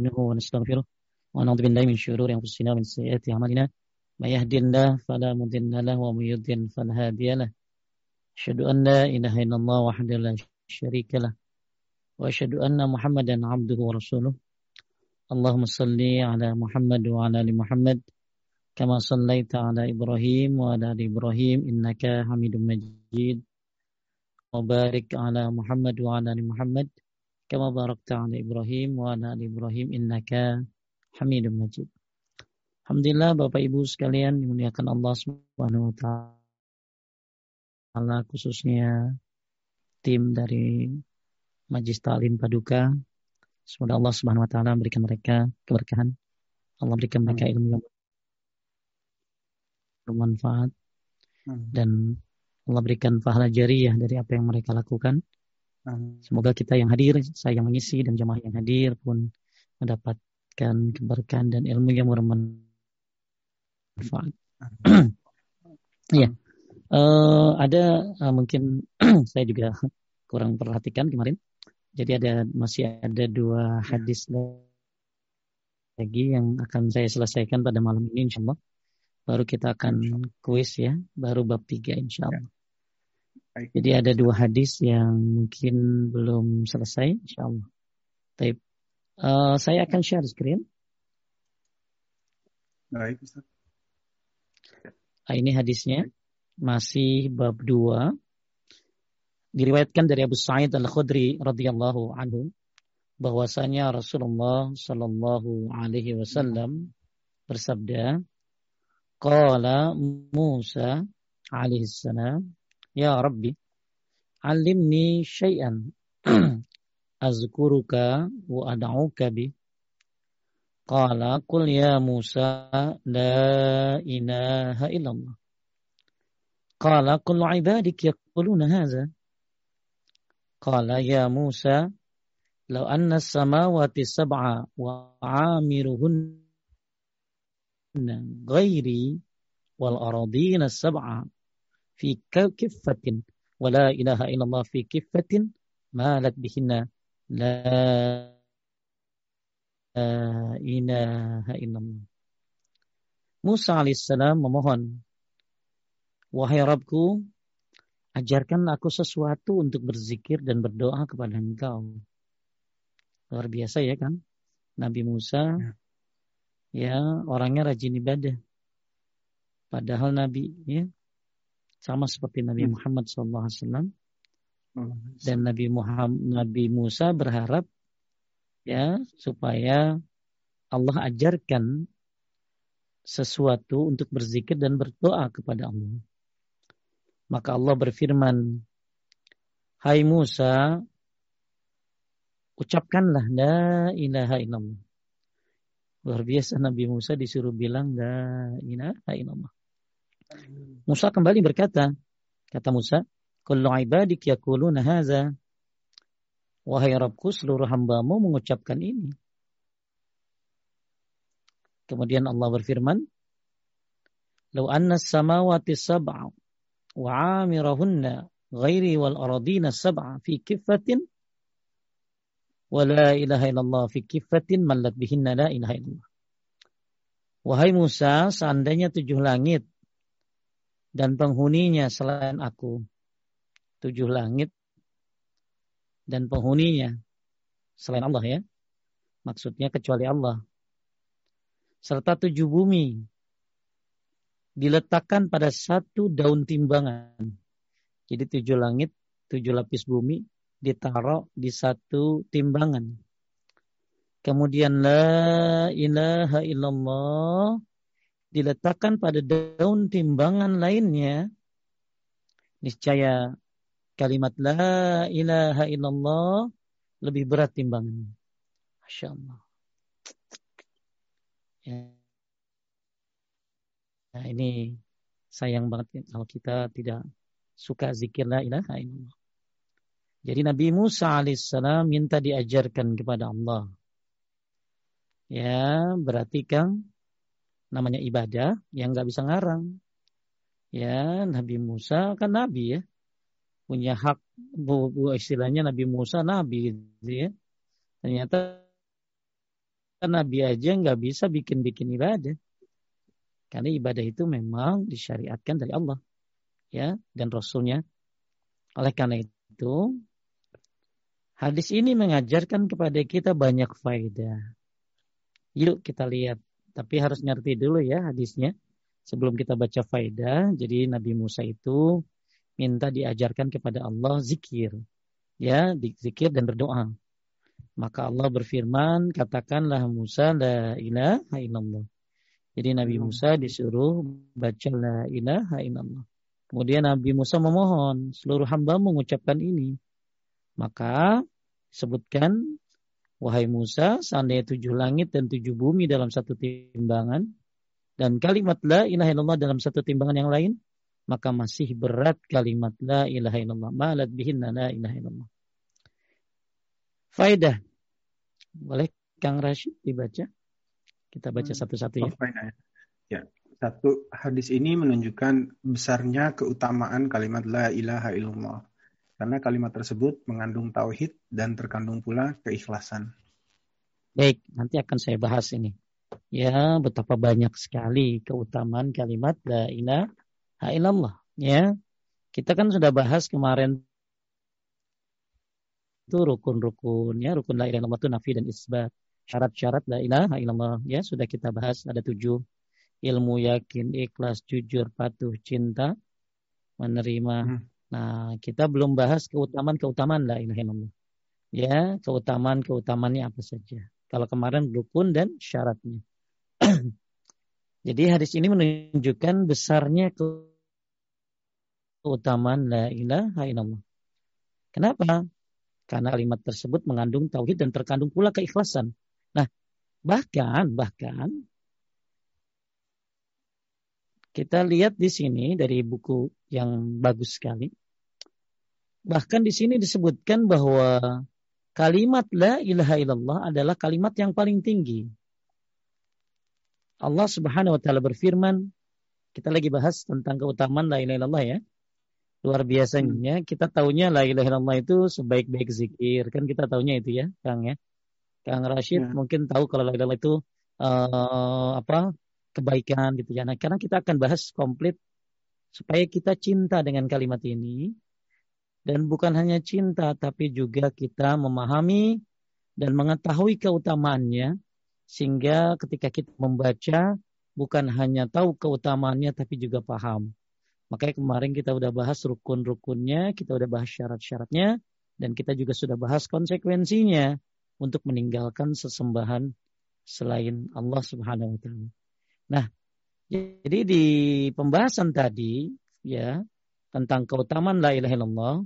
نستعينه ونستغفره ونعوذ بالله من شرور أنفسنا ومن سيئات أعمالنا. من يهد الله فلا مضل له ومن يضلل فلا هادي له. أشهد أن لا إله إلا الله وحده لا شريك له. وأشهد أن محمدا عبده ورسوله. اللهم صل على محمد وعلى آل محمد كما صليت على إبراهيم وعلى آل إبراهيم إنك حميد مجيد. وبارك على محمد وعلى آل محمد كما باركت على إبراهيم وعلى آل إبراهيم إنك حميد مجيد Alhamdulillah Bapak Ibu sekalian dimuliakan Allah Subhanahu wa taala khususnya tim dari Majlis Ta'lim Paduka. Semoga Allah Subhanahu wa taala memberikan mereka keberkahan. Allah berikan mereka ilmu yang bermanfaat dan Allah berikan pahala jariyah dari apa yang mereka lakukan. Semoga kita yang hadir, saya yang mengisi dan jemaah yang hadir pun mendapatkan keberkahan dan ilmu yang bermanfaat. ya, uh, ada uh, mungkin saya juga kurang perhatikan kemarin. Jadi ada masih ada dua hadis lagi yang akan saya selesaikan pada malam ini insya Allah. Baru kita akan kuis ya, baru bab tiga insya Allah. Baik. Jadi ada dua hadis yang mungkin belum selesai, insya Allah. Baik. Uh, saya akan share screen. Baik, Ustaz. Nah, ini hadisnya masih bab dua. Diriwayatkan dari Abu Sa'id Al-Khudri radhiyallahu anhu bahwasanya Rasulullah sallallahu alaihi wasallam bersabda, "Qala Musa alaihi salam Ya Rabbi, alimni syai'an azkuruka wa ad'uka bi. Qala qul ya Musa la ilaha illallah. Qala qul ibadik yaquluna hadha. Qala ya Musa law anna samawati sab'a wa amiruhunna ghairi wal aradina sab'a fi kifatin wa la ilaha illallah fi kifatin malat bihinna la ilaha illallah. Musa alaihissalam memohon, Wahai Rabbku, ajarkan aku sesuatu untuk berzikir dan berdoa kepada engkau. Luar biasa ya kan? Nabi Musa, ya, ya orangnya rajin ibadah. Padahal Nabi, ya, sama seperti Nabi hmm. Muhammad SAW dan Nabi Muhammad Nabi Musa berharap ya supaya Allah ajarkan sesuatu untuk berzikir dan berdoa kepada Allah. Maka Allah berfirman, Hai Musa, ucapkanlah la ilaha illallah. Luar biasa Nabi Musa disuruh bilang la ilaha illallah. Musa kembali berkata, kata Musa, Kullu ibadik yakuluna haza. Wahai Rabbku, seluruh hambamu mengucapkan ini. Kemudian Allah berfirman, Lau anna samawati sab'a wa amirahunna ghairi wal aradina sab'a fi kifatin wa la ilaha illallah fi kifatin mallat bihinna la ilaha illallah. Wahai Musa, seandainya tujuh langit dan penghuninya selain aku. Tujuh langit dan penghuninya selain Allah ya. Maksudnya kecuali Allah. Serta tujuh bumi diletakkan pada satu daun timbangan. Jadi tujuh langit, tujuh lapis bumi ditaruh di satu timbangan. Kemudian la ilaha illallah diletakkan pada daun timbangan lainnya, niscaya kalimat la ilaha illallah lebih berat timbangannya. Masya Allah. Ya. Nah, ini sayang banget kalau kita tidak suka zikir la ilaha illallah. Jadi Nabi Musa alaihissalam minta diajarkan kepada Allah. Ya, berarti Kang namanya ibadah yang nggak bisa ngarang. Ya, Nabi Musa kan nabi ya. Punya hak bu, bu istilahnya Nabi Musa nabi gitu ya. Ternyata Nabi aja nggak bisa bikin-bikin ibadah. Karena ibadah itu memang disyariatkan dari Allah ya dan Rasulnya. Oleh karena itu, hadis ini mengajarkan kepada kita banyak faedah. Yuk kita lihat. Tapi harus ngerti dulu ya hadisnya. Sebelum kita baca faedah. Jadi Nabi Musa itu minta diajarkan kepada Allah zikir. Ya, zikir dan berdoa. Maka Allah berfirman, katakanlah Musa la ilaha illallah. Jadi Nabi Musa disuruh baca la ilaha illallah. Kemudian Nabi Musa memohon seluruh hamba mengucapkan ini. Maka sebutkan wahai Musa seandainya tujuh langit dan tujuh bumi dalam satu timbangan dan kalimat la ilaha illallah dalam satu timbangan yang lain maka masih berat kalimat la ilaha illallah malat bihin la ilaha illallah. Faidah. Boleh Kang Rashid dibaca? Kita baca hmm. satu-satu ya. Oh, ya. Satu, hadis ini menunjukkan besarnya keutamaan kalimat la ilaha illallah. Karena kalimat tersebut mengandung tauhid dan terkandung pula keikhlasan. Baik, nanti akan saya bahas ini. Ya, betapa banyak sekali keutamaan kalimat la ilaha illallah. Ya, kita kan sudah bahas kemarin itu rukun-rukun ya rukun la ilaha illallah itu nafi dan isbat syarat-syarat la ilaha illallah ya sudah kita bahas ada tujuh ilmu yakin, ikhlas, jujur, patuh, cinta, menerima. Nah, kita belum bahas keutamaan-keutamaan la ilaha illallah. Ya, keutamaan-keutamaannya apa saja. Kalau kemarin rukun dan syaratnya. Jadi hadis ini menunjukkan besarnya keutamaan la ilaha illallah. Kenapa? Karena kalimat tersebut mengandung tauhid dan terkandung pula keikhlasan. Nah, bahkan bahkan kita lihat di sini dari buku yang bagus sekali. Bahkan di sini disebutkan bahwa kalimat la ilaha illallah adalah kalimat yang paling tinggi. Allah Subhanahu wa taala berfirman, kita lagi bahas tentang keutamaan la ilaha illallah ya. Luar biasanya kita tahunya la ilaha illallah itu sebaik-baik zikir. Kan kita tahunya itu ya, Kang ya. Kang Rashid ya. mungkin tahu kalau la ilaha illallah itu uh, apa? Kebaikan gitu ya. Nah, karena kita akan bahas komplit supaya kita cinta dengan kalimat ini dan bukan hanya cinta tapi juga kita memahami dan mengetahui keutamaannya sehingga ketika kita membaca bukan hanya tahu keutamaannya tapi juga paham. Makanya kemarin kita udah bahas rukun-rukunnya, kita udah bahas syarat-syaratnya, dan kita juga sudah bahas konsekuensinya untuk meninggalkan sesembahan selain Allah Subhanahu wa taala. Nah, jadi di pembahasan tadi ya tentang keutamaan la ilaha illallah,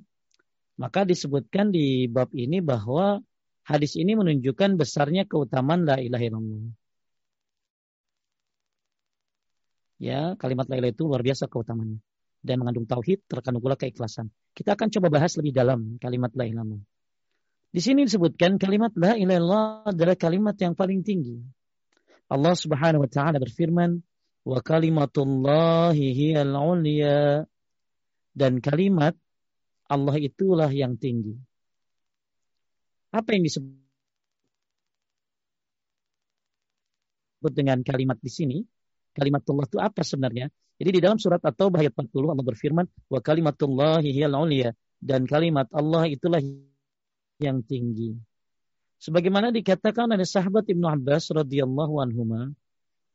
maka disebutkan di bab ini bahwa hadis ini menunjukkan besarnya keutamaan la ilaha illallah. Ya, kalimat la ilaha itu luar biasa keutamaannya dan mengandung tauhid, terkandung pula keikhlasan. Kita akan coba bahas lebih dalam kalimat la ilaha. Di sini disebutkan kalimat la ilaha adalah kalimat yang paling tinggi. Allah Subhanahu wa taala berfirman, "Wa kalimatullahi hiyal ulya." Dan kalimat Allah itulah yang tinggi. Apa yang disebut dengan kalimat di sini? Kalimat Allah itu apa sebenarnya? Jadi di dalam surat At-Taubah ayat 40 Allah berfirman, "Wa kalimatullahi hiyal ulya." Dan kalimat Allah itulah yang tinggi. Sebagaimana dikatakan oleh sahabat Ibnu Abbas radhiyallahu anhu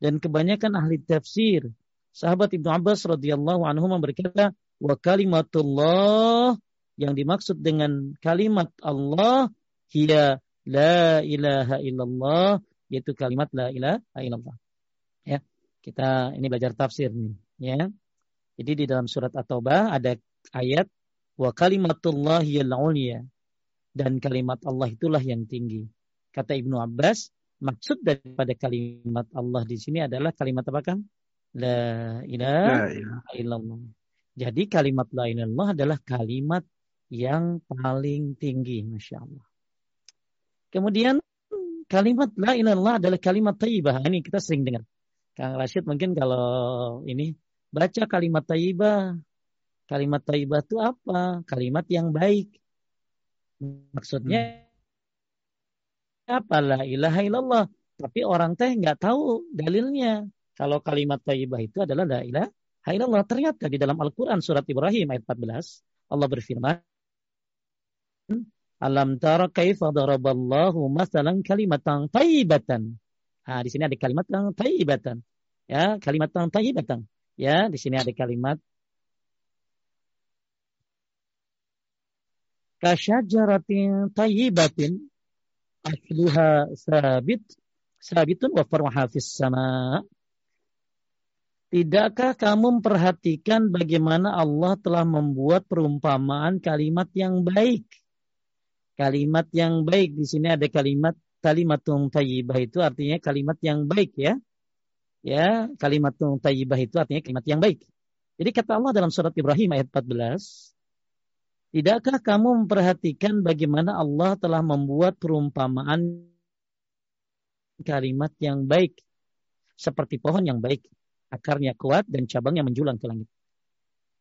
dan kebanyakan ahli tafsir, sahabat Ibnu Abbas radhiyallahu anhu berkata, "Wa kalimatullah" yang dimaksud dengan kalimat Allah hiya la ilaha illallah yaitu kalimat la ilaha illallah. Ya, kita ini belajar tafsir nih, ya. Jadi di dalam surat At-Taubah ada ayat wa kalimatullahi al-ulya dan kalimat Allah itulah yang tinggi. Kata Ibnu Abbas, maksud daripada kalimat Allah di sini adalah kalimat apa kan? La ilaha illallah. Jadi kalimat la ilaha illallah adalah kalimat yang paling tinggi, masya Allah. Kemudian kalimat la ilaha illallah adalah kalimat taibah. Ini kita sering dengar. Kang Rashid mungkin kalau ini baca kalimat taibah. Kalimat taibah itu apa? Kalimat yang baik Maksudnya apa la ilaha illallah Tapi orang teh nggak tahu dalilnya. Kalau kalimat tayyibah itu adalah la ilaha illallah. Ternyata di dalam Al-Quran surat Ibrahim ayat 14 Allah berfirman Alam tara kaifa daraballahu masalan kalimatan tayyibatan. Nah, di sini ada kalimat yang tayyibatan. Ya, kalimat yang tayyibatan. Ya, di sini ada kalimat kasyajaratin tayyibatin asluha sabit sabitun wa farwaha fis sama. Tidakkah kamu memperhatikan bagaimana Allah telah membuat perumpamaan kalimat yang baik? Kalimat yang baik di sini ada kalimat kalimatun tayyibah itu artinya kalimat yang baik ya. Ya, kalimatun tayyibah itu artinya kalimat yang baik. Jadi kata Allah dalam surat Ibrahim ayat 14, Tidakkah kamu memperhatikan bagaimana Allah telah membuat perumpamaan kalimat yang baik seperti pohon yang baik, akarnya kuat dan cabangnya menjulang ke langit.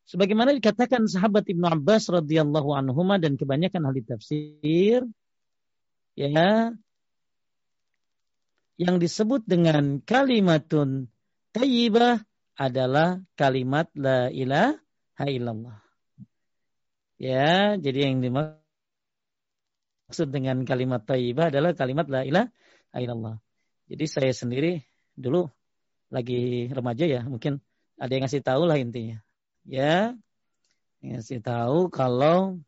Sebagaimana dikatakan sahabat Ibnu Abbas radhiyallahu anhu dan kebanyakan ahli tafsir, ya, yang disebut dengan kalimatun tayyibah adalah kalimat la ilaha illallah. Ya, jadi yang dimaksud dengan kalimat tayyibah adalah kalimat la ilaha illallah. Jadi saya sendiri dulu lagi remaja ya, mungkin ada yang ngasih tahu lah intinya. Ya, ngasih tahu kalau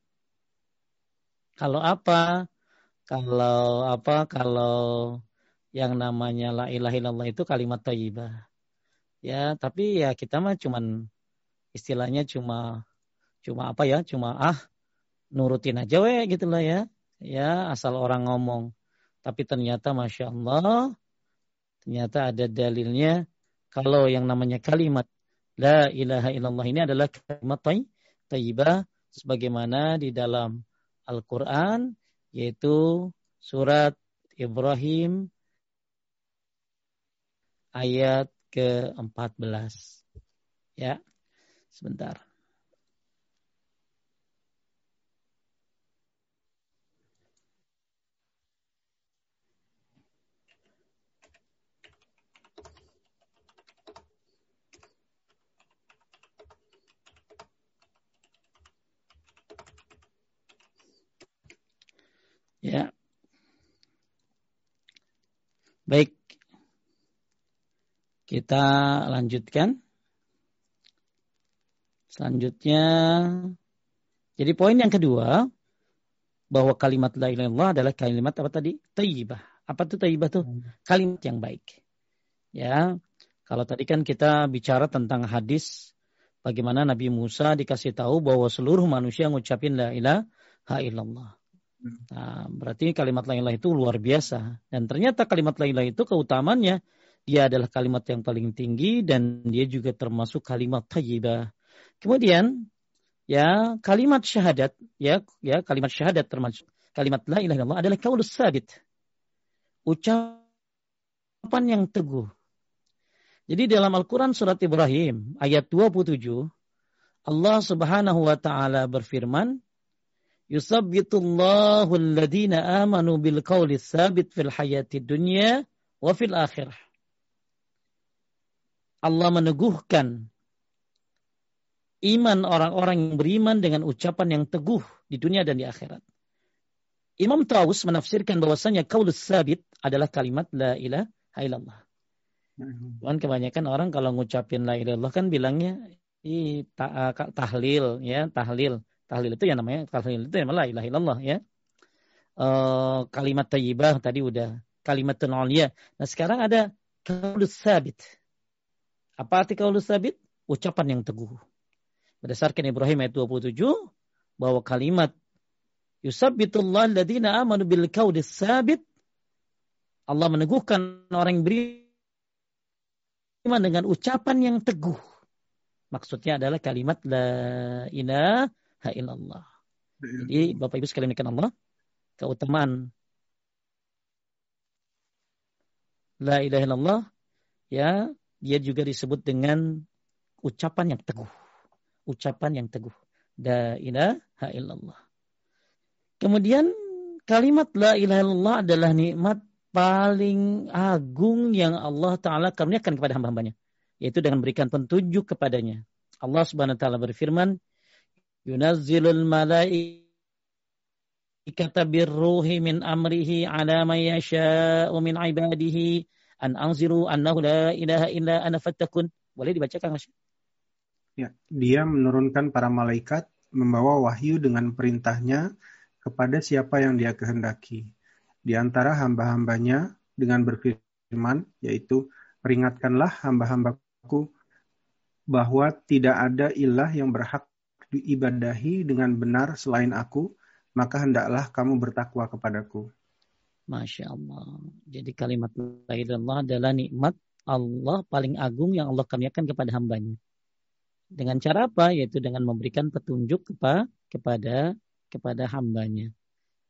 kalau apa? Kalau apa? Kalau yang namanya la ilaha illallah itu kalimat tayyibah. Ya, tapi ya kita mah cuman istilahnya cuma cuma apa ya? Cuma ah nurutin aja we gitu lah ya. Ya asal orang ngomong. Tapi ternyata masya Allah ternyata ada dalilnya. Kalau yang namanya kalimat la ilaha illallah ini adalah kalimat tayyibah sebagaimana di dalam Al-Qur'an yaitu surat Ibrahim ayat ke-14 ya sebentar Ya. Baik. Kita lanjutkan. Selanjutnya jadi poin yang kedua bahwa kalimat la ilaha illallah adalah kalimat apa tadi? Tayyibah. Apa tuh tayyibah tuh? Kalimat yang baik. Ya. Kalau tadi kan kita bicara tentang hadis bagaimana Nabi Musa dikasih tahu bahwa seluruh manusia ngucapin la ilaha illallah. Nah, berarti kalimat la ilaha itu luar biasa. Dan ternyata kalimat la ilaha itu keutamannya dia adalah kalimat yang paling tinggi dan dia juga termasuk kalimat thayyibah. Kemudian ya kalimat syahadat ya ya kalimat syahadat termasuk kalimat la ilaha illallah adalah kaulus sabit. Ucapan yang teguh. Jadi dalam Al-Quran surat Ibrahim ayat 27 Allah subhanahu wa ta'ala berfirman yusabbitullahu alladhina amanu bil qawli tsabit fil hayati dunya wa fil akhirah. Allah meneguhkan iman orang-orang yang beriman dengan ucapan yang teguh di dunia dan di akhirat. Imam Taus menafsirkan bahwasanya qaulus sabit adalah kalimat la ilaha illallah. Cuman kebanyakan orang kalau ngucapin la ilaha illallah kan bilangnya tahlil ya, tahlil. Tahlil itu yang namanya tahlil itu yang la ilaha illallah ya. Uh, kalimat tayyibah tadi udah kalimat ya. Nah sekarang ada kaulus sabit. Apa arti kaulus sabit? Ucapan yang teguh. Berdasarkan Ibrahim ayat 27 bahwa kalimat yusabbitullah alladhina amanu bil kaulis sabit Allah meneguhkan orang beriman dengan ucapan yang teguh. Maksudnya adalah kalimat la ilaha illallah. Iya. Jadi Bapak Ibu sekalian ikan Allah, keutamaan la ilaha illallah ya dia juga disebut dengan ucapan yang teguh. Ucapan yang teguh. La ilaha illallah. Kemudian kalimat la ilaha illallah adalah nikmat paling agung yang Allah Ta'ala karuniakan kepada hamba-hambanya. Yaitu dengan berikan petunjuk kepadanya. Allah Subhanahu Wa Ta'ala berfirman, Yunazzilul malaikata birruhi min amrihi ala man yasha'u min ibadihi an anziru annahu la ilaha illa ana fattakun. Boleh dibacakan Mas? Ya, dia menurunkan para malaikat membawa wahyu dengan perintahnya kepada siapa yang dia kehendaki. Di antara hamba-hambanya dengan berfirman, yaitu, peringatkanlah hamba-hambaku bahwa tidak ada ilah yang berhak diibadahi dengan benar selain aku, maka hendaklah kamu bertakwa kepadaku. Masya Allah. Jadi kalimat la ilaha adalah nikmat Allah paling agung yang Allah karuniakan kepada hambanya. Dengan cara apa? Yaitu dengan memberikan petunjuk kepada kepada kepada hambanya.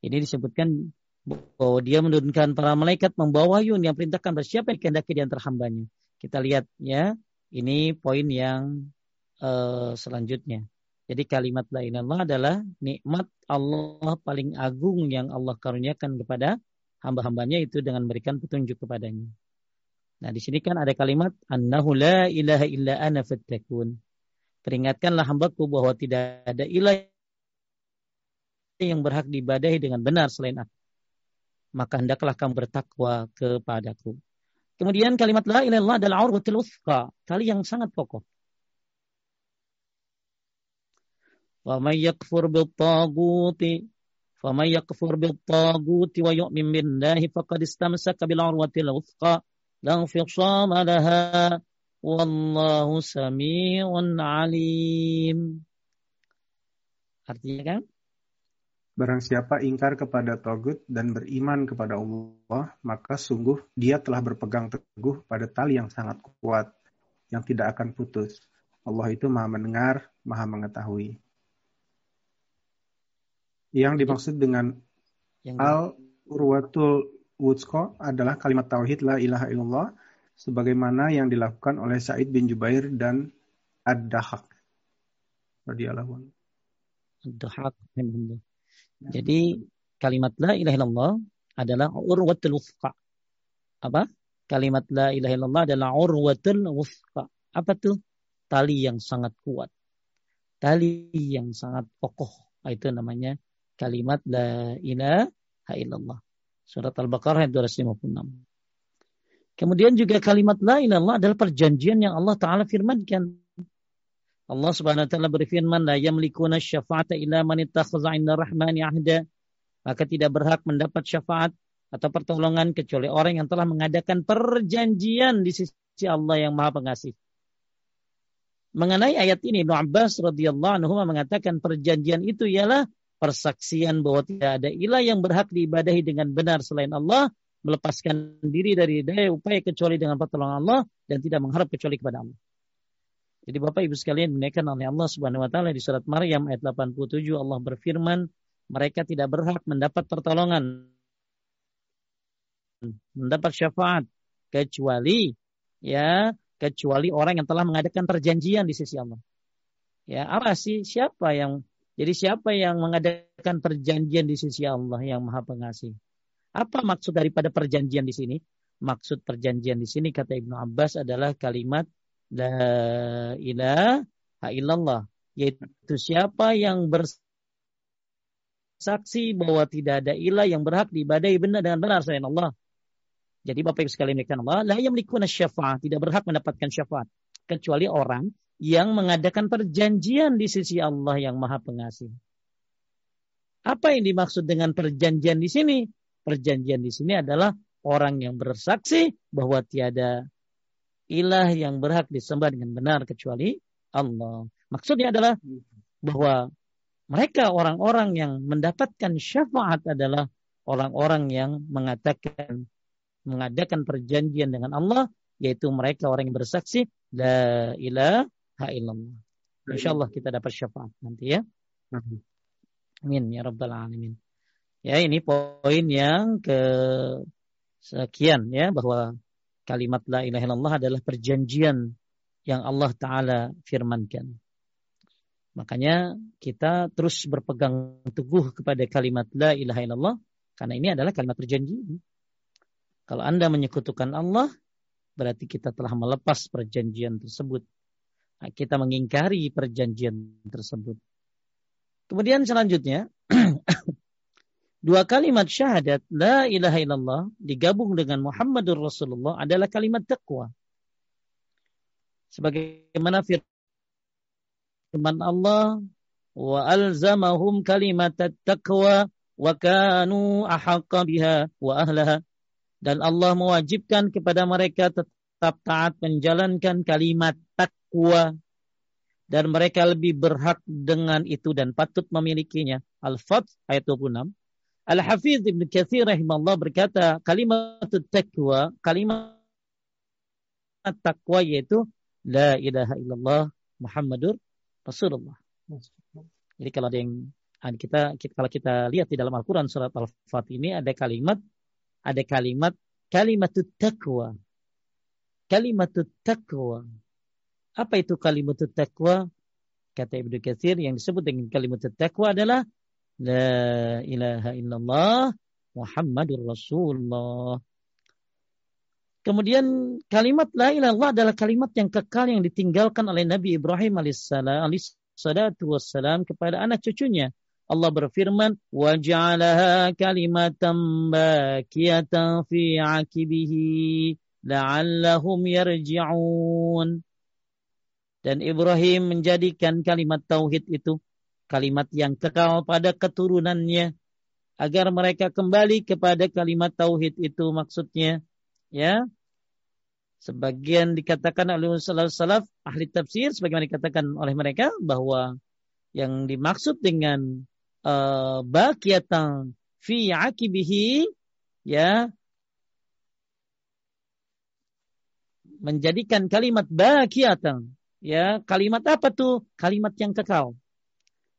Ini disebutkan bahwa dia menurunkan para malaikat membawa yun yang perintahkan bersiapa yang kehendaki di antara hambanya. Kita lihat ya, ini poin yang uh, selanjutnya. Jadi kalimat la ilaha adalah nikmat Allah paling agung yang Allah karuniakan kepada hamba-hambanya itu dengan memberikan petunjuk kepadanya. Nah, di sini kan ada kalimat annahu la ilaha illa ana fattakun. Peringatkanlah hambaku bahwa tidak ada ilah yang berhak diibadahi dengan benar selain aku. Maka hendaklah kamu bertakwa kepadaku. Kemudian kalimat la ilaha illallah adalah urwatul uthqa, tali yang sangat kokoh. Wa may yakfur bil taguti فمن يكفر بالطاغوت ويؤمن بالله فقد استمسك بالعروة الوثقى لا انفصام لها والله سميع عليم Artinya kan? Barang siapa ingkar kepada Togut dan beriman kepada Allah, maka sungguh dia telah berpegang teguh pada tali yang sangat kuat, yang tidak akan putus. Allah itu maha mendengar, maha mengetahui. Yang dimaksud dengan yang al urwatul wudsko adalah kalimat tauhid la ilaha illallah sebagaimana yang dilakukan oleh Said bin Jubair dan Ad-Dahak radhiyallahu Ad-Dahak Jadi kalimat la ilaha illallah adalah urwatul wusqa. Apa? Kalimat la ilaha illallah adalah urwatul wusqa. Apa tuh? Tali yang sangat kuat. Tali yang sangat kokoh. Itu namanya kalimat la ilaha illallah. Surat Al-Baqarah ayat 256. Kemudian juga kalimat la ilaha adalah perjanjian yang Allah Ta'ala firmankan. Allah Subhanahu wa taala berfirman la yamlikuna syafa'ata illa man ittakhadha rahmani ahda. Maka tidak berhak mendapat syafaat atau pertolongan kecuali orang yang telah mengadakan perjanjian di sisi Allah yang Maha Pengasih. Mengenai ayat ini Ibnu Abbas radhiyallahu anhu mengatakan perjanjian itu ialah persaksian bahwa tidak ada ilah yang berhak diibadahi dengan benar selain Allah, melepaskan diri dari daya upaya kecuali dengan pertolongan Allah dan tidak mengharap kecuali kepada Allah. Jadi Bapak Ibu sekalian menaikkan oleh Allah Subhanahu wa taala di surat Maryam ayat 87 Allah berfirman, mereka tidak berhak mendapat pertolongan mendapat syafaat kecuali ya kecuali orang yang telah mengadakan perjanjian di sisi Allah. Ya, apa sih siapa yang jadi siapa yang mengadakan perjanjian di sisi Allah yang Maha Pengasih? Apa maksud daripada perjanjian di sini? Maksud perjanjian di sini kata Ibnu Abbas adalah kalimat la ilaha illallah, yaitu siapa yang bersaksi bahwa tidak ada ilah yang berhak diibadahi benar dengan benar selain Allah. Jadi Bapak Ibu sekalian Allah, la yamlikuna syafaat, tidak berhak mendapatkan syafaat kecuali orang yang mengadakan perjanjian di sisi Allah yang Maha Pengasih. Apa yang dimaksud dengan perjanjian di sini? Perjanjian di sini adalah orang yang bersaksi bahwa tiada ilah yang berhak disembah dengan benar kecuali Allah. Maksudnya adalah bahwa mereka orang-orang yang mendapatkan syafaat adalah orang-orang yang mengatakan mengadakan perjanjian dengan Allah yaitu mereka orang yang bersaksi la ilaha illallah. Insya Allah kita dapat syafaat nanti ya. Amin ya rabbal alamin. Ya ini poin yang ke sekian ya bahwa kalimat la ilaha illallah adalah perjanjian yang Allah taala firmankan. Makanya kita terus berpegang teguh kepada kalimat la ilaha illallah karena ini adalah kalimat perjanjian. Kalau Anda menyekutukan Allah, berarti kita telah melepas perjanjian tersebut. Nah, kita mengingkari perjanjian tersebut. Kemudian selanjutnya, dua kalimat syahadat la ilaha illallah digabung dengan Muhammadur Rasulullah adalah kalimat taqwa. Sebagaimana firman Allah wa alzamahum kalimat taqwa wa kanu ahaqqa biha wa ahlaha dan Allah mewajibkan kepada mereka tetap taat menjalankan kalimat takwa dan mereka lebih berhak dengan itu dan patut memilikinya. Al-Fath ayat 26. Al-Hafiz Ibn Kathir rahimahullah berkata kalimat takwa, kalimat takwa yaitu la ilaha illallah Muhammadur Rasulullah. Jadi kalau ada yang kita, kita kalau kita lihat di dalam Al-Qur'an surat Al-Fath ini ada kalimat ada kalimat kalimat taqwa. Kalimat taqwa. Apa itu kalimat taqwa? Kata Ibnu Katsir yang disebut dengan kalimat taqwa adalah la ilaha illallah Muhammadur Rasulullah. Kemudian kalimat la ilaha illallah adalah kalimat yang kekal yang ditinggalkan oleh Nabi Ibrahim alaihissalam alaihissalatu wassalam kepada anak cucunya. Allah berfirman, waj'alaha kalimatan baqiyatan fi 'aqibihi la'allahum yarji'un." Dan Ibrahim menjadikan kalimat tauhid itu kalimat yang kekal pada keturunannya agar mereka kembali kepada kalimat tauhid itu. Maksudnya ya sebagian dikatakan oleh salaf ahli tafsir sebagaimana dikatakan oleh mereka bahwa yang dimaksud dengan uh, fi akibihi ya menjadikan kalimat baqiyatan ya kalimat apa tuh kalimat yang kekal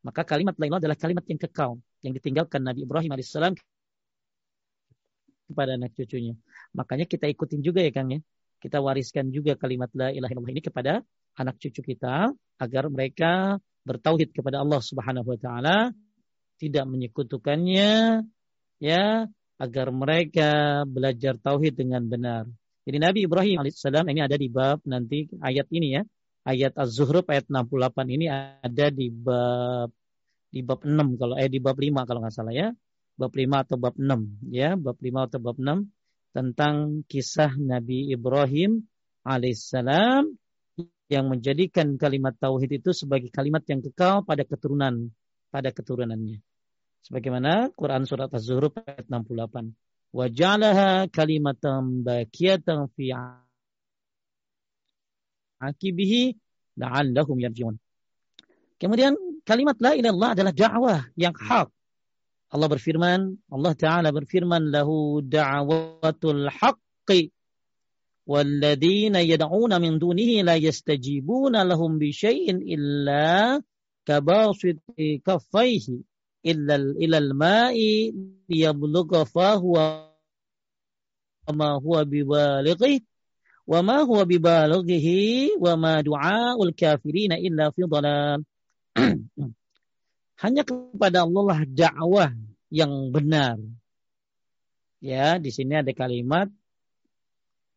maka kalimat lain adalah kalimat yang kekal yang ditinggalkan Nabi Ibrahim alaihissalam kepada anak cucunya makanya kita ikutin juga ya Kang ya kita wariskan juga kalimat la ilaha illallah ini kepada anak cucu kita agar mereka bertauhid kepada Allah Subhanahu wa taala tidak menyekutukannya ya agar mereka belajar tauhid dengan benar. Jadi Nabi Ibrahim alaihissalam ini ada di bab nanti ayat ini ya. Ayat Az-Zuhruf ayat 68 ini ada di bab di bab 6 kalau eh di bab 5 kalau nggak salah ya. Bab 5 atau bab 6 ya, bab 5 atau bab 6 tentang kisah Nabi Ibrahim alaihissalam yang menjadikan kalimat tauhid itu sebagai kalimat yang kekal pada keturunan pada keturunannya. Sebagaimana Quran surat Az-Zuhruf ayat 68. Wa ja'alaha kalimatan baqiyatan fi akibihi la'allahum yarji'un. Kemudian kalimat la ilallah adalah dakwah yang hak. Allah berfirman, Allah Ta'ala berfirman, lahu da'watul haqqi walladzina yad'auna min dunihi la yastajibuna lahum bi syai'in illa kabasiti kaffaihi illa ilal ma'i liyablugha fa huwa ma huwa bibalighi wa ma huwa bibalighihi wa ma du'aul kafirina illa fi dhalal. Hanya kepada Allah lah dakwah yang benar. Ya, di sini ada kalimat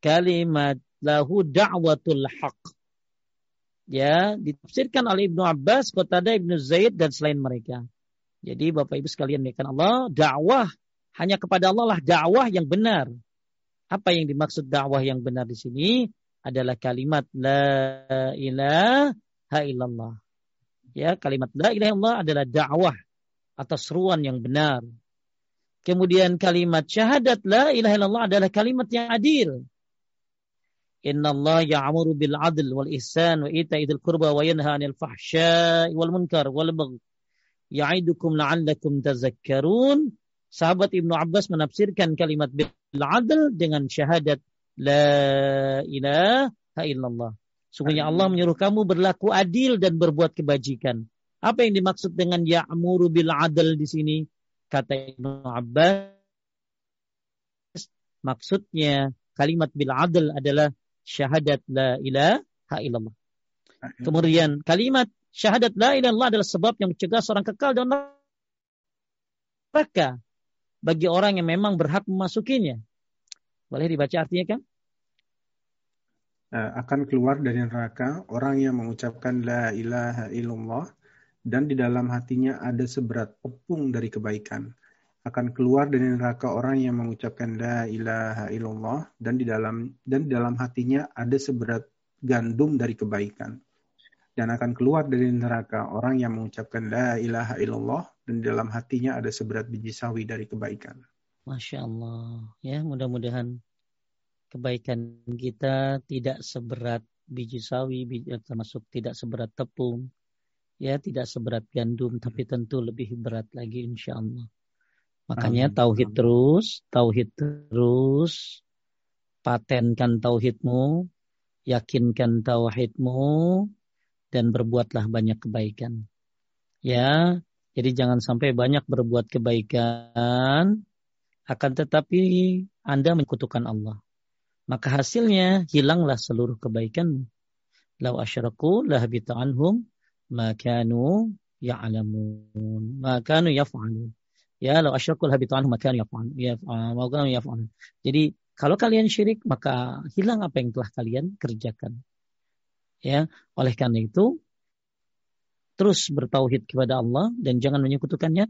kalimat lahu da'watul haq. Ya, ditafsirkan oleh Ibnu Abbas, Qatadah Ibnu Zaid dan selain mereka. Jadi Bapak Ibu sekalian, Allah dakwah hanya kepada Allah lah dakwah yang benar. Apa yang dimaksud dakwah yang benar di sini adalah kalimat la ilaha illallah. Ya, kalimat la ilaha illallah adalah dakwah atas seruan yang benar. Kemudian kalimat syahadat la ilaha illallah adalah kalimat yang adil. Inna Allah ya'muru bil adl wal ihsan wa ita'idil qurba wa yanha 'anil fahsya'i wal munkar wal baghi ya'idukum la'allakum tazakkarun. Sahabat Ibnu Abbas menafsirkan kalimat bil adl dengan syahadat la ilaha illallah. Sungguhnya Allah menyuruh kamu berlaku adil dan berbuat kebajikan. Apa yang dimaksud dengan ya'muru bil adl di sini? Kata Ibnu Abbas maksudnya kalimat bil adl adalah syahadat la ilaha illallah. Kemudian kalimat Syahadat la ilaha illallah adalah sebab yang mencegah seorang kekal dalam neraka bagi orang yang memang berhak memasukinya. Boleh dibaca artinya kan? akan keluar dari neraka orang yang mengucapkan la ilaha illallah dan di dalam hatinya ada seberat tepung dari kebaikan. Akan keluar dari neraka orang yang mengucapkan la ilaha illallah dan di dalam dan di dalam hatinya ada seberat gandum dari kebaikan. Dan akan keluar dari neraka orang yang mengucapkan la ilaha illallah dan di dalam hatinya ada seberat biji sawi dari kebaikan. Masya Allah. Ya, mudah-mudahan kebaikan kita tidak seberat biji sawi, biji, eh, termasuk tidak seberat tepung, ya tidak seberat gandum, tapi tentu lebih berat lagi insya Allah. Makanya Amin. tauhid terus, tauhid terus, patenkan tauhidmu, yakinkan tauhidmu, dan berbuatlah banyak kebaikan. Ya, jadi jangan sampai banyak berbuat kebaikan, akan tetapi Anda mengkutukan Allah maka hasilnya hilanglah seluruh kebaikanmu. Lau asyraku lahabita anhum makanu ya'lamun. Makanu yaf'alun. Ya, lau asyraku lahabita anhum makanu yaf'alun. Makanu yaf'alun. Jadi, kalau kalian syirik, maka hilang apa yang telah kalian kerjakan. Ya, oleh karena itu, terus bertauhid kepada Allah dan jangan menyekutukannya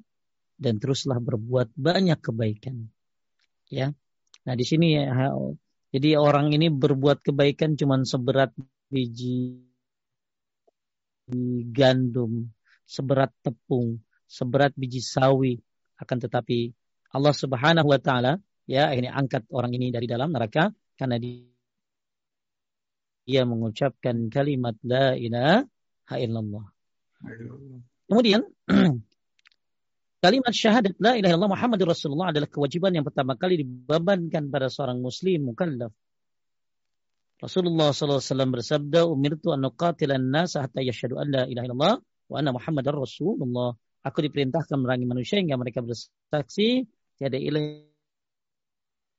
dan teruslah berbuat banyak kebaikan. Ya. Nah, di sini ya, jadi orang ini berbuat kebaikan cuma seberat biji gandum, seberat tepung, seberat biji sawi. Akan tetapi Allah Subhanahu wa taala ya ini angkat orang ini dari dalam neraka karena dia mengucapkan kalimat la ilaha illallah. Kemudian Kalimat syahadat la ilaha illallah Muhammadur Rasulullah adalah kewajiban yang pertama kali dibebankan pada seorang muslim mukallaf. Rasulullah SAW bersabda, "Umirtu an nuqatilan nas hatta yashhadu an la ilaha illallah wa anna Muhammadar Rasulullah." Aku diperintahkan merangi manusia hingga mereka bersaksi tiada ilah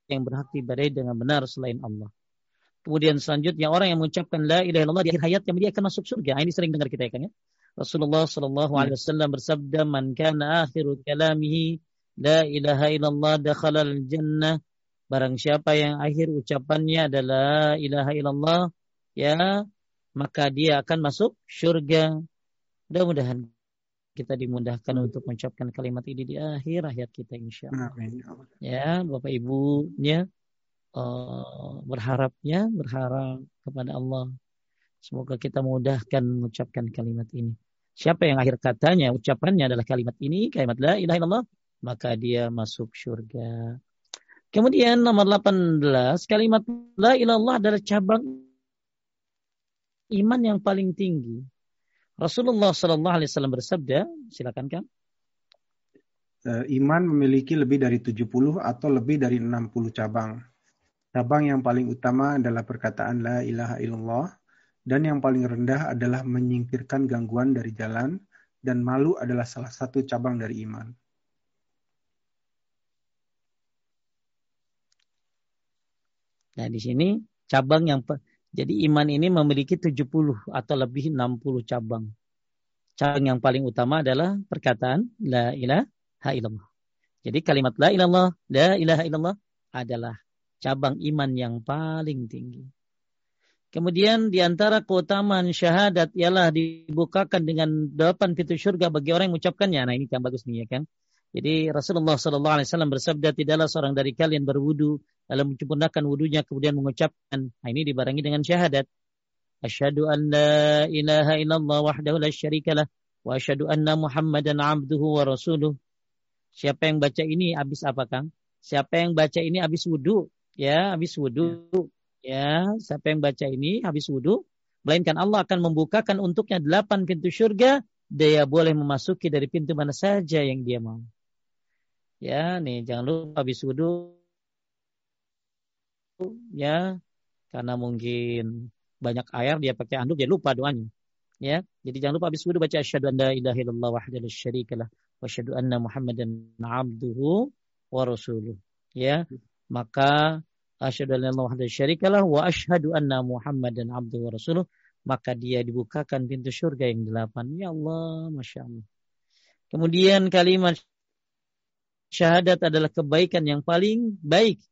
yang berhak ibadai dengan benar selain Allah. Kemudian selanjutnya orang yang mengucapkan la ilaha illallah di akhir hayatnya dia akan masuk surga. Ini sering dengar kita ya kan ya. Rasulullah Shallallahu Alaihi Wasallam bersabda, "Man kana akhiru kalamihi la ilaha illallah dakhalal jannah." Barang siapa yang akhir ucapannya adalah ilaha illallah, ya, maka dia akan masuk surga. Mudah-mudahan kita dimudahkan untuk mengucapkan kalimat ini di akhir hayat kita insya Allah. Ya, Bapak Ibunya uh, berharapnya berharap kepada Allah Semoga kita mudahkan mengucapkan kalimat ini. Siapa yang akhir katanya, ucapannya adalah kalimat ini, kalimat la ilaha illallah, maka dia masuk surga. Kemudian nomor 18, kalimat la ilallah adalah cabang iman yang paling tinggi. Rasulullah Shallallahu Alaihi Wasallam bersabda, silakan kan? Iman memiliki lebih dari 70 atau lebih dari 60 cabang. Cabang yang paling utama adalah perkataan la ilaha illallah dan yang paling rendah adalah menyingkirkan gangguan dari jalan, dan malu adalah salah satu cabang dari iman. Nah, di sini cabang yang jadi iman ini memiliki 70 atau lebih 60 cabang. Cabang yang paling utama adalah perkataan la ilaha illallah. Jadi kalimat la ilallah, la ilaha illallah adalah cabang iman yang paling tinggi. Kemudian di antara keutamaan syahadat ialah dibukakan dengan delapan pintu surga bagi orang yang mengucapkannya. Nah ini kan bagus nih ya kan. Jadi Rasulullah Sallallahu Alaihi Wasallam bersabda tidaklah seorang dari kalian berwudu lalu menyempurnakan wudunya kemudian mengucapkan. Nah ini dibarengi dengan syahadat. Asyhadu an la ilaha illallah wahdahu la syarikalah wa asyhadu anna Muhammadan abduhu wa rasuluh. Siapa yang baca ini habis apa Kang? Siapa yang baca ini habis wudu? Ya, habis wudu. Ya siapa yang baca ini habis wudhu melainkan Allah akan membukakan untuknya delapan pintu surga dia boleh memasuki dari pintu mana saja yang dia mau. Ya nih jangan lupa habis wudhu ya karena mungkin banyak air dia pakai anduk dia lupa doanya. Ya jadi jangan lupa habis wudhu baca asyhadu an la ilaha illallah wahdahu syarikalah wa asyhadu anna muhammadan abduhu wa rasuluh. Ya maka asyhadu an la syarikalah wa asyhadu anna Muhammadan abduhu wa rasuluh maka dia dibukakan pintu surga yang delapan. Ya Allah, Masya Allah. Kemudian kalimat syahadat adalah kebaikan yang paling baik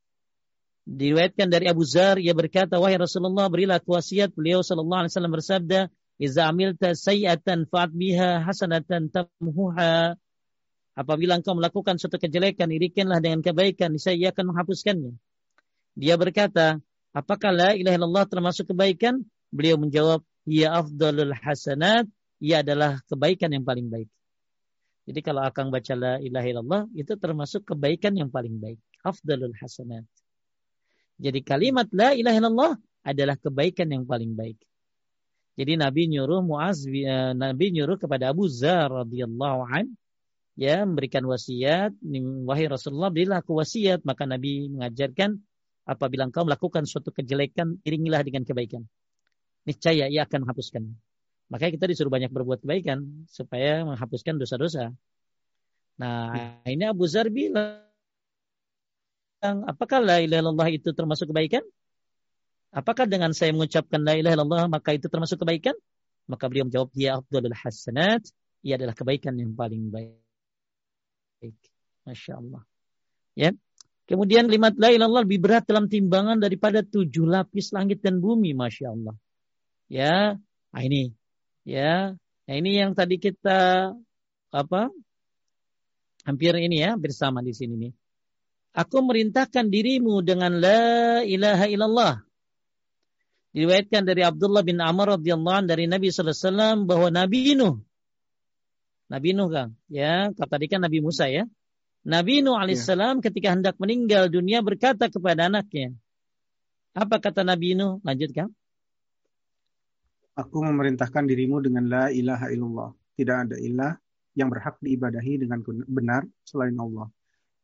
Diriwayatkan dari Abu Zar, ia berkata, Wahai Rasulullah, berilah wasiat. Beliau sallallahu alaihi wasallam bersabda, Iza amilta sayyatan fa'at biha hasanatan tamhuha. Apabila engkau melakukan suatu kejelekan, irikanlah dengan kebaikan, saya akan menghapuskannya. Dia berkata, apakah la ilaha illallah termasuk kebaikan? Beliau menjawab, ya afdalul hasanat, ia adalah kebaikan yang paling baik. Jadi kalau akan baca la ilaha illallah, itu termasuk kebaikan yang paling baik. Afdalul hasanat. Jadi kalimat la ilaha illallah adalah kebaikan yang paling baik. Jadi Nabi nyuruh Muaz uh, Nabi nyuruh kepada Abu Zar radhiyallahu an ya memberikan wasiat wahai Rasulullah berilah aku wasiat maka Nabi mengajarkan apabila engkau melakukan suatu kejelekan iringilah dengan kebaikan niscaya ia akan menghapuskan makanya kita disuruh banyak berbuat kebaikan supaya menghapuskan dosa-dosa nah ini Abu Zar bilang apakah la ilaha illallah itu termasuk kebaikan? Apakah dengan saya mengucapkan la ilaha illallah maka itu termasuk kebaikan? Maka beliau menjawab, ya afdalul hasanat, ia adalah kebaikan yang paling baik. Masya Allah. Ya. Kemudian kalimat la ilaha lebih berat dalam timbangan daripada tujuh lapis langit dan bumi. Masya Allah. Ya. Nah ini. Ya. Nah ini yang tadi kita apa hampir ini ya bersama di sini nih. Aku merintahkan dirimu dengan la ilaha illallah. Diriwayatkan dari Abdullah bin Amr radhiyallahu dari Nabi sallallahu alaihi wasallam bahwa Nabi Nuh Nabi Nuh kan, ya, kata tadi kan Nabi Musa ya. Nabi Nuh alaihissalam ya. ketika hendak meninggal dunia berkata kepada anaknya. Apa kata Nabi Nuh? Lanjutkan. Aku memerintahkan dirimu dengan la ilaha illallah. Tidak ada ilah yang berhak diibadahi dengan benar selain Allah.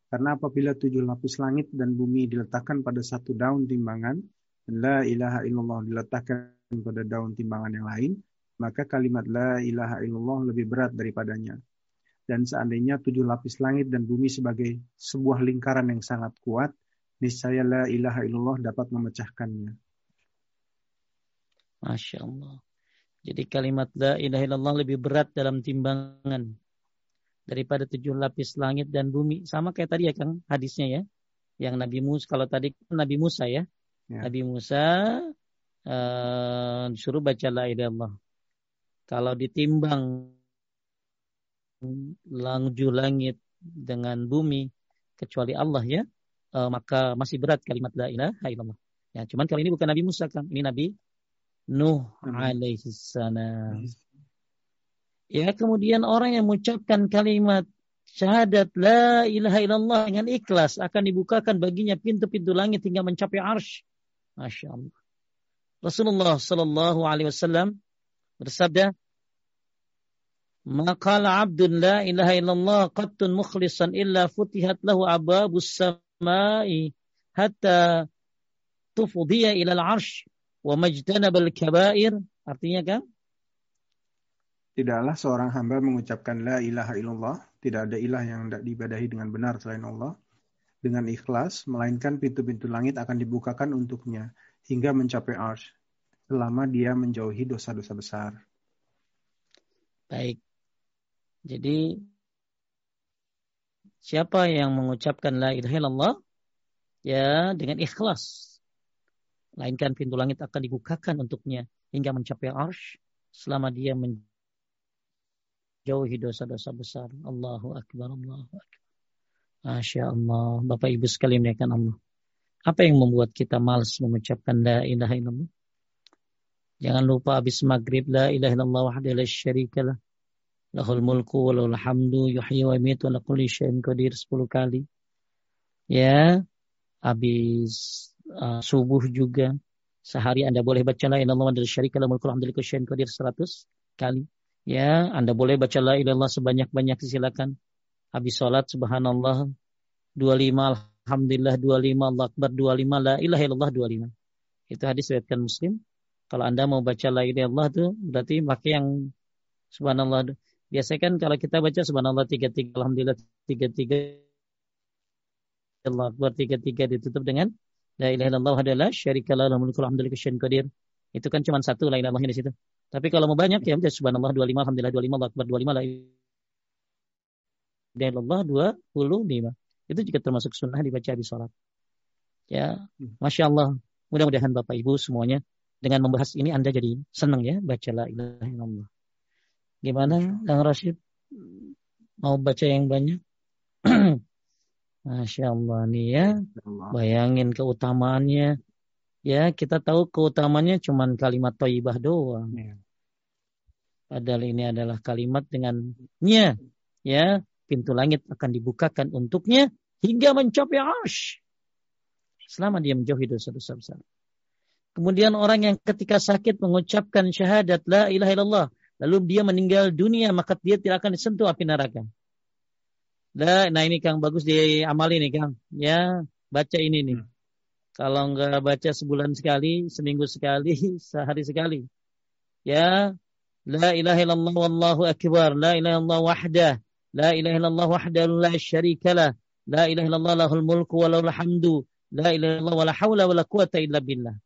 Karena apabila tujuh lapis langit dan bumi diletakkan pada satu daun timbangan, dan la ilaha illallah diletakkan pada daun timbangan yang lain, maka kalimat la ilaha illallah lebih berat daripadanya. Dan seandainya tujuh lapis langit dan bumi sebagai sebuah lingkaran yang sangat kuat, niscaya la ilaha illallah dapat memecahkannya. Masya Allah. Jadi kalimat la ilaha illallah lebih berat dalam timbangan daripada tujuh lapis langit dan bumi. Sama kayak tadi ya Kang hadisnya ya. Yang Nabi Musa kalau tadi Nabi Musa ya. ya. Nabi Musa uh, disuruh baca la ilaha illallah. Kalau ditimbang langju langit dengan bumi kecuali Allah ya, uh, maka masih berat kalimat la ilaha illallah. Ya, cuman kali ini bukan Nabi Musa kan, ini Nabi Nuh alaihi salam. Ya, kemudian orang yang mengucapkan kalimat syahadat la ilaha illallah dengan ikhlas akan dibukakan baginya pintu-pintu langit hingga mencapai arsh. Masya Allah. Rasulullah Sallallahu Alaihi Wasallam bersabda, Maqala abdun la ilaha illallah qattun mukhlisan illa futihat lahu ababus samai hatta tufdiya ila al-arsh wa majtanabal kabair. Artinya kan? Tidaklah seorang hamba mengucapkan la ilaha illallah, tidak ada ilah yang tidak diibadahi dengan benar selain Allah, dengan ikhlas, melainkan pintu-pintu langit akan dibukakan untuknya hingga mencapai arsh, selama dia menjauhi dosa-dosa besar. Baik. Jadi siapa yang mengucapkan la ilaha illallah ya dengan ikhlas melainkan pintu langit akan dibukakan untuknya hingga mencapai arsh selama dia men jauhi dosa-dosa besar. Allahu Akbar, Allahu Akbar. Masya Allah. Bapak Ibu sekalian kan Allah. Apa yang membuat kita malas mengucapkan la ilaha illallah? Jangan lupa habis maghrib la ilaha illallah wahdahu la syarikalah. Lahul mulku wa lahul hamdu yuhyi wa yumiitu wa kulli syai'in qadir 10 kali. Ya, habis uh, subuh juga sehari Anda boleh baca la ilaha illallah wa la syarikalah mulku alhamdulillah syai'in qadir 100 kali. Ya, Anda boleh baca la ilallah sebanyak-banyak silakan. Habis sholat subhanallah 25 alhamdulillah 25 Allah akbar 25 la ilaha illallah 25. Itu hadis riwayatkan Muslim. Kalau Anda mau baca la ilaha illallah itu berarti pakai yang subhanallah. Biasanya kan kalau kita baca subhanallah 33 alhamdulillah 33 Allah akbar 33 ditutup dengan la ilaha illallah adalah syarikalah lahul mulku alhamdulillah qadir. Itu kan cuma satu la ilaha di situ. Tapi kalau mau banyak ya baca subhanallah 25 alhamdulillah 25 Allah akbar 25 la ilaha illallah 25. Itu juga termasuk sunnah dibaca di salat. Ya, masya Allah. Mudah-mudahan Bapak Ibu semuanya dengan membahas ini Anda jadi senang ya baca la ilaha illallah. Gimana, Kang Rashid? Mau baca yang banyak? Masya Allah nih ya. Bayangin keutamaannya. Ya, kita tahu keutamaannya cuma kalimat toibah doang. Ya. Padahal ini adalah kalimat dengan nya. Ya, pintu langit akan dibukakan untuknya hingga mencapai arsh. Selama dia menjauhi dosa-dosa besar. Kemudian orang yang ketika sakit mengucapkan syahadat la ilaha illallah. Lalu dia meninggal dunia maka dia tidak akan disentuh api neraka. Nah, ini Kang bagus amal ini Kang. Ya, baca ini nih. Hmm. Kalau enggak baca sebulan sekali, seminggu sekali, sehari sekali. Ya, la ilaha illallah wallahu akbar, la ilaha illallah wahdah, la ilaha illallah wahdahu la syarikalah, la ilaha illallah lahul mulku wa lahul hamdu, la ilaha illallah wala haula wala quwata illa billah.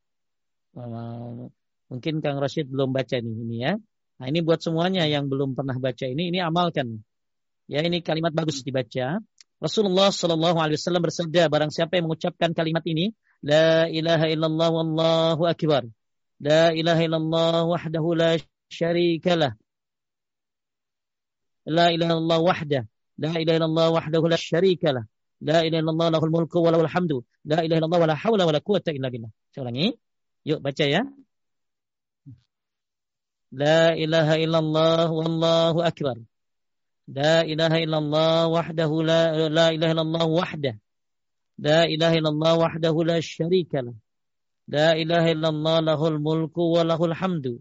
mungkin Kang Rashid belum baca nih ini ya. Nah, ini buat semuanya yang belum pernah baca ini, ini amalkan. Ya ini kalimat bagus dibaca. Rasulullah Shallallahu Alaihi Wasallam bersabda, barang siapa yang mengucapkan kalimat ini, La ilaha illallah wallahu akbar. La ilaha illallah wahdahu la syarikalah. La ilaha illallah wahdah. La ilaha illallah wahdahu la syarikalah. La ilaha illallah lahul mulku wa lahul hamdu. La ilaha illallah wa la hawla wa la quwata illa billah. Saya ulangi. Yuk baca ya. La ilaha illallah wallahu akbar. La ilaha illallah wahdahu la, la ilaha illallah wahdah. La ilaha illallah wahdahu la syarika lah. La ilaha illallah lahul mulku wa lahul hamdu.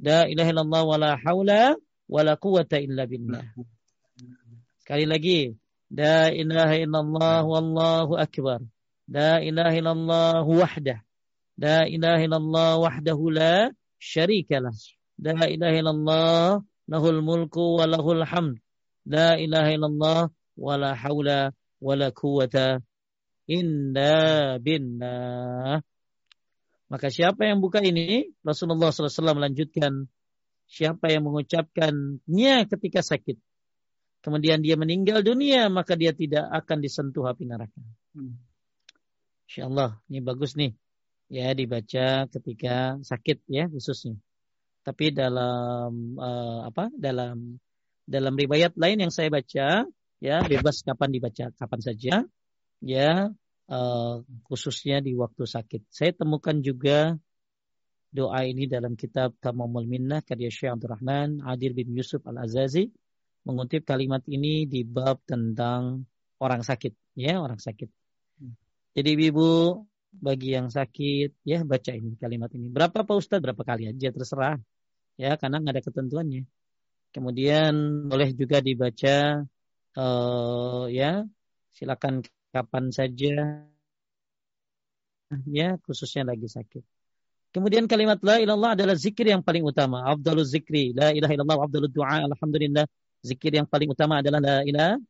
La ilaha illallah wa la hawla wa la quwata illa billah. Sekali lagi. La ilaha illallah wallahu akbar. La ilaha illallah wahdah. La ilaha illallah wahdahu la syarika lah. La ilaha illallah lahul mulku wa lahul hamd. La ilaha illallah wa la hawla wa la quwata illa billah. Maka siapa yang buka ini, Rasulullah SAW melanjutkan, siapa yang mengucapkannya ketika sakit. Kemudian dia meninggal dunia, maka dia tidak akan disentuh api neraka. Hmm. Insyaallah ini bagus nih. Ya, dibaca ketika sakit ya, khususnya. Tapi dalam uh, apa? Dalam dalam riwayat lain yang saya baca, ya bebas kapan dibaca, kapan saja, ya uh, khususnya di waktu sakit. Saya temukan juga doa ini dalam kitab Tamamul Minnah karya Syekh Abdul Rahman Adil bin Yusuf Al-Azazi mengutip kalimat ini di bab tentang orang sakit, ya orang sakit. Jadi ibu bagi yang sakit ya baca ini kalimat ini. Berapa Pak Ustadz? Berapa kali aja terserah. Ya karena nggak ada ketentuannya. Kemudian boleh juga dibaca uh, ya silakan kapan saja ya khususnya lagi sakit. Kemudian kalimat la ilallah adalah zikir yang paling utama. Abdul zikri. La ilaha illallah abdul du'a. Alhamdulillah. Zikir yang paling utama adalah la ilaha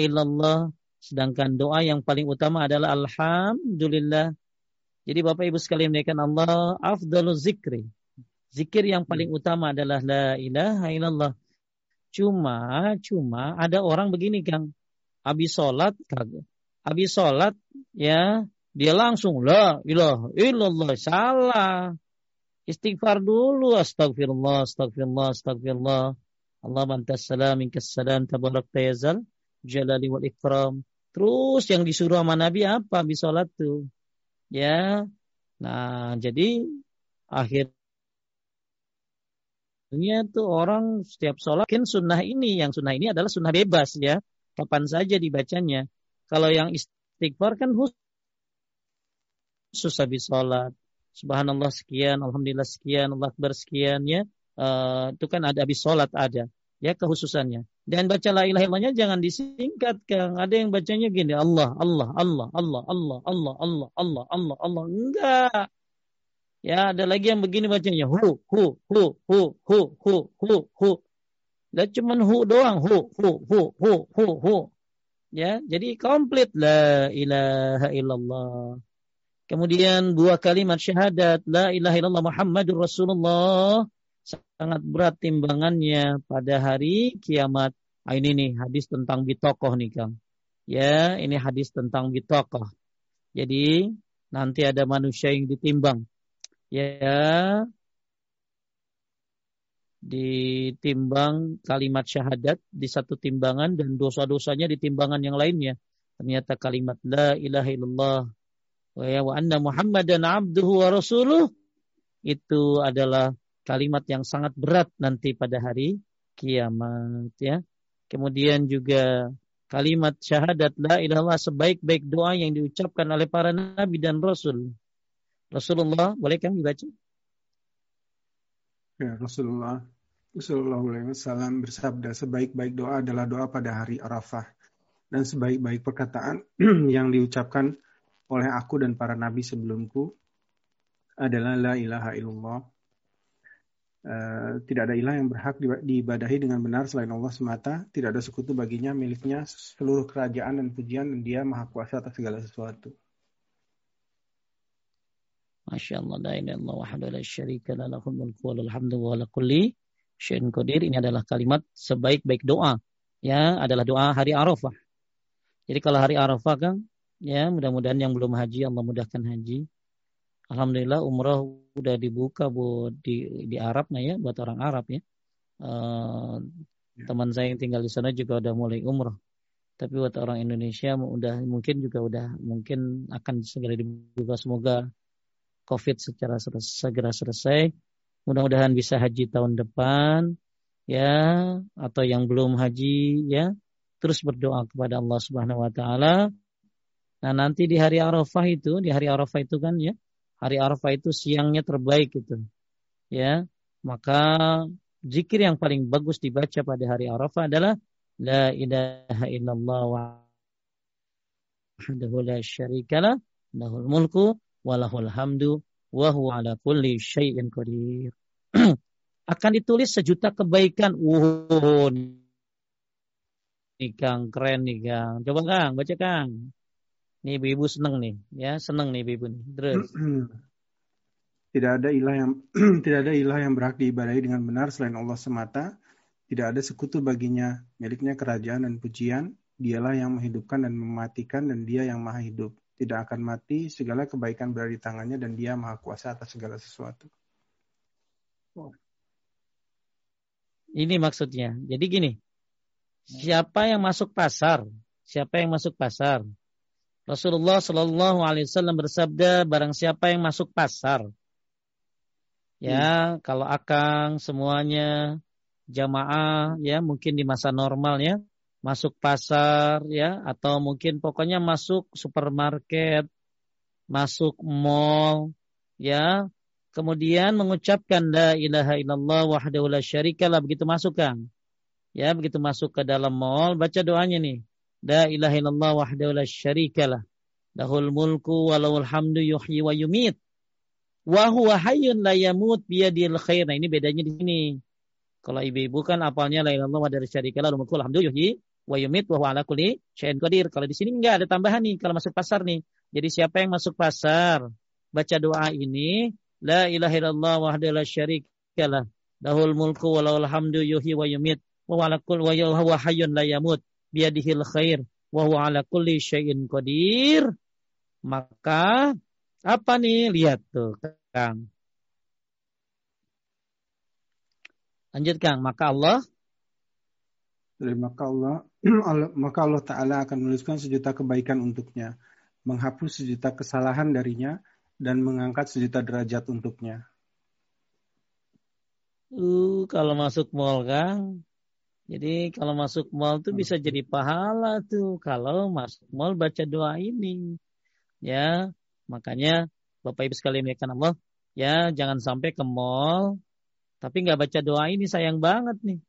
illallah. Sedangkan doa yang paling utama adalah alhamdulillah. Jadi Bapak Ibu sekalian menaikkan Allah afdalul zikri. Zikir yang paling hmm. utama adalah la ilaha illallah. Cuma, cuma ada orang begini Kang. Habis sholat, habis sholat ya dia langsung la ilaha illallah salah. Istighfar dulu astagfirullah astagfirullah astagfirullah. Allah bantas salam minkas salam tabarak tayazal jalali wal ikram. Terus yang disuruh sama Nabi apa habis sholat tuh? Ya. Nah, jadi akhir Sebenarnya tuh orang setiap sholat kan sunnah ini, yang sunnah ini adalah sunnah bebas ya, kapan saja dibacanya. Kalau yang istighfar kan khusus habis sholat. Subhanallah sekian, Alhamdulillah sekian, Allah Akbar sekian ya. Uh, itu kan ada habis sholat ada ya kekhususannya. Dan baca la ilaha illallahnya jangan disingkat Kang. Ada yang bacanya gini, Allah, Allah, Allah, Allah, Allah, Allah, Allah, Allah, Allah, Allah. Enggak. Ya, ada lagi yang begini bacanya hu hu hu hu hu hu hu hu. Dan cuma hu doang hu hu hu hu hu hu. Ya, jadi komplit la ilaha illallah. Kemudian dua kalimat syahadat la ilaha illallah Muhammadur Rasulullah sangat berat timbangannya pada hari kiamat. Ah, ini nih hadis tentang bitokoh nih Kang. Ya, ini hadis tentang bitokoh. Jadi nanti ada manusia yang ditimbang. Ya, ditimbang kalimat syahadat di satu timbangan dan dosa-dosanya di timbangan yang lainnya. Ternyata kalimat la ilaha illallah wa ya wa anna muhammadan abduhu wa rasuluh itu adalah kalimat yang sangat berat nanti pada hari kiamat ya. Kemudian juga kalimat syahadat la ilaha sebaik-baik doa yang diucapkan oleh para nabi dan rasul. Rasulullah boleh kami baca? Ya, Rasulullah Sallallahu Alaihi Wasallam bersabda, sebaik-baik doa adalah doa pada hari Arafah. Dan sebaik-baik perkataan yang diucapkan oleh aku dan para nabi sebelumku adalah la ilaha illallah. Uh, tidak ada ilah yang berhak diibadahi dengan benar selain Allah semata. Tidak ada sekutu baginya, miliknya seluruh kerajaan dan pujian, dan dia maha kuasa atas segala sesuatu. Masya Allah, la ilaha wahdahu la syarika la lahul mulku wa hamdu wa la kulli syai'in qadir. Ini adalah kalimat sebaik-baik doa. Ya, adalah doa hari Arafah. Jadi kalau hari Arafah kan, ya mudah-mudahan yang belum haji Allah mudahkan haji. Alhamdulillah umrah udah dibuka buat di di Arab nah ya buat orang Arab ya. Uh, teman saya yang tinggal di sana juga udah mulai umrah. Tapi buat orang Indonesia udah mungkin juga udah mungkin akan segera dibuka semoga COVID secara segera selesai. Mudah-mudahan bisa haji tahun depan ya atau yang belum haji ya terus berdoa kepada Allah Subhanahu wa taala. Nah, nanti di hari Arafah itu, di hari Arafah itu kan ya, hari Arafah itu siangnya terbaik itu. Ya, maka zikir yang paling bagus dibaca pada hari Arafah adalah la ilaha illallah wahdahu la syarikalah lahul mulku walahul hamdu wa huwa ala kulli syai'in qadir. akan ditulis sejuta kebaikan. Wow, nih Kang, keren nih Kang. Coba Kang, baca Kang. Nih ibu-ibu seneng nih, ya seneng nih ibu-ibu nih. Terus. Tidak ada ilah yang tidak ada ilah yang berhak diibadahi dengan benar selain Allah semata. Tidak ada sekutu baginya, miliknya kerajaan dan pujian. Dialah yang menghidupkan dan mematikan dan dia yang maha hidup tidak akan mati, segala kebaikan berada di tangannya dan dia maha kuasa atas segala sesuatu. Ini maksudnya. Jadi gini, siapa yang masuk pasar? Siapa yang masuk pasar? Rasulullah Shallallahu Alaihi Wasallam bersabda, barang siapa yang masuk pasar, ya hmm. kalau akang semuanya jamaah, ya mungkin di masa normal ya, masuk pasar ya atau mungkin pokoknya masuk supermarket, masuk mall ya, kemudian mengucapkan la ilaha illallah wahdahu la syarikalah begitu masuk Kang. Ya, begitu masuk ke dalam mall baca doanya nih. La ilaha illallah wahdahu la syarikalah. Lahul mulku walahul hamdu yuhyi wa yumit. Wa huwa hayyun la yamut biyadil khair. Nah, ini bedanya di sini. Kalau ibu-ibu kan apalnya la ilaha illallah wahdahu la syarikalah lahul mulku walhamdu yuhyi wa yumit wa ala kulli syai'in qadir. Kalau di sini enggak ada tambahan nih kalau masuk pasar nih. Jadi siapa yang masuk pasar baca doa ini la ilaha illallah wahdahu la syarikalah lahul mulku wa lahul hamdu yuhyi wa yumit wa ala kulli wa huwa hayyun la yamut biyadihil khair wa huwa ala kulli syai'in qadir. Maka apa nih? Lihat tuh, Kang. Lanjut Kang, maka Allah maka Allah, maka Allah Ta'ala akan menuliskan sejuta kebaikan untuknya, menghapus sejuta kesalahan darinya, dan mengangkat sejuta derajat untuknya. Uh, kalau masuk mall Kang, jadi kalau masuk mall tuh bisa jadi pahala tuh kalau masuk mall baca doa ini. Ya, makanya Bapak Ibu sekalian kan Allah, ya jangan sampai ke mall tapi nggak baca doa ini sayang banget nih.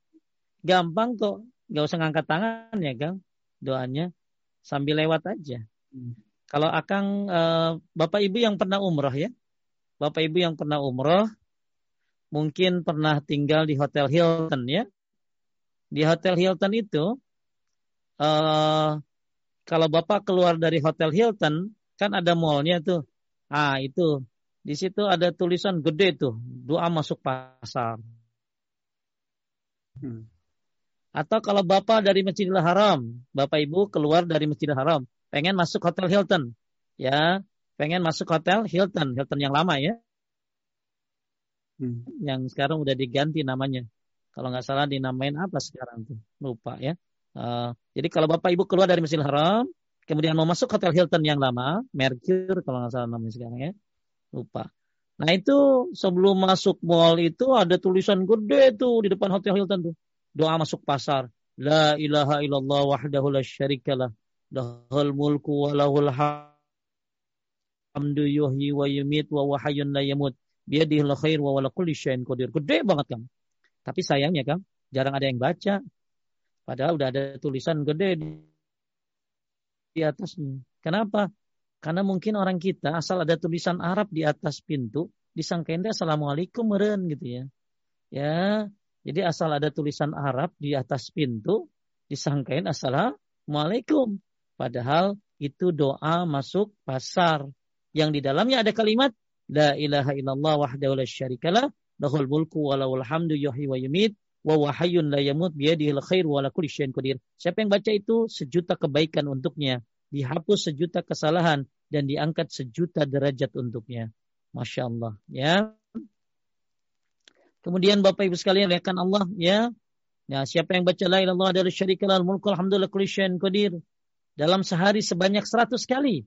Gampang kok nggak usah ngangkat tangan ya Kang doanya sambil lewat aja. Hmm. Kalau Akang uh, Bapak Ibu yang pernah umroh ya, Bapak Ibu yang pernah umroh mungkin pernah tinggal di Hotel Hilton ya. Di Hotel Hilton itu uh, kalau Bapak keluar dari Hotel Hilton kan ada mallnya tuh. Ah itu di situ ada tulisan gede tuh doa masuk pasar. Hmm. Atau kalau bapak dari Masjidil Haram, bapak ibu keluar dari Masjidil Haram, pengen masuk hotel Hilton, ya, pengen masuk hotel Hilton, Hilton yang lama ya, hmm. yang sekarang udah diganti namanya. Kalau nggak salah dinamain apa sekarang tuh, lupa ya. Uh, jadi kalau bapak ibu keluar dari Masjidil Haram, kemudian mau masuk hotel Hilton yang lama, Mercure kalau nggak salah namanya sekarang ya, lupa. Nah itu sebelum masuk mall itu ada tulisan gede tuh di depan hotel Hilton tuh doa masuk pasar. La ilaha illallah wahdahu la syarikalah. Lahul mulku wa lahul hamdu yuhyi wa yumit wa wahayun la yamut. Biadihil khair wa wala kulli syai'in. Gede banget kan. Tapi sayangnya kan jarang ada yang baca. Padahal udah ada tulisan gede di, di atasnya. Kenapa? Karena mungkin orang kita asal ada tulisan Arab di atas pintu, disangkain assalamualaikum meren gitu ya. Ya, jadi asal ada tulisan Arab di atas pintu, disangkain assalamualaikum. Padahal itu doa masuk pasar. Yang di dalamnya ada kalimat La ilaha illallah wahdahu la syarikalah lahul mulku wa lahul hamdu yuhyi wa yumit wa wahayyun la yamut biyadihil khair wa la kulli syai'in qadir. Siapa yang baca itu sejuta kebaikan untuknya, dihapus sejuta kesalahan dan diangkat sejuta derajat untuknya. Masya Allah. Ya. Kemudian Bapak Ibu sekalian lihatkan Allah ya. Ya, siapa yang baca la ilaha illallah syarikalah mulku alhamdulillah kulli syai'in qadir dalam sehari sebanyak 100 kali,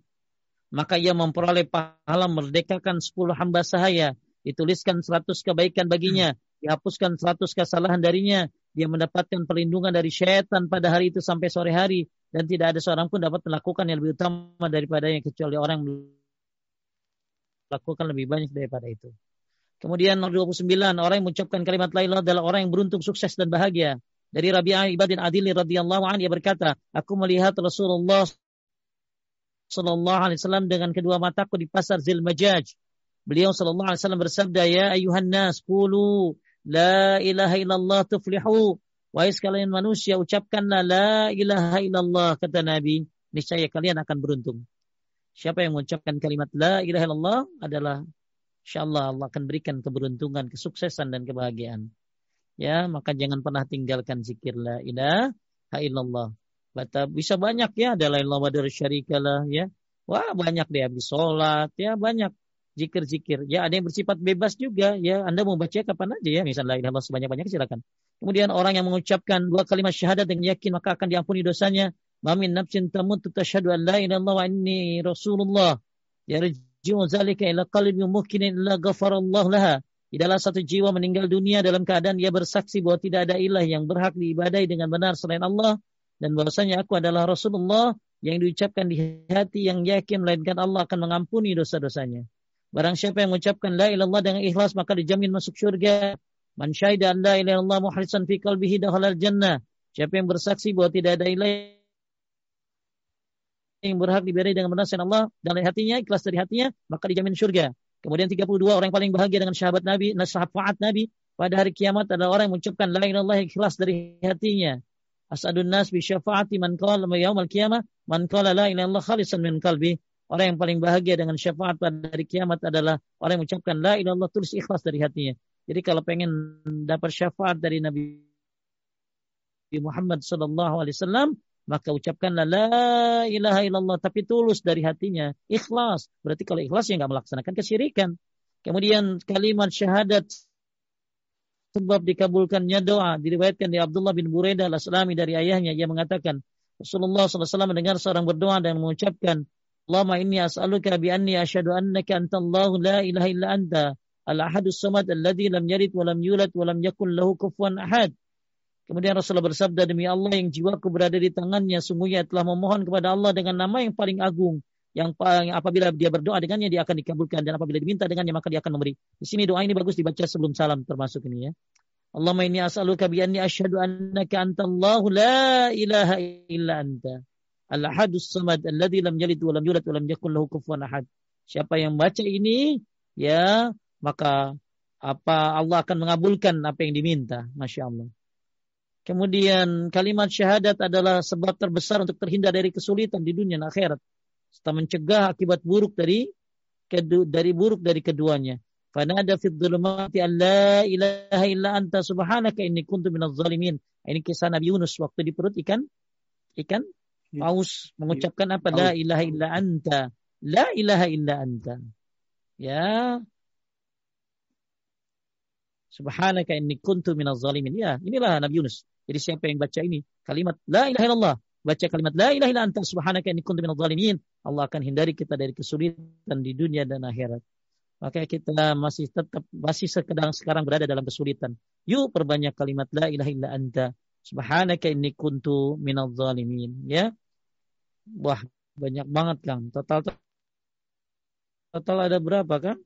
maka ia memperoleh pahala merdekakan 10 hamba sahaya, dituliskan 100 kebaikan baginya, dihapuskan 100 kesalahan darinya, dia mendapatkan perlindungan dari syaitan pada hari itu sampai sore hari dan tidak ada seorang pun dapat melakukan yang lebih utama daripadanya kecuali orang yang melakukan lebih banyak daripada itu. Kemudian nomor 29, orang yang mengucapkan kalimat la adalah orang yang beruntung, sukses dan bahagia. Dari Rabi'ah ibadin Adili radhiyallahu anhu dia berkata, aku melihat Rasulullah sallallahu alaihi wasallam dengan kedua mataku di pasar Zilmajaj. Beliau sallallahu alaihi wasallam bersabda, "Ya ayuhan nas, qulu la ilaha illallah tuflihu." Wahai sekalian manusia, ucapkanlah la ilaha illallah kata Nabi, niscaya kalian akan beruntung. Siapa yang mengucapkan kalimat la ilaha illallah adalah Insyaallah Allah akan berikan keberuntungan, kesuksesan dan kebahagiaan. Ya, maka jangan pernah tinggalkan zikir la ilaha illallah. Bata, bisa banyak ya, ada la ilaha syarikalah ya. Wah, banyak deh habis sholat ya, banyak zikir-zikir. Ya, ada yang bersifat bebas juga ya. Anda mau baca kapan aja ya, misalnya la sebanyak-banyak silakan. Kemudian orang yang mengucapkan dua kalimat syahadat dengan yakin maka akan diampuni dosanya. Mamin nafsin tamut tashhadu an la illallah wa inni rasulullah. Ya yarji'u zalika ila qalbi mukminin illa ghafarallahu laha. Tidaklah satu jiwa meninggal dunia dalam keadaan ia bersaksi bahwa tidak ada ilah yang berhak diibadai dengan benar selain Allah dan bahwasanya aku adalah Rasulullah yang diucapkan di hati yang yakin melainkan Allah akan mengampuni dosa-dosanya. Barang siapa yang mengucapkan la ilallah dengan ikhlas maka dijamin masuk surga. Man syahida an la ilaha illallah muhlisan fi qalbihi dakhala jannah. Siapa yang bersaksi bahwa tidak ada ilah yang berhak diberi dengan benar Allah dan dari hatinya, ikhlas dari hatinya, maka dijamin surga. Kemudian 32 orang yang paling bahagia dengan sahabat Nabi, syafaat Nabi pada hari kiamat adalah orang yang mengucapkan la ilaha ikhlas dari hatinya. Asadun nas bi syafaati man qala yaumil qiyamah man qala la ilaha illallah khalisan min qalbi. Orang yang paling bahagia dengan syafaat pada hari kiamat adalah orang yang mengucapkan la ilaha illallah tulus ikhlas dari hatinya. Jadi kalau pengen dapat syafaat dari Nabi Muhammad sallallahu alaihi wasallam, maka ucapkanlah la ilaha illallah tapi tulus dari hatinya, ikhlas. Berarti kalau ikhlas ya nggak melaksanakan kesyirikan. Kemudian kalimat syahadat sebab dikabulkannya doa diriwayatkan di Abdullah bin Buraidah al-Aslami dari ayahnya ia mengatakan Rasulullah SAW mendengar seorang berdoa dan mengucapkan Allahumma inni as'aluka bi anni asyhadu annaka antallahu la ilaha illa anta al-ahadus samad alladhi lam yalid wa lam yulad wa lam yakul lahu kufuwan ahad Kemudian Rasulullah bersabda, demi Allah yang jiwaku berada di tangannya, sungguhnya telah memohon kepada Allah dengan nama yang paling agung. Yang apabila dia berdoa dengannya, dia akan dikabulkan. Dan apabila diminta dengannya, maka dia akan memberi. Di sini doa ini bagus dibaca sebelum salam termasuk ini ya. Allahumma inni as'aluka bi anni asyhadu annaka antallahu la ilaha illa anta. Al-ahadus samad alladhi lam yalid wa lam yulad wa lam yakul lahu kufuwan ahad. Siapa yang baca ini ya maka apa Allah akan mengabulkan apa yang diminta. Masya Allah. Kemudian kalimat syahadat adalah sebab terbesar untuk terhindar dari kesulitan di dunia dan akhirat. Serta mencegah akibat buruk dari dari buruk dari keduanya. Fanada fi dhulumati an la ilaha illa anta subhanaka inni kuntu minadh zalimin. Ini kisah Nabi Yunus waktu di perut ikan ikan. Paus mengucapkan apa? La ilaha illa anta. La ilaha illa anta. Ya. Subhanaka inni kuntu minadh zalimin. Ya, inilah Nabi Yunus. Jadi siapa yang baca ini kalimat la ilaha illallah, baca kalimat la ilaha illa anta subhanaka inni kuntu minadh zalimin, Allah akan hindari kita dari kesulitan di dunia dan akhirat. Maka kita masih tetap masih sekedang sekarang berada dalam kesulitan. Yuk perbanyak kalimat la ilaha illa anta subhanaka inni kuntu minadh zalimin ya. Wah, banyak banget Kang. Total total ada berapa Kang?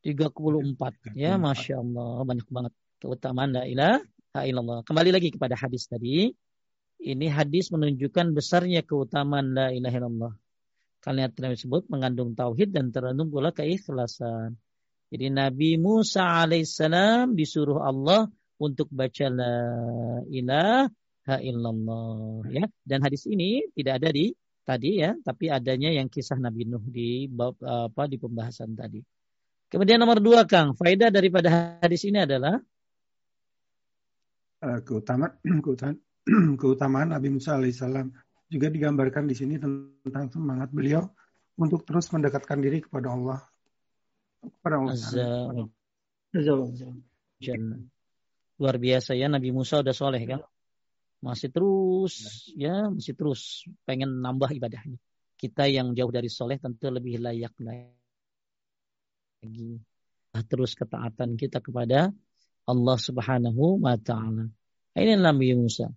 34 ya, Masya Allah banyak banget keutamaan la ilaha illallah. Kembali lagi kepada hadis tadi. Ini hadis menunjukkan besarnya keutamaan la ilaha illallah. Kalimat tersebut mengandung tauhid dan terkandung pula keikhlasan. Jadi Nabi Musa alaihissalam disuruh Allah untuk baca la ilaha illallah ya. Dan hadis ini tidak ada di tadi ya, tapi adanya yang kisah Nabi Nuh di apa di pembahasan tadi. Kemudian nomor dua Kang, faedah daripada hadis ini adalah Eh, keutamaan keutamaan keutamaan Nabi Musa alaihissalam juga digambarkan di sini tentang semangat beliau untuk terus mendekatkan diri kepada Allah kepada Allah. Luar biasa ya Nabi Musa udah soleh kan? Masih terus ya masih terus pengen nambah ibadahnya. Kita yang jauh dari soleh tentu lebih layak lagi. Terus ketaatan kita kepada Allah Subhanahu wa taala. Ini Nabi Musa.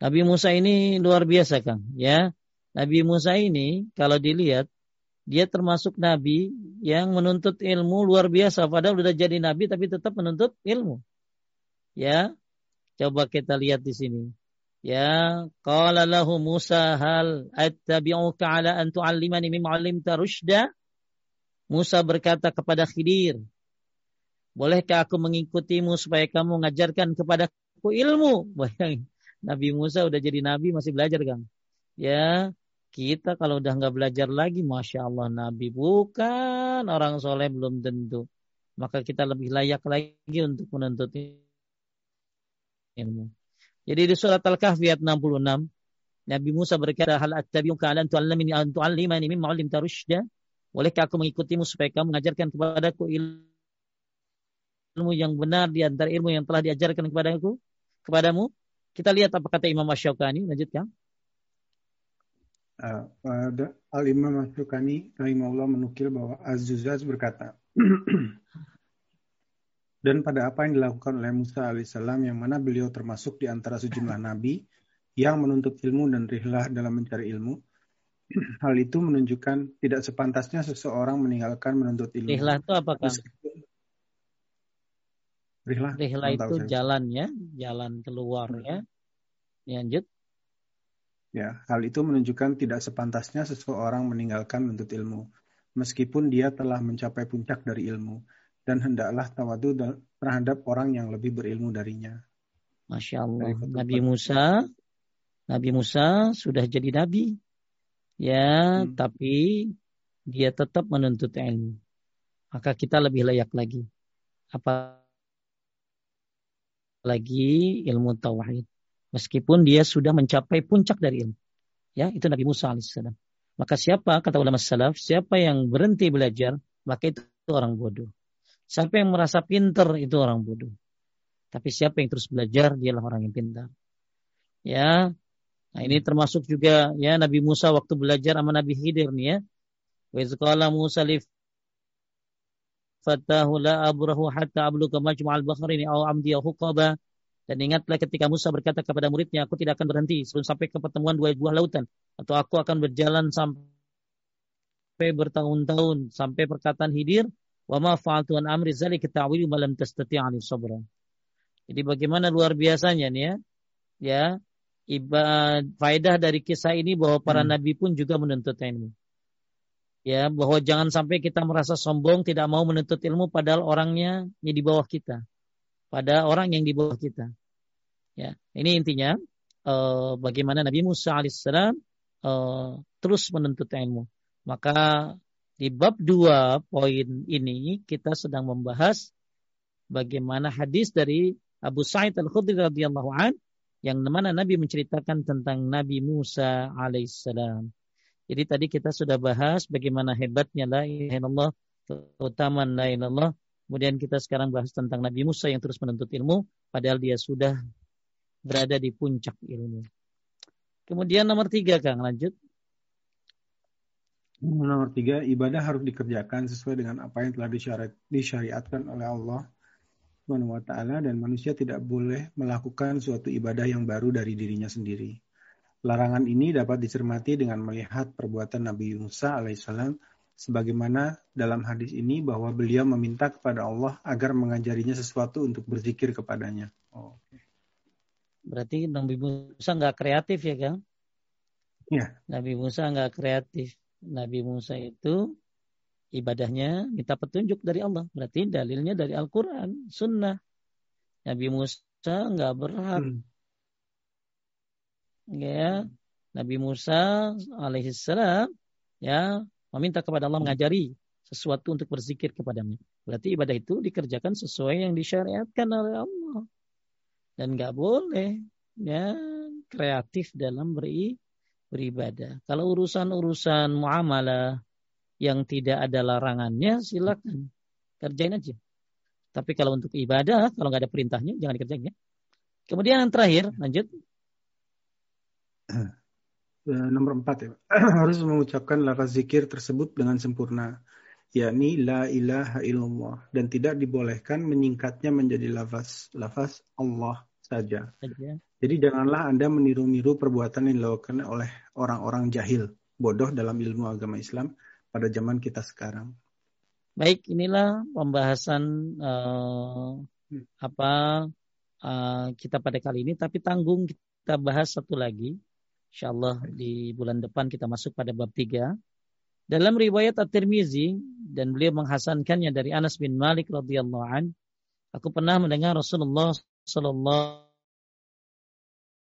Nabi Musa ini luar biasa, Kang, ya. Nabi Musa ini kalau dilihat dia termasuk nabi yang menuntut ilmu luar biasa padahal sudah jadi nabi tapi tetap menuntut ilmu. Ya. Coba kita lihat di sini. Ya, qala lahu Musa hal attabi'uka ala an tu'allimani mimma 'allimta rusyda? Musa berkata kepada Khidir, Bolehkah aku mengikutimu supaya kamu mengajarkan kepadaku ilmu? Bayangin, Nabi Musa udah jadi nabi masih belajar kan? Ya, kita kalau udah nggak belajar lagi, masya Allah Nabi bukan orang soleh belum tentu. Maka kita lebih layak lagi untuk menuntut ilmu. Jadi di surat Al-Kahfi ayat 66, Nabi Musa berkata, "Hal attabi'uka ala an tu'allimani an tu'allimani mimma 'allimta rusyda?" Bolehkah aku mengikutimu supaya kamu mengajarkan kepadaku ilmu ilmu yang benar di antara ilmu yang telah diajarkan kepadaku kepadamu. Kita lihat apa kata Imam Asy-Syaukani, lanjutkan. Uh, Al-Imam Asy-Syaukani rahimahullah menukil bahwa Az-Zuzaz berkata, dan pada apa yang dilakukan oleh Musa alaihissalam yang mana beliau termasuk di antara sejumlah nabi yang menuntut ilmu dan rihlah dalam mencari ilmu, hal itu menunjukkan tidak sepantasnya seseorang meninggalkan menuntut ilmu. Rihlah itu apakah? Rihlah, Rihlah itu jalan ya, jalan keluar hmm. ya. Lanjut. Ya, hal itu menunjukkan tidak sepantasnya seseorang meninggalkan menuntut ilmu, meskipun dia telah mencapai puncak dari ilmu, dan hendaklah tawadu terhadap orang yang lebih berilmu darinya. Masya Allah. Nabi Musa, Nabi Musa sudah jadi nabi, ya, hmm. tapi dia tetap menuntut ilmu. Maka kita lebih layak lagi. Apa lagi ilmu tauhid. Meskipun dia sudah mencapai puncak dari ilmu. Ya, itu Nabi Musa alaihissalam. Maka siapa, kata ulama salaf, siapa yang berhenti belajar, maka itu orang bodoh. Siapa yang merasa pintar, itu orang bodoh. Tapi siapa yang terus belajar, dialah orang yang pintar. Ya, nah ini termasuk juga ya Nabi Musa waktu belajar sama Nabi Khidir nih ya. Wa Musa li fatahu la abrahu hatta abluga majma'al bahraini aw amdiya huqaba dan ingatlah ketika Musa berkata kepada muridnya aku tidak akan berhenti sebelum sampai ke pertemuan dua buah lautan atau aku akan berjalan sampai bertahun-tahun sampai perkataan Hidir wa ma fa'altu an amri zalika ta'wilu ma lam sabra jadi bagaimana luar biasanya nih ya? Ya iba faedah dari kisah ini bahwa para hmm. nabi pun juga menuntut ilmu. Ya bahwa jangan sampai kita merasa sombong tidak mau menuntut ilmu padahal orangnya di bawah kita. Pada orang yang di bawah kita. Ya ini intinya uh, bagaimana Nabi Musa alaihissalam uh, terus menuntut ilmu. Maka Di bab dua poin ini kita sedang membahas bagaimana hadis dari Abu Sa'id Al-Khudri radhiyallahu an yang mana Nabi menceritakan tentang Nabi Musa alaihissalam. Jadi tadi kita sudah bahas bagaimana hebatnya la ilaha illallah, keutamaan la ilaha Kemudian kita sekarang bahas tentang Nabi Musa yang terus menuntut ilmu padahal dia sudah berada di puncak ilmu. Kemudian nomor tiga Kang lanjut. Nomor tiga, ibadah harus dikerjakan sesuai dengan apa yang telah disyariatkan oleh Allah Subhanahu wa taala dan manusia tidak boleh melakukan suatu ibadah yang baru dari dirinya sendiri. Larangan ini dapat dicermati dengan melihat perbuatan Nabi Musa alaihissalam sebagaimana dalam hadis ini bahwa beliau meminta kepada Allah agar mengajarinya sesuatu untuk berzikir kepadanya. Oh, Berarti Nabi Musa nggak kreatif ya Kang? Ya. Nabi Musa nggak kreatif. Nabi Musa itu ibadahnya minta petunjuk dari Allah. Berarti dalilnya dari Al-Quran, Sunnah. Nabi Musa nggak berhak. Hmm. Ya, Nabi Musa alaihissalam ya meminta kepada Allah mengajari sesuatu untuk berzikir kepadanya. Berarti ibadah itu dikerjakan sesuai yang disyariatkan oleh Allah. Dan nggak boleh ya kreatif dalam beri beribadah. Kalau urusan-urusan muamalah yang tidak ada larangannya, silakan kerjain aja. Tapi kalau untuk ibadah, kalau nggak ada perintahnya, jangan dikerjain ya. Kemudian yang terakhir, lanjut. Eh, nomor empat ya, harus mengucapkan lafaz zikir tersebut dengan sempurna, yakni la ilaha illallah dan tidak dibolehkan menyingkatnya menjadi lafaz lafaz Allah saja. Jadi janganlah Anda meniru-niru perbuatan yang dilakukan oleh orang-orang jahil, bodoh dalam ilmu agama Islam pada zaman kita sekarang. Baik, inilah pembahasan uh, apa uh, kita pada kali ini. Tapi tanggung kita bahas satu lagi. Insya Allah di bulan depan kita masuk pada bab tiga. Dalam riwayat At-Tirmizi dan beliau menghasankannya dari Anas bin Malik radhiyallahu an, aku pernah mendengar Rasulullah sallallahu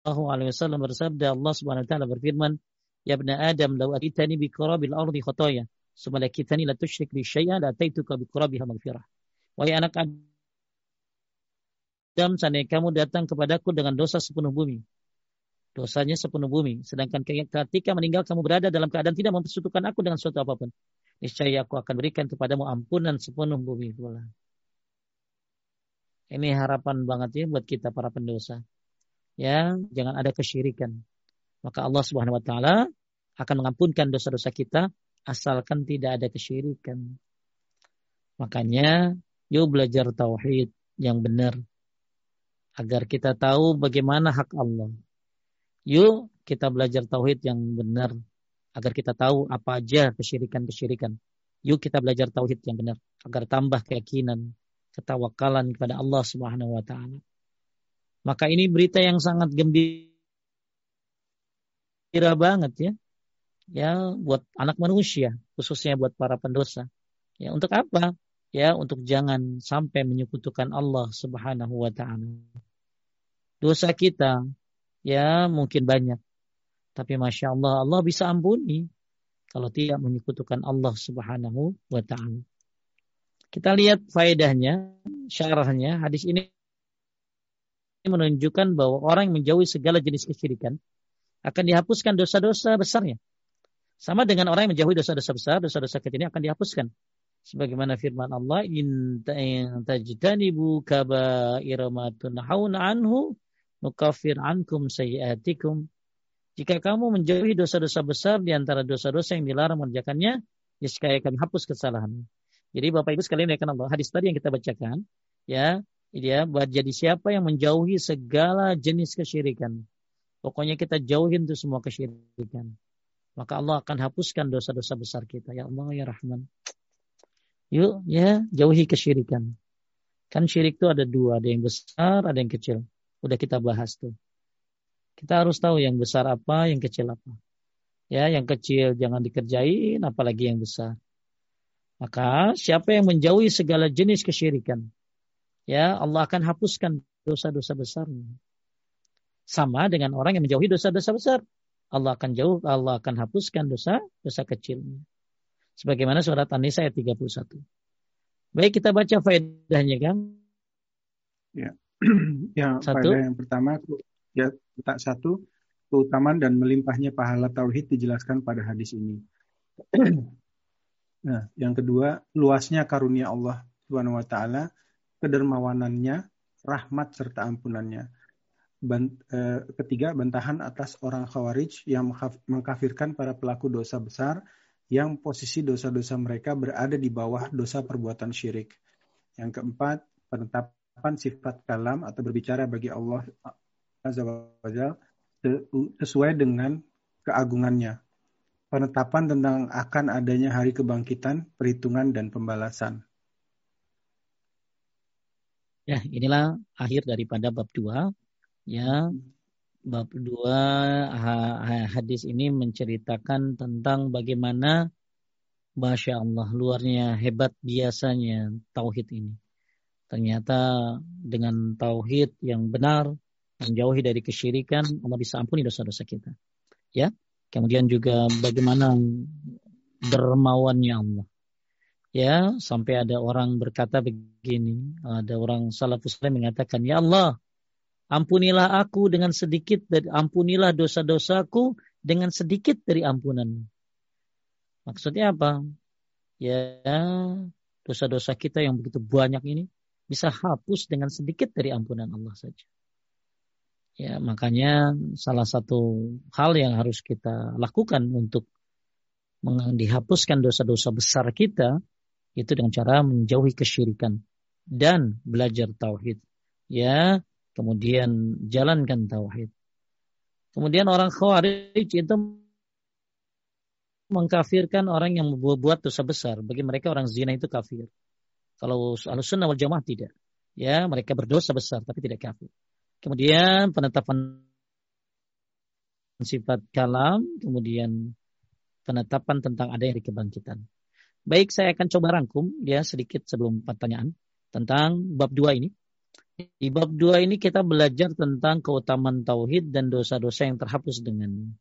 alaihi wasallam bersabda Allah Subhanahu wa taala berfirman, "Ya ibna Adam, law atitani bi qurabil ardi khataya, summa lakitani la tusyrik bi syai'an la ataituka bi qurabiha maghfirah." Wahai anak Adam, seandainya kamu datang kepadaku dengan dosa sepenuh bumi, dosanya sepenuh bumi, sedangkan ketika meninggal kamu berada dalam keadaan tidak mempersekutukan aku dengan suatu apa pun, niscaya aku akan berikan kepadamu ampunan sepenuh bumi pula. Ini harapan banget ya buat kita para pendosa ya jangan ada kesyirikan. Maka Allah Subhanahu wa taala akan mengampunkan dosa-dosa kita asalkan tidak ada kesyirikan. Makanya yuk belajar tauhid yang benar agar kita tahu bagaimana hak Allah. Yuk kita belajar tauhid yang benar agar kita tahu apa aja kesyirikan-kesyirikan. Yuk kita belajar tauhid yang benar agar tambah keyakinan, ketawakalan kepada Allah Subhanahu wa taala. Maka ini berita yang sangat gembira banget ya. Ya, buat anak manusia, khususnya buat para pendosa. Ya, untuk apa? Ya, untuk jangan sampai menyekutukan Allah Subhanahu wa taala. Dosa kita ya mungkin banyak. Tapi Masya Allah, Allah bisa ampuni kalau tidak menyekutukan Allah Subhanahu wa taala. Kita lihat faedahnya, syarahnya. Hadis ini menunjukkan bahwa orang yang menjauhi segala jenis kesyirikan akan dihapuskan dosa-dosa besarnya. Sama dengan orang yang menjauhi dosa-dosa besar, dosa-dosa kecil ini akan dihapuskan. Sebagaimana firman Allah, "In tajtanibu kaba'ira ma anhu nukafir ankum sayiatikum." Jika kamu menjauhi dosa-dosa besar di antara dosa-dosa yang dilarang mengerjakannya, niscaya akan hapus kesalahan. Jadi Bapak Ibu sekalian ya Allah, hadis tadi yang kita bacakan, ya, ya buat jadi siapa yang menjauhi segala jenis kesyirikan. Pokoknya kita jauhin tuh semua kesyirikan. Maka Allah akan hapuskan dosa-dosa besar kita. Ya Allah ya Rahman. Yuk ya jauhi kesyirikan. Kan syirik itu ada dua. Ada yang besar, ada yang kecil. Udah kita bahas tuh. Kita harus tahu yang besar apa, yang kecil apa. Ya, yang kecil jangan dikerjain, apalagi yang besar. Maka siapa yang menjauhi segala jenis kesyirikan, ya Allah akan hapuskan dosa-dosa besarnya. Sama dengan orang yang menjauhi dosa-dosa besar. Allah akan jauh, Allah akan hapuskan dosa-dosa kecilnya. Sebagaimana surat An-Nisa ayat 31. Baik kita baca faedahnya kan? Ya. ya, satu. yang pertama ya tak satu keutamaan dan melimpahnya pahala tauhid dijelaskan pada hadis ini. nah, yang kedua, luasnya karunia Allah Subhanahu wa taala, kedermawanannya, rahmat serta ampunannya. Eh, ketiga, bantahan atas orang khawarij yang mengkafirkan para pelaku dosa besar yang posisi dosa-dosa mereka berada di bawah dosa perbuatan syirik. Yang keempat, penetapan sifat kalam atau berbicara bagi Allah Azza wa sesuai dengan keagungannya. Penetapan tentang akan adanya hari kebangkitan, perhitungan, dan pembalasan. Ya, inilah akhir daripada bab 2. Ya, bab 2 hadis ini menceritakan tentang bagaimana Masya Allah, luarnya hebat biasanya tauhid ini. Ternyata dengan tauhid yang benar, menjauhi dari kesyirikan, Allah bisa ampuni dosa-dosa kita. Ya. Kemudian juga bagaimana dermawannya Allah. Ya, sampai ada orang berkata begini, ada orang salafus saleh mengatakan, "Ya Allah, ampunilah aku dengan sedikit dari ampunilah dosa-dosaku dengan sedikit dari ampunan." Maksudnya apa? Ya, dosa-dosa kita yang begitu banyak ini bisa hapus dengan sedikit dari ampunan Allah saja. Ya, makanya salah satu hal yang harus kita lakukan untuk dihapuskan dosa-dosa besar kita itu dengan cara menjauhi kesyirikan dan belajar tauhid. Ya, kemudian jalankan tauhid. Kemudian orang khawarij itu mengkafirkan orang yang membuat dosa besar. Bagi mereka orang zina itu kafir. Kalau al-sunnah wal jamaah tidak. Ya, mereka berdosa besar tapi tidak kafir. Kemudian penetapan sifat kalam, kemudian penetapan tentang ada dari kebangkitan. Baik, saya akan coba rangkum ya sedikit sebelum pertanyaan tentang bab dua ini. Di bab dua ini kita belajar tentang keutamaan tauhid dan dosa-dosa yang terhapus dengan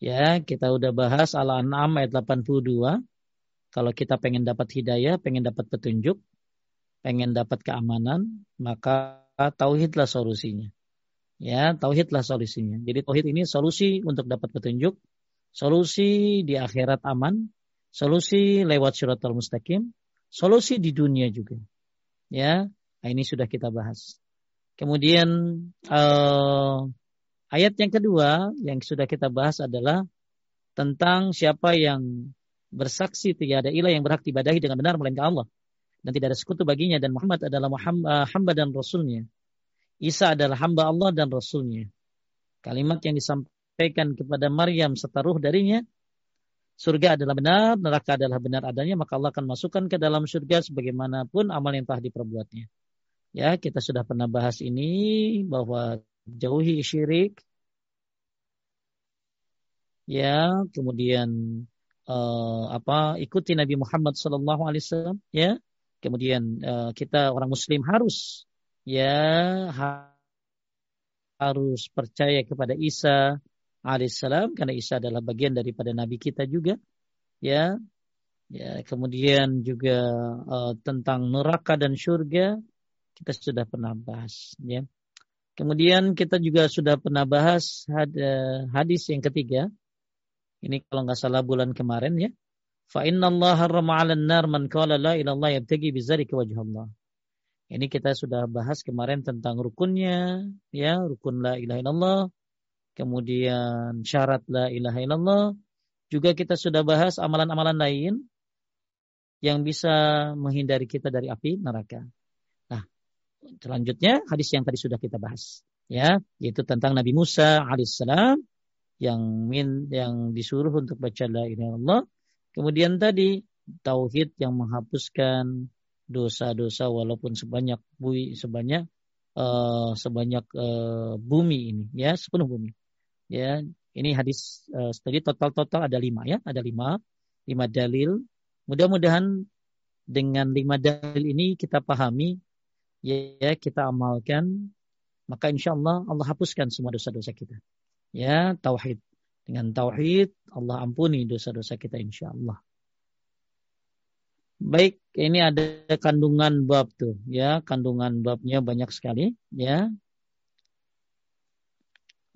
Ya, kita udah bahas Al-An'am ayat 82. Kalau kita pengen dapat hidayah, pengen dapat petunjuk, pengen dapat keamanan, maka tauhidlah solusinya. Ya, tauhidlah solusinya. Jadi tauhid ini solusi untuk dapat petunjuk, solusi di akhirat aman, solusi lewat syaratul mustaqim, solusi di dunia juga. Ya, nah ini sudah kita bahas. Kemudian uh, ayat yang kedua yang sudah kita bahas adalah tentang siapa yang bersaksi tidak ada ilah yang berhak ibadahi dengan benar melainkan Allah dan tidak ada sekutu baginya dan Muhammad adalah Muhammad, eh, hamba dan rasulnya. Isa adalah hamba Allah dan rasulnya. Kalimat yang disampaikan kepada Maryam serta ruh darinya, surga adalah benar, neraka adalah benar adanya, maka Allah akan masukkan ke dalam surga sebagaimanapun amal yang telah diperbuatnya. Ya, kita sudah pernah bahas ini bahwa jauhi syirik. Ya, kemudian uh, apa ikuti Nabi Muhammad sallallahu alaihi wasallam ya Kemudian uh, kita orang Muslim harus ya harus percaya kepada Isa alaihissalam karena Isa adalah bagian daripada Nabi kita juga. Ya, ya kemudian juga uh, tentang neraka dan surga kita sudah pernah bahas. Ya. Kemudian kita juga sudah pernah bahas had, uh, hadis yang ketiga. Ini kalau nggak salah bulan kemarin ya Fa inna Allah nar man. Ini kita sudah bahas kemarin tentang rukunnya, ya, rukun la ilaha illallah. Kemudian syarat la ilaha illallah. Juga kita sudah bahas amalan-amalan lain yang bisa menghindari kita dari api neraka. Nah, selanjutnya hadis yang tadi sudah kita bahas, ya, yaitu tentang Nabi Musa alaihissalam yang min yang disuruh untuk baca la ilaha illallah Kemudian tadi tauhid yang menghapuskan dosa-dosa walaupun sebanyak bui sebanyak uh, sebanyak uh, bumi ini ya sepenuh bumi. Ya ini hadis uh, tadi total total ada lima ya ada lima lima dalil. Mudah-mudahan dengan lima dalil ini kita pahami ya kita amalkan maka insya Allah Allah hapuskan semua dosa-dosa kita. Ya tauhid dengan tauhid Allah ampuni dosa-dosa kita insya Allah. Baik, ini ada kandungan bab tuh, ya, kandungan babnya banyak sekali, ya.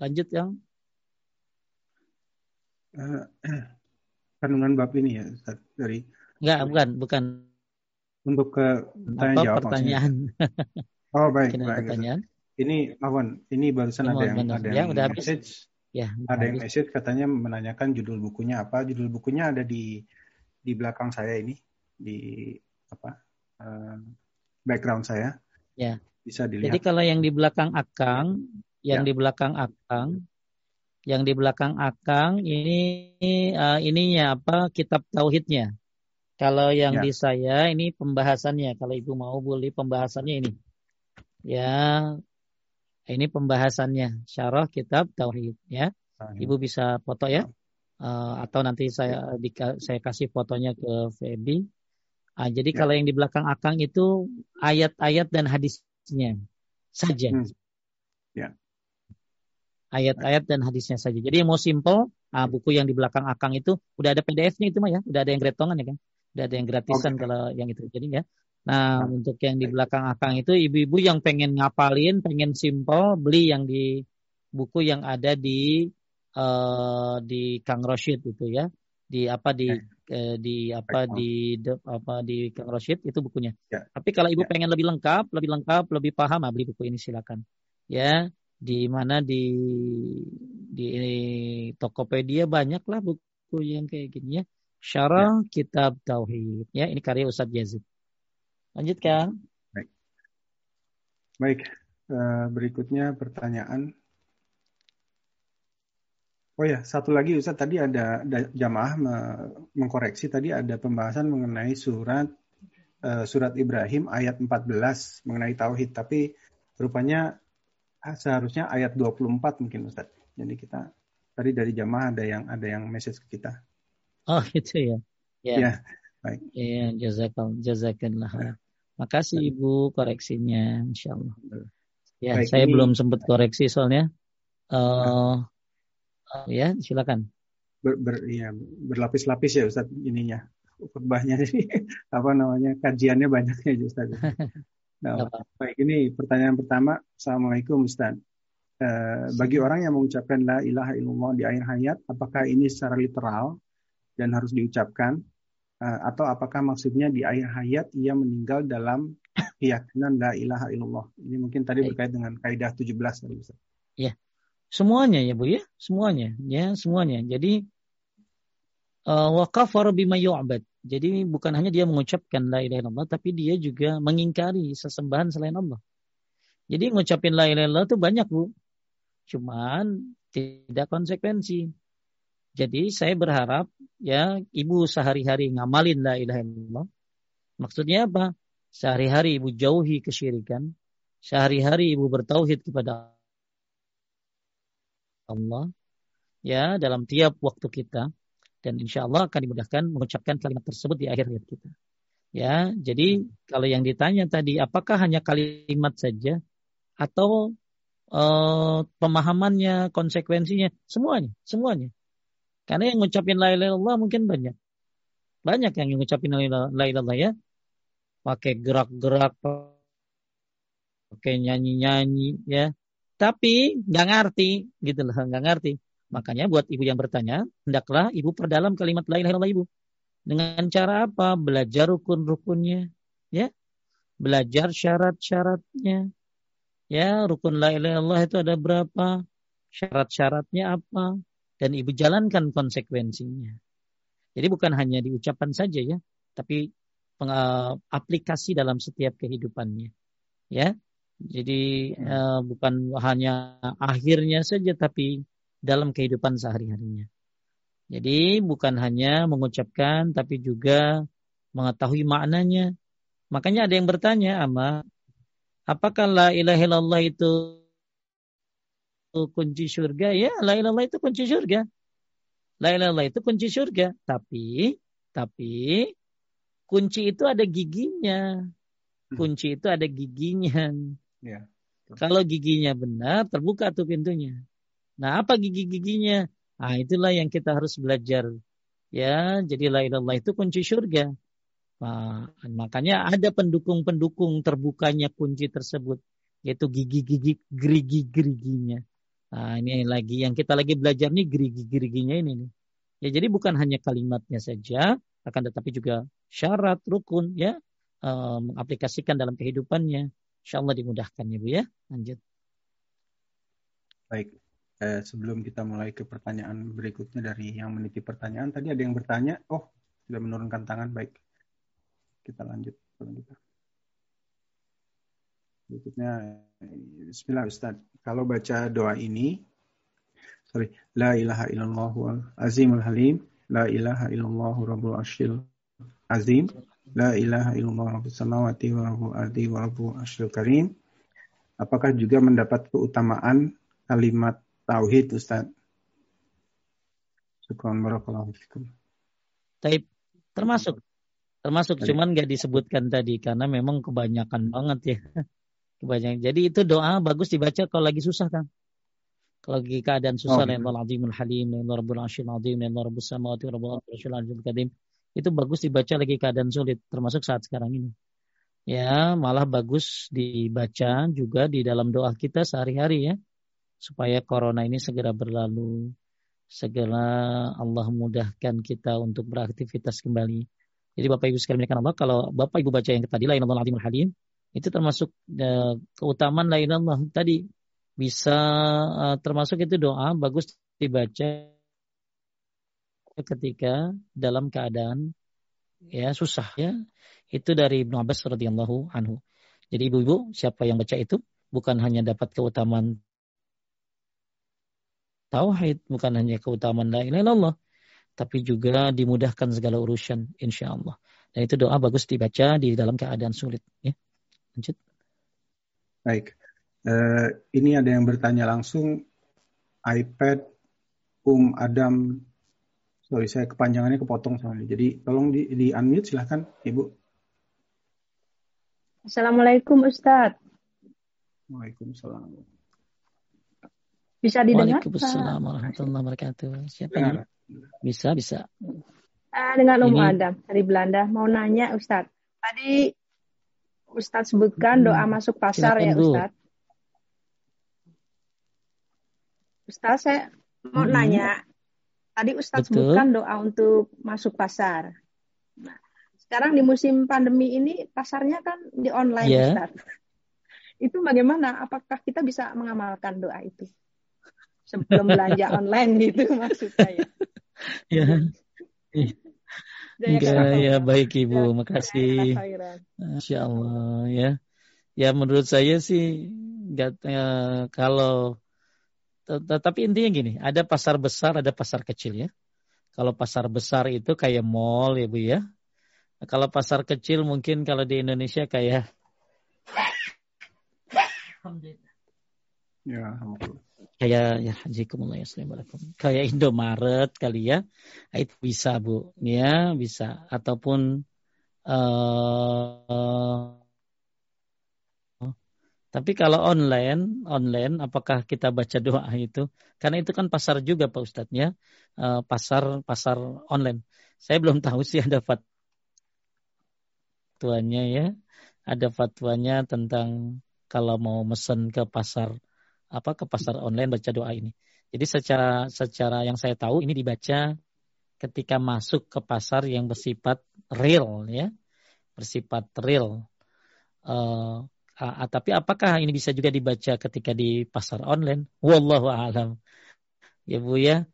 Lanjut yang uh, kandungan bab ini ya Ustaz, dari Enggak, bukan, bukan. Untuk ke tanya Apa jawab pertanyaan? Oh, baik, baik. pertanyaan. Ini Awan, ini barusan Ini ada yang benar. ada Ya, yang udah habis. Ya, ada yang message katanya menanyakan judul bukunya apa. Judul bukunya ada di di belakang saya ini, di apa? eh, background saya. Ya. Bisa Jadi dilihat. kalau yang di belakang Akang, yang Ya. di belakang Akang, yang di belakang Akang ini eh, ininya apa? Kitab tauhidnya. Kalau yang Ya. di saya ini pembahasannya. Kalau ibu mau boleh pembahasannya ini. Ya, ini pembahasannya. Syarah kitab tauhid. Ya, ibu bisa foto ya. Eh, atau nanti saya dika- saya kasih fotonya ke Feby. Ah, jadi Ya. kalau yang di belakang Akang itu ayat-ayat dan hadisnya saja. Hmm. Ya. Ayat-ayat dan hadisnya saja. Jadi yang mau simple, ah, buku yang di belakang Akang itu udah ada PDF-nya itu mah ya, udah ada yang gretongan ya kan, udah ada yang gratisan Oke. kalau yang itu. Jadi ya. Nah, untuk yang di belakang Akang itu ibu-ibu yang pengen ngapalin, pengen simple, beli yang di buku yang ada di eh, di Kang Roshid itu ya. Di apa di eh, di apa di de- apa di Kang Roshid itu bukunya. Ya. Tapi kalau ibu Ya. pengen lebih lengkap, lebih lengkap, lebih paham, ah, beli buku ini silakan. Ya, di mana di di Tokopedia banyak lah buku yang kayak gini ya. Syarah Kitab Tauhid. Ya, ini karya Ustadz Yazid. Lanjut Kang. Baik, eh, berikutnya pertanyaan. Oh ya, satu lagi Ustaz tadi ada, ada jamaah me- mengkoreksi tadi ada pembahasan mengenai surat eh, surat Ibrahim ayat 14 mengenai tauhid, tapi rupanya ah, seharusnya ayat 24 mungkin Ustaz. Jadi kita tadi dari jamaah ada yang ada yang message ke kita. Oh, gitu ya. Ya. Ya, baik. Iya, jazakal jazakallah. Makasih Ibu koreksinya, insyaallah. Ya, Baik, saya ini- belum sempat koreksi soalnya. Eh eh, ya, silakan. ber, ber- iya, berlapis-lapis ya Ustaz ininya khutbahnya ini apa namanya kajiannya banyak ya Ustaz. Nah, baik ini pertanyaan pertama Assalamualaikum Ustaz. Eh, bagi orang yang mengucapkan la ilaha illallah di akhir hayat apakah ini secara literal dan harus diucapkan atau apakah maksudnya di akhir hayat ia meninggal dalam keyakinan la ilaha illallah. Ini mungkin tadi berkait dengan kaidah 17 tadi Ustaz. Semuanya ya Bu ya, semuanya. Ya, semuanya. Jadi eh, wa bima yu'bad. Jadi bukan hanya dia mengucapkan la ilaha illallah tapi dia juga mengingkari sesembahan selain Allah. Jadi ngucapin la ilaha illallah itu banyak, Bu. Cuman tidak konsekuensi. Jadi saya berharap ya ibu sehari-hari ngamalin la ilaha illallah. Maksudnya apa? Sehari-hari ibu jauhi kesyirikan. Sehari-hari ibu bertauhid kepada Allah ya dalam tiap waktu kita dan insya Allah akan dimudahkan mengucapkan kalimat tersebut di akhir hayat kita. Ya, jadi kalau yang ditanya tadi apakah hanya kalimat saja atau eh, pemahamannya, konsekuensinya, semuanya, semuanya. Karena yang ngucapin la ilaha illallah mungkin banyak. Banyak yang ngucapin la ilaha la ilaha illallah ya. Pakai gerak-gerak, pakai nyanyi-nyanyi ya. Tapi nggak ngerti gitu loh, nggak ngerti. Makanya buat ibu yang bertanya, hendaklah ibu perdalam kalimat la ilaha illallah ibu. Dengan cara apa? Belajar rukun-rukunnya, ya. Belajar syarat-syaratnya. Ya, rukun la ilaha illallah itu ada berapa? Syarat-syaratnya apa? Dan ibu jalankan konsekuensinya. Jadi bukan hanya diucapan saja ya, tapi eh, aplikasi dalam setiap kehidupannya. Ya. Jadi eh, bukan hanya akhirnya saja tapi dalam kehidupan sehari-harinya. Jadi bukan hanya mengucapkan tapi juga mengetahui maknanya. Makanya ada yang bertanya, Ama, apakah la ilaha illallah itu kunci surga? Ya, la ilaha illallah itu kunci surga. La ilaha illallah itu kunci surga. Tapi, tapi kunci itu ada giginya. Kunci itu ada giginya. Ya. Kalau giginya benar, terbuka tuh pintunya. Nah, apa gigi-giginya? Nah, itulah yang kita harus belajar. Ya, jadi la ilaha illallah itu kunci surga. Nah, makanya ada pendukung-pendukung terbukanya kunci tersebut, yaitu gigi-gigi gerigi-geriginya. Nah, ini lagi yang kita lagi belajar nih gerigi-geriginya ini nih. Ya, jadi bukan hanya kalimatnya saja, akan tetapi juga syarat, rukun, ya, eh, mengaplikasikan dalam kehidupannya. Insya Allah dimudahkan ya Bu ya. Lanjut. Baik, eh, sebelum kita mulai ke pertanyaan berikutnya dari yang meniti pertanyaan, tadi ada yang bertanya, oh sudah menurunkan tangan, baik. Kita lanjut. Berikutnya, Bismillah Ustaz. Kalau baca doa ini, sorry, La ilaha illallah azimul halim, La ilaha illallah rabbul arshil azim, La ilaha illallah rabbus samawati wa rabbul ardi wa rabbul arshil karim. Apakah juga mendapat keutamaan kalimat tauhid Ustaz? Syukran barakallahu fikum. Taib, termasuk Termasuk cuman nggak disebutkan tadi karena memang kebanyakan banget ya. Kebanyakan. Jadi itu doa bagus dibaca kalau lagi susah kan. Kalau lagi keadaan susah, oh, ya Allah azimul halim, rabbul asyil azim, rabbus samawati rabbul arsyil azim kadim. Itu bagus dibaca lagi keadaan sulit, termasuk saat sekarang ini. Ya, malah bagus dibaca juga di dalam doa kita sehari-hari ya. Supaya corona ini segera berlalu. Segera Allah mudahkan kita untuk beraktivitas kembali jadi Bapak Ibu sekalian Allah, kalau Bapak Ibu baca yang tadi lain Allah Halim, itu termasuk uh, keutamaan lain Allah tadi bisa uh, termasuk itu doa bagus dibaca ketika dalam keadaan ya susah ya itu dari Ibnu Abbas radhiyallahu anhu. Jadi ibu-ibu siapa yang baca itu bukan hanya dapat keutamaan tauhid, bukan hanya keutamaan la ilaha illallah, tapi juga dimudahkan segala urusan insya Allah. Dan itu doa bagus dibaca di dalam keadaan sulit. Ya. Lanjut. Baik. Uh, ini ada yang bertanya langsung iPad Um Adam. Sorry, saya kepanjangannya kepotong soalnya. Jadi tolong di, di unmute silahkan Ibu. Assalamualaikum Ustadz. Waalaikumsalam. Bisa didengar? Waalaikumsalam warahmatullahi wabarakatuh. Siapa ini? Bisa, bisa. Uh, dengan Umu Adam dari Belanda. Mau nanya Ustadz. Tadi Ustadz sebutkan hmm. doa masuk pasar Silakan ya Ustadz. Ustadz saya mau hmm. nanya. Tadi Ustadz Betul. sebutkan doa untuk masuk pasar. Nah, sekarang di musim pandemi ini pasarnya kan di online yeah. Ustadz. Itu bagaimana? Apakah kita bisa mengamalkan doa itu? Sebelum belanja online gitu maksud saya ya. Enggak, ya baik Ibu, makasih. Insya Allah ya. Ya menurut saya sih enggak ya, kalau tapi intinya gini, ada pasar besar, ada pasar kecil ya. Kalau pasar besar itu kayak mall ya Bu ya. Kalau pasar kecil mungkin kalau di Indonesia kayak Ya, kayak ya hajikumullah ya kayak Indomaret kali ya. Itu bisa bu. Ya bisa. Ataupun uh, tapi kalau online online apakah kita baca doa itu? Karena itu kan pasar juga Pak Ustadz ya. Uh, pasar pasar online. Saya belum tahu sih ada fatwanya ya. Ada fatwanya tentang kalau mau mesen ke pasar apa ke pasar online baca doa ini. Jadi secara secara yang saya tahu ini dibaca ketika masuk ke pasar yang bersifat real ya, bersifat real. Uh, uh, tapi apakah ini bisa juga dibaca ketika di pasar online? Wallahu a'lam. Ya Bu ya,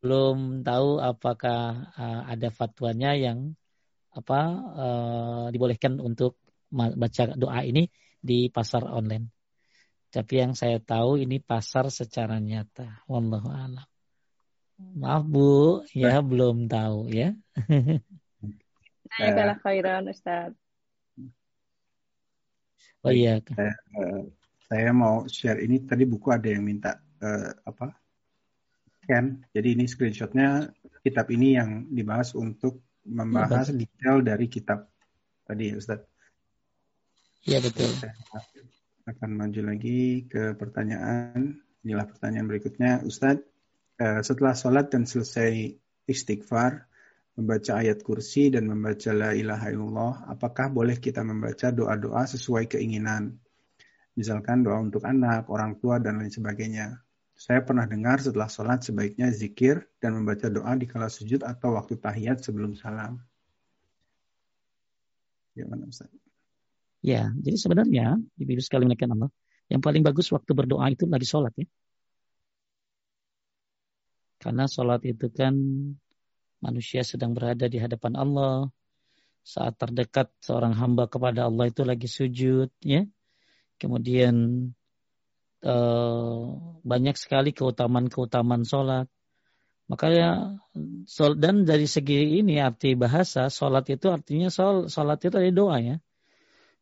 belum tahu apakah uh, ada fatwanya yang apa uh, dibolehkan untuk baca doa ini di pasar online. Tapi yang saya tahu ini pasar secara nyata. Wallahu a'lam. Maaf Bu, ya belum tahu ya. Saya kalah khairan Ustaz. Oh iya. Saya, uh, saya mau share ini tadi buku ada yang minta uh, apa? Ken. Jadi ini screenshotnya kitab ini yang dibahas untuk membahas ya, detail dari kitab tadi Ustaz. Iya betul akan maju lagi ke pertanyaan. Inilah pertanyaan berikutnya. Ustadz, eh, setelah sholat dan selesai istighfar, membaca ayat kursi dan membaca la ilaha illallah, apakah boleh kita membaca doa-doa sesuai keinginan? Misalkan doa untuk anak, orang tua, dan lain sebagainya. Saya pernah dengar setelah sholat sebaiknya zikir dan membaca doa di kala sujud atau waktu tahiyat sebelum salam. Gimana Ustaz? Ya, jadi sebenarnya, ibu-ibu sekali menekan Allah, yang paling bagus waktu berdoa itu lagi sholat ya. Karena sholat itu kan manusia sedang berada di hadapan Allah. Saat terdekat seorang hamba kepada Allah itu lagi sujud ya. Kemudian Eh, banyak sekali keutamaan-keutamaan sholat. Makanya dan dari segi ini arti bahasa sholat itu artinya sholat itu dari doa ya.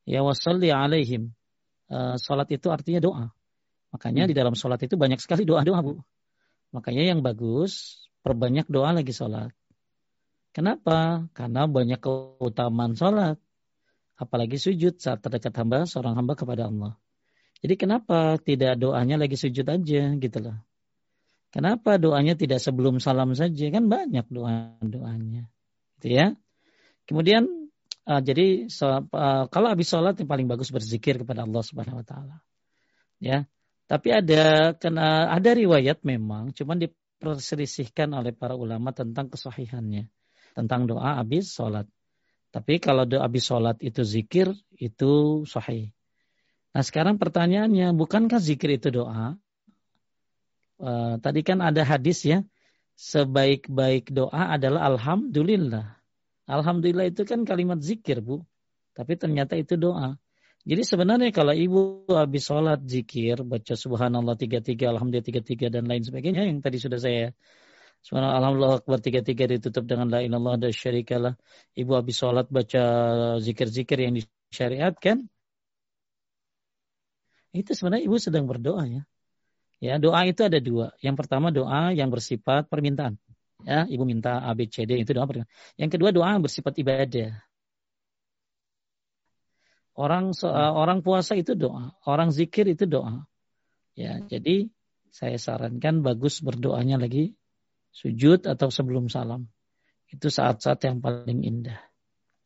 Ya wasalli alaihim. Uh, sholat itu artinya doa. Makanya hmm. di dalam sholat itu banyak sekali doa-doa bu. Makanya yang bagus perbanyak doa lagi sholat. Kenapa? Karena banyak keutamaan sholat. Apalagi sujud saat terdekat hamba, seorang hamba kepada Allah. Jadi kenapa tidak doanya lagi sujud aja gitu loh. Kenapa doanya tidak sebelum salam saja? Kan banyak doa-doanya. Gitu ya. Kemudian uh, jadi so, uh, kalau habis sholat yang paling bagus berzikir kepada Allah Subhanahu wa taala. Ya. Tapi ada kena ada riwayat memang cuman diperselisihkan oleh para ulama tentang kesahihannya tentang doa habis sholat. Tapi kalau doa habis sholat itu zikir itu sahih. Nah sekarang pertanyaannya, bukankah zikir itu doa? Uh, tadi kan ada hadis ya, sebaik-baik doa adalah Alhamdulillah. Alhamdulillah itu kan kalimat zikir bu, tapi ternyata itu doa. Jadi sebenarnya kalau ibu habis sholat zikir, baca subhanallah tiga tiga, alhamdulillah tiga tiga dan lain sebagainya yang tadi sudah saya Subhanallah alhamdulillah akbar tiga tiga ditutup dengan la ilallah dan syarikalah. Ibu habis sholat baca zikir-zikir yang disyariatkan, itu sebenarnya ibu sedang berdoa ya. Ya, doa itu ada dua. Yang pertama doa yang bersifat permintaan. Ya, ibu minta A, B, C, D itu doa permintaan. Yang kedua doa bersifat ibadah. Orang uh, orang puasa itu doa, orang zikir itu doa. Ya, jadi saya sarankan bagus berdoanya lagi sujud atau sebelum salam. Itu saat-saat yang paling indah.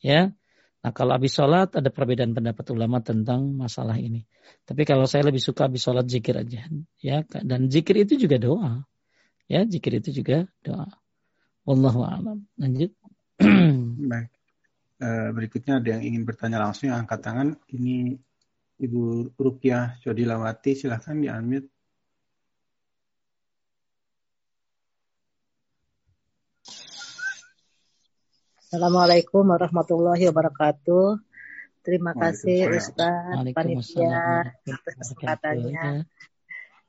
Ya. Nah kalau habis sholat ada perbedaan pendapat ulama tentang masalah ini. Tapi kalau saya lebih suka habis sholat zikir aja. ya Dan zikir itu juga doa. Ya zikir itu juga doa. Wallahu a'lam. Lanjut. Baik. Uh, berikutnya ada yang ingin bertanya langsung yang angkat tangan. Ini Ibu Rupiah Lawati silahkan di-unmute. Assalamualaikum warahmatullahi wabarakatuh. Terima kasih Ustaz panitia atas kesempatannya.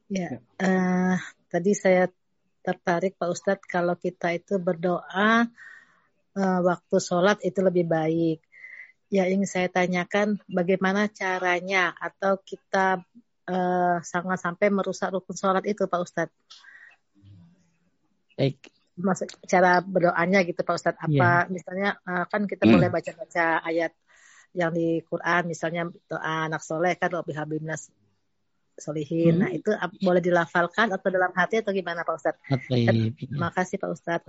Ya, uh, tadi saya tertarik Pak Ustadz kalau kita itu berdoa uh, waktu sholat itu lebih baik. Ya ingin saya tanyakan bagaimana caranya atau kita uh, sangat sampai merusak rukun sholat itu Pak Ustadz. Baik, maksud cara berdoanya gitu Pak Ustadz apa yeah. misalnya uh, kan kita mm. boleh baca-baca ayat yang di Quran misalnya doa anak soleh kan lebih habibnas solihin mm. nah itu boleh dilafalkan atau dalam hati atau gimana Pak Ustadz terima kasih Pak Ustadz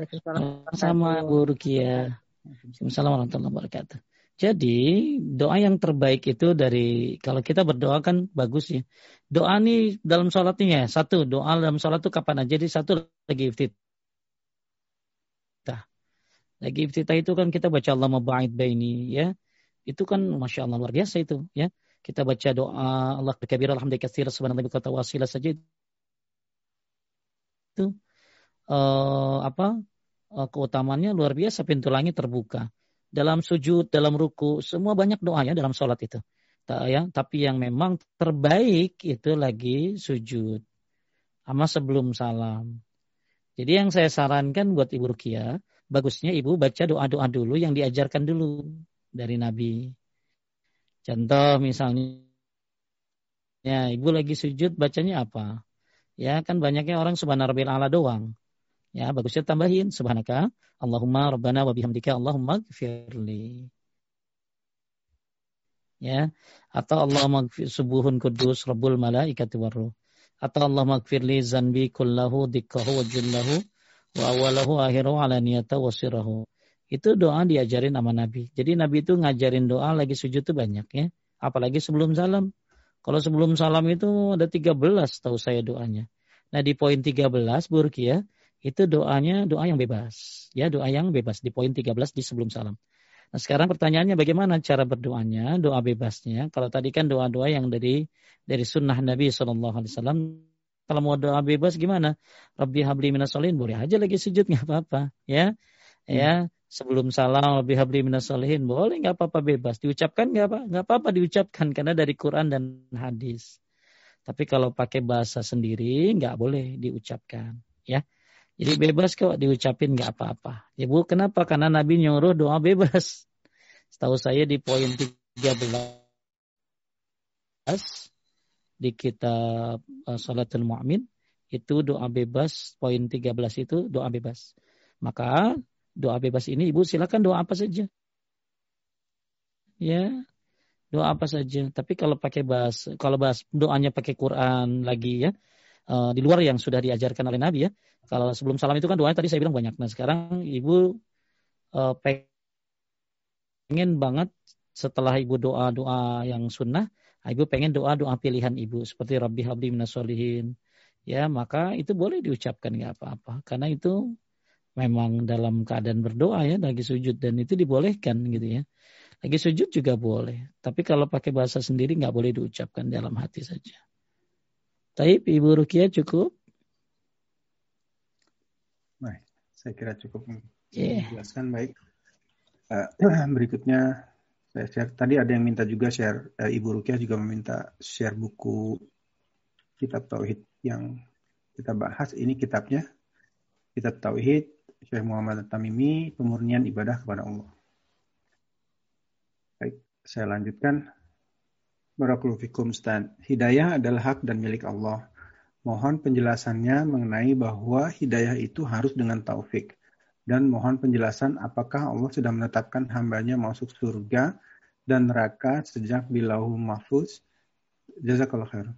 sama Bu Rukia Assalamualaikum warahmatullahi wabarakatuh jadi doa yang terbaik itu dari kalau kita berdoa kan bagus ya. Doa nih dalam sholatnya satu doa dalam sholat itu kapan aja. Jadi satu lagi iftit lagi iftitah itu kan kita baca Allah maba'id baini ya. Itu kan Masya Allah luar biasa itu ya. Kita baca doa Allah berkabir alhamdulillah katsir subhanallah kata wasilah saja itu uh, apa uh, keutamaannya luar biasa pintu langit terbuka. Dalam sujud, dalam ruku, semua banyak doa ya dalam sholat itu. Ya, tapi yang memang terbaik itu lagi sujud. Sama sebelum salam. Jadi yang saya sarankan buat Ibu Rukia, bagusnya ibu baca doa-doa dulu yang diajarkan dulu dari Nabi. Contoh misalnya, ya ibu lagi sujud bacanya apa? Ya kan banyaknya orang subhanallah ala doang. Ya bagusnya tambahin subhanaka Allahumma rabbana wa bihamdika Allahumma gfirli. Ya atau Allahumma subuhun kudus rabbul malaikati warruh. Atau Allahumma gfirli zanbi kullahu dikkahu wa jullahu wa awalahu akhiru ala niyata wasirahu. Itu doa diajarin sama Nabi. Jadi Nabi itu ngajarin doa lagi sujud tuh banyak ya. Apalagi sebelum salam. Kalau sebelum salam itu ada 13 tahu saya doanya. Nah di poin 13 Burki ya, itu doanya doa yang bebas. Ya doa yang bebas di poin 13 di sebelum salam. Nah sekarang pertanyaannya bagaimana cara berdoanya, doa bebasnya. Kalau tadi kan doa-doa yang dari dari sunnah Nabi SAW. Kalau mau doa bebas gimana? Rabbi habli minasolin boleh aja lagi sujud nggak apa-apa. Ya, ya sebelum salam lebih habli minasolihin boleh nggak apa-apa bebas. Diucapkan nggak apa nggak apa-apa diucapkan karena dari Quran dan hadis. Tapi kalau pakai bahasa sendiri nggak boleh diucapkan. Ya. Jadi bebas kok diucapin nggak apa-apa. Ya Bu, kenapa? Karena Nabi nyuruh doa bebas. Setahu saya di poin 13 di kitab uh, Salatul Mu'min itu doa bebas poin 13 itu doa bebas. Maka doa bebas ini Ibu silakan doa apa saja. Ya, doa apa saja. Tapi kalau pakai bahas, kalau bahas doanya pakai Quran lagi ya, uh, di luar yang sudah diajarkan oleh Nabi ya, kalau sebelum salam itu kan doanya tadi saya bilang banyak. Nah sekarang ibu uh, pengen banget setelah ibu doa-doa yang sunnah, ibu pengen doa-doa pilihan ibu seperti Rabbi Habli Minasolihin. Ya maka itu boleh diucapkan nggak apa-apa. Karena itu memang dalam keadaan berdoa ya lagi sujud dan itu dibolehkan gitu ya. Lagi sujud juga boleh. Tapi kalau pakai bahasa sendiri nggak boleh diucapkan dalam hati saja. Tapi Ibu Rukia cukup? Baik, saya kira cukup yeah. menjelaskan baik. Uh, berikutnya saya share. Tadi ada yang minta juga share. Uh, Ibu Rukia juga meminta share buku kitab tauhid yang kita bahas. Ini kitabnya kitab tauhid Syekh Muhammad Tamimi pemurnian ibadah kepada Allah. Baik, saya lanjutkan. Barakallahu fikum Stan. Hidayah adalah hak dan milik Allah. Mohon penjelasannya mengenai bahwa hidayah itu harus dengan taufik. Dan mohon penjelasan apakah Allah sudah menetapkan hambanya masuk surga dan neraka sejak di lauh mahfuz. Jazakallah khair.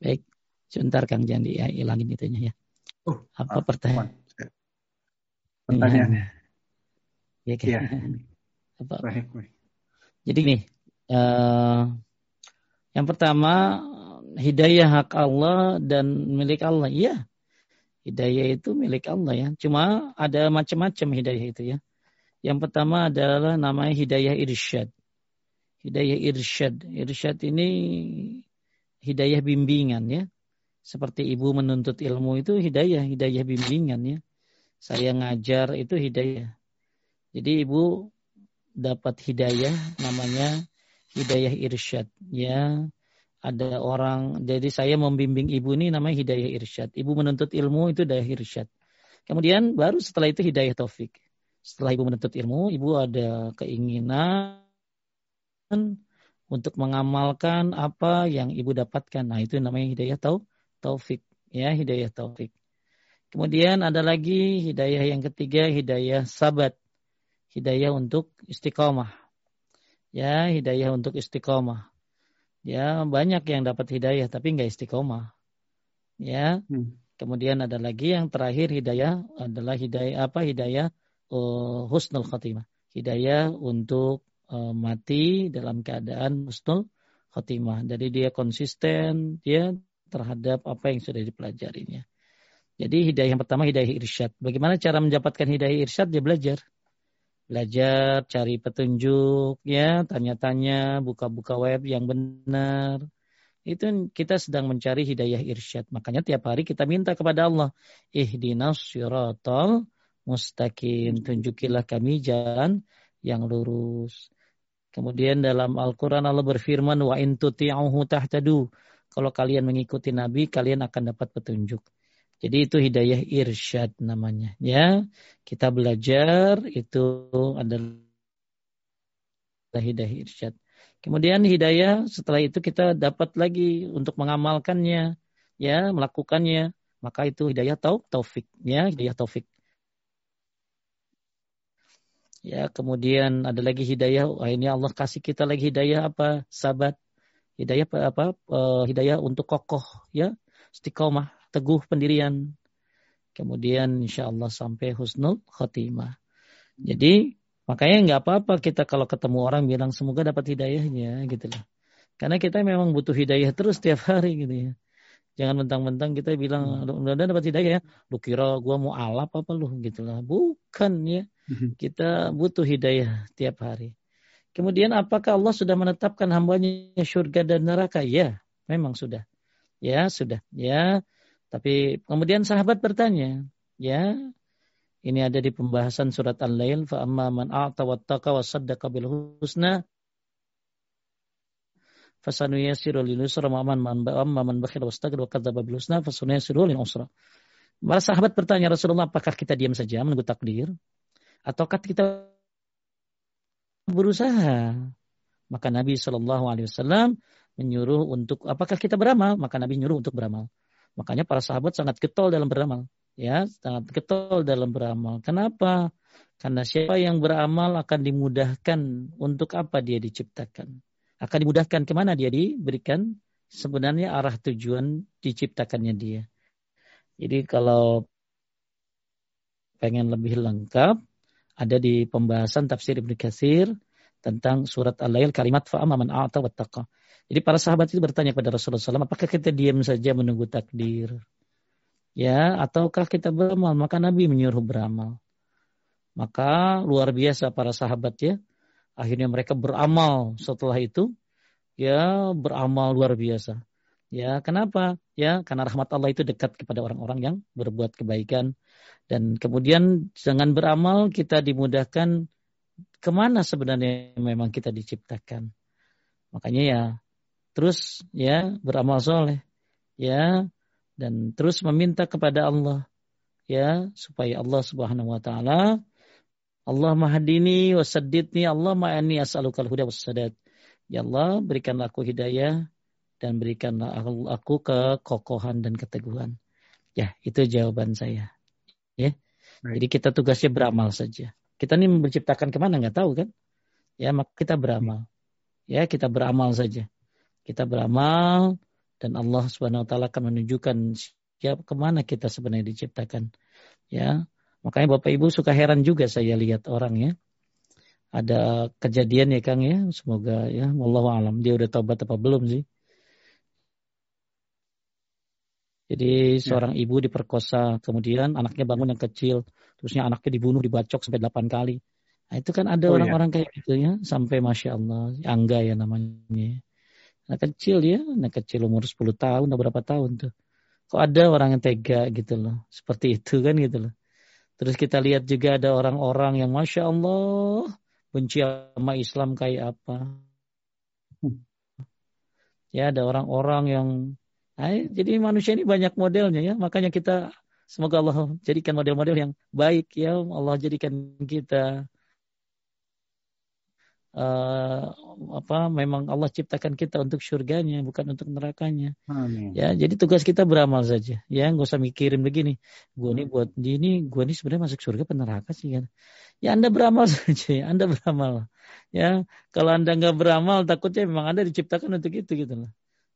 Baik, sebentar Kang Jandi ya, ilangin itunya ya. Oh, apa pertanyaan? Pertanyaannya. Ya, kan? ya. Apa? Baik, baik. Jadi nih, uh, yang pertama, hidayah hak Allah dan milik Allah. Iya, hidayah itu milik Allah ya. Cuma ada macam-macam hidayah itu ya. Yang pertama adalah namanya hidayah irsyad. Hidayah irsyad. Irsyad ini hidayah bimbingan ya. Seperti ibu menuntut ilmu itu hidayah, hidayah bimbingan ya. Saya ngajar itu hidayah. Jadi ibu dapat hidayah namanya hidayah irsyad ya. Ada orang jadi saya membimbing ibu ini namanya hidayah irsyad. Ibu menuntut ilmu itu hidayah irsyad. Kemudian baru setelah itu hidayah taufik. Setelah ibu menuntut ilmu ibu ada keinginan untuk mengamalkan apa yang ibu dapatkan. Nah itu namanya hidayah tau taufik ya hidayah taufik kemudian ada lagi hidayah yang ketiga hidayah sabat hidayah untuk istiqomah ya hidayah untuk istiqomah. Ya banyak yang dapat hidayah tapi nggak istiqomah. Ya. Hmm. Kemudian ada lagi yang terakhir hidayah adalah hidayah apa hidayah uh, husnul khatimah. Hidayah untuk uh, mati dalam keadaan husnul khatimah. Jadi dia konsisten dia terhadap apa yang sudah dipelajarinya. Jadi hidayah yang pertama hidayah irsyad. Bagaimana cara mendapatkan hidayah irsyad? Dia belajar belajar, cari petunjuk, ya, tanya-tanya, buka-buka web yang benar. Itu kita sedang mencari hidayah irsyad. Makanya tiap hari kita minta kepada Allah, ihdinas syiratal mustaqim. Tunjukilah kami jalan yang lurus. Kemudian dalam Al-Quran Allah berfirman, wa in tuti'uhu tahtadu. Kalau kalian mengikuti Nabi, kalian akan dapat petunjuk. Jadi itu hidayah irsyad namanya. Ya, kita belajar itu adalah hidayah irsyad. Kemudian hidayah setelah itu kita dapat lagi untuk mengamalkannya, ya, melakukannya. Maka itu hidayah tau, taufik, ya, hidayah taufik. Ya, kemudian ada lagi hidayah, wah ini Allah kasih kita lagi hidayah apa? Sabat. Hidayah apa? apa? Uh, hidayah untuk kokoh, ya, istiqomah teguh pendirian. Kemudian insya Allah sampai husnul khotimah. Jadi makanya nggak apa-apa kita kalau ketemu orang bilang semoga dapat hidayahnya gitu loh. Karena kita memang butuh hidayah terus tiap hari gitu ya. Jangan mentang-mentang kita bilang, hmm. mudah-mudahan dapat hidayah ya. Lu kira gua mau alap apa lu gitu lah. Bukan ya. Hmm. Kita butuh hidayah tiap hari. Kemudian apakah Allah sudah menetapkan hambanya surga dan neraka? Ya, memang sudah. Ya, sudah. Ya, tapi kemudian sahabat bertanya, ya, ini ada di pembahasan surat Al-Lail, fa amma man a'ta wattaqa wa saddaqa bil husna fasanuyasiru lil usra wa man amma man bakhila wa kadzdzaba bil husna fasanuyasiru lil usra. Para sahabat bertanya Rasulullah, apakah kita diam saja menunggu takdir ataukah kita berusaha? Maka Nabi Shallallahu Alaihi Wasallam menyuruh untuk apakah kita beramal? Maka Nabi menyuruh untuk beramal. Makanya para sahabat sangat getol dalam beramal. Ya, sangat getol dalam beramal. Kenapa? Karena siapa yang beramal akan dimudahkan untuk apa dia diciptakan akan dimudahkan ke mana dia diberikan sebenarnya arah tujuan diciptakannya dia. Jadi kalau pengen lebih lengkap ada di pembahasan tafsir Ibnu Katsir tentang surat Al-Lail kalimat fa'ama man a'ta wattaqa. Jadi para sahabat itu bertanya kepada Rasulullah SAW, apakah kita diam saja menunggu takdir? Ya, ataukah kita beramal? Maka Nabi menyuruh beramal. Maka luar biasa para sahabat ya. Akhirnya mereka beramal setelah itu, ya beramal luar biasa. Ya, kenapa? Ya, karena rahmat Allah itu dekat kepada orang-orang yang berbuat kebaikan. Dan kemudian dengan beramal kita dimudahkan ke mana sebenarnya memang kita diciptakan. Makanya ya, terus ya beramal soleh. Ya, dan terus meminta kepada Allah ya supaya Allah Subhanahu wa taala Allah mahdini wasaddidni Allah ma'ani as'alukal huda wassadat. Ya Allah berikanlah aku hidayah dan berikanlah aku kekokohan dan keteguhan. Ya, itu jawaban saya. Ya. Baik. Jadi kita tugasnya beramal saja. Kita ini menciptakan ke mana nggak tahu kan? Ya, maka kita beramal. Ya, kita beramal saja. Kita beramal dan Allah Subhanahu wa taala akan menunjukkan siapa ke mana kita sebenarnya diciptakan. Ya, Makanya Bapak Ibu suka heran juga saya lihat orang ya. Ada kejadian ya Kang ya, semoga ya Allah alam dia udah tobat apa belum sih. Jadi ya. seorang ibu diperkosa, kemudian anaknya bangun yang kecil, terusnya anaknya dibunuh, dibacok sampai 8 kali. Nah itu kan ada oh, iya. orang-orang ya. kayak gitu ya, sampai Masya Allah, Angga ya namanya. Anak kecil ya, anak kecil umur 10 tahun, atau berapa tahun tuh. Kok ada orang yang tega gitu loh, seperti itu kan gitu loh. Terus kita lihat juga ada orang-orang yang Masya Allah benci sama Islam kayak apa. Ya ada orang-orang yang Ay, jadi manusia ini banyak modelnya ya. Makanya kita semoga Allah jadikan model-model yang baik ya. Allah jadikan kita uh, apa memang Allah ciptakan kita untuk surganya bukan untuk nerakanya. Amin. ya jadi tugas kita beramal saja. Ya nggak usah mikirin begini. Gue nih buat ini gue nih sebenarnya masuk surga peneraka sih kan? Ya anda beramal saja anda beramal. Ya kalau anda nggak beramal takutnya memang anda diciptakan untuk itu gitu loh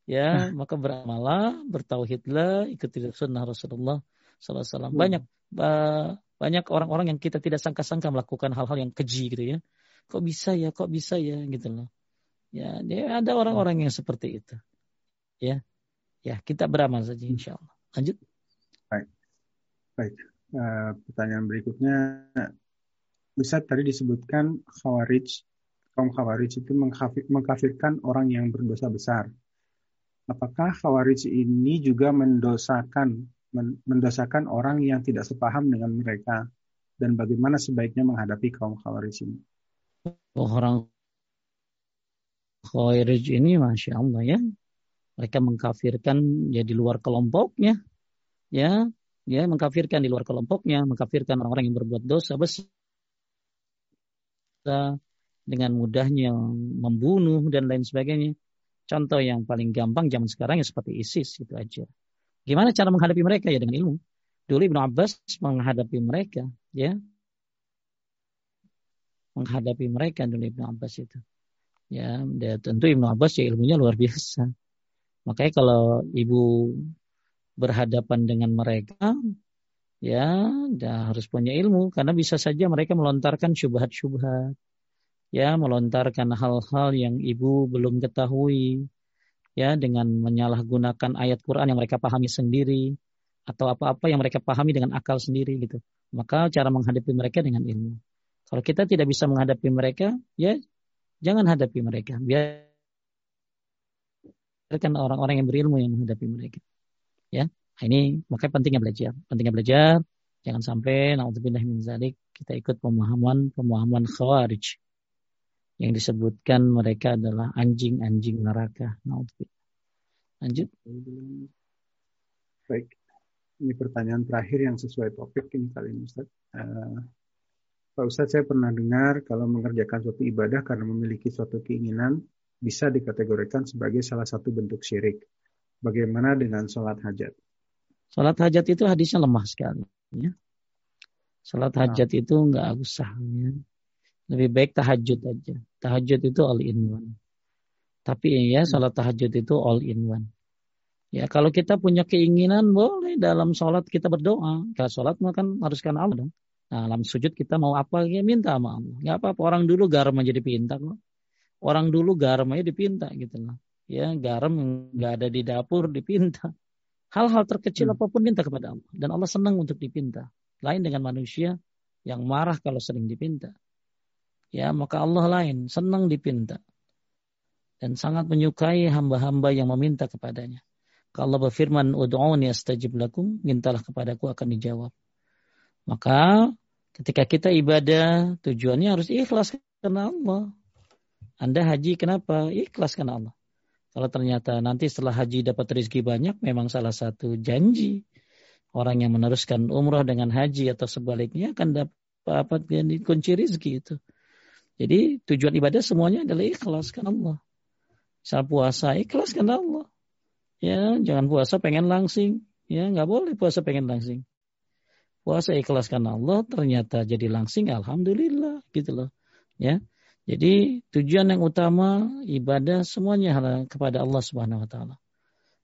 ya nah. maka beramalah bertauhidlah ikuti sunnah Rasulullah SAW banyak uh, banyak orang-orang yang kita tidak sangka-sangka melakukan hal-hal yang keji gitu ya kok bisa ya, kok bisa ya gitu loh. Ya, dia ada orang-orang yang seperti itu. Ya. Ya, kita beramal saja insya Allah. Lanjut. Baik. Baik. Uh, pertanyaan berikutnya bisa tadi disebutkan khawarij kaum khawarij itu mengkafirkan orang yang berdosa besar. Apakah khawarij ini juga mendosakan mendosakan orang yang tidak sepaham dengan mereka dan bagaimana sebaiknya menghadapi kaum khawarij ini? orang Khawarij ini Masya Allah ya. Mereka mengkafirkan ya di luar kelompoknya. Ya, ya mengkafirkan di luar kelompoknya, mengkafirkan orang-orang yang berbuat dosa besar dengan mudahnya membunuh dan lain sebagainya. Contoh yang paling gampang zaman sekarang ya seperti ISIS itu aja. Gimana cara menghadapi mereka ya dengan ilmu? Dulu Ibnu Abbas menghadapi mereka ya menghadapi mereka dulu Ibnu Abbas itu. Ya, dan tentu Ibnu Abbas ya ilmunya luar biasa. Makanya kalau ibu berhadapan dengan mereka, Ya, dah harus punya ilmu karena bisa saja mereka melontarkan syubhat-syubhat. Ya, melontarkan hal-hal yang ibu belum ketahui. Ya, dengan menyalahgunakan ayat Quran yang mereka pahami sendiri atau apa-apa yang mereka pahami dengan akal sendiri gitu. Maka cara menghadapi mereka dengan ilmu. Kalau kita tidak bisa menghadapi mereka, ya jangan hadapi mereka. Biarkan orang-orang yang berilmu yang menghadapi mereka. Ya, nah, ini makanya pentingnya belajar. Pentingnya belajar. Jangan sampai naudzubillah min kita ikut pemahaman pemahaman khawarij yang disebutkan mereka adalah anjing-anjing neraka. Lanjut. Baik. Ini pertanyaan terakhir yang sesuai topik ini kali ini Ustaz. Uh, Pak Ustadz, saya pernah dengar kalau mengerjakan suatu ibadah karena memiliki suatu keinginan bisa dikategorikan sebagai salah satu bentuk syirik. Bagaimana dengan sholat hajat? Sholat hajat itu hadisnya lemah sekali. Ya. Sholat nah. hajat nah. itu nggak usah. Ya. Lebih baik tahajud aja. Tahajud itu all in one. Tapi ya sholat tahajud itu all in one. Ya kalau kita punya keinginan boleh dalam sholat kita berdoa. Kalau sholat kan harus karena Allah dong. Nah, dalam sujud kita mau apa ya minta sama Allah. Gak apa-apa orang dulu garam aja dipinta kok. Orang dulu garam aja dipinta gitu loh. Ya garam nggak ada di dapur dipinta. Hal-hal terkecil hmm. apa pun minta kepada Allah dan Allah senang untuk dipinta. Lain dengan manusia yang marah kalau sering dipinta. Ya maka Allah lain senang dipinta dan sangat menyukai hamba-hamba yang meminta kepadanya. Kalau Allah berfirman, "Ud'uni astajib lakum," mintalah kepadaku akan dijawab. Maka Ketika kita ibadah, tujuannya harus ikhlas karena Allah. Anda haji kenapa? Ikhlas karena Allah. Kalau ternyata nanti setelah haji dapat rezeki banyak, memang salah satu janji. Orang yang meneruskan umrah dengan haji atau sebaliknya akan dapat kunci rezeki itu. Jadi tujuan ibadah semuanya adalah ikhlas karena Allah. Misal puasa, ikhlas karena Allah. Ya, jangan puasa pengen langsing. Ya, nggak boleh puasa pengen langsing puasa ikhlas karena Allah ternyata jadi langsing alhamdulillah gitu loh ya jadi tujuan yang utama ibadah semuanya kepada Allah Subhanahu wa taala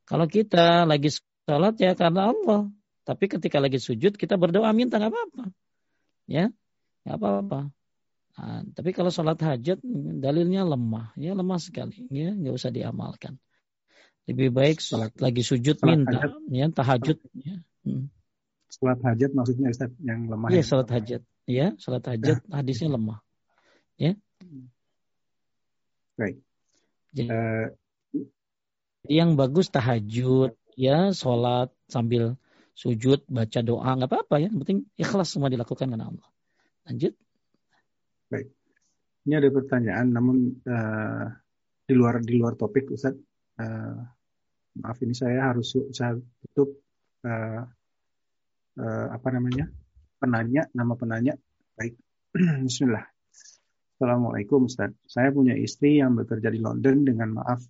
kalau kita lagi sholat ya karena Allah tapi ketika lagi sujud kita berdoa minta nggak apa-apa ya nggak apa-apa nah, tapi kalau sholat hajat dalilnya lemah ya lemah sekali ya nggak usah diamalkan lebih baik sholat, lagi sujud minta ya tahajud ya hmm. Salat hajat maksudnya Ustaz yang lemah. Iya, salat hajat. Ya, salat hajat nah. hadisnya lemah. Ya. Baik. Jadi, uh, yang bagus tahajud, ya, salat sambil sujud, baca doa, nggak apa-apa ya. Yang penting ikhlas semua dilakukan karena Allah. Lanjut. Baik. Ini ada pertanyaan, namun uh, di luar di luar topik, Ustaz. Uh, maaf ini saya harus saya tutup uh, uh, apa namanya? Penanya nama penanya. Baik. Bismillah. Assalamualaikum Ustaz. Saya punya istri yang bekerja di London dengan maaf.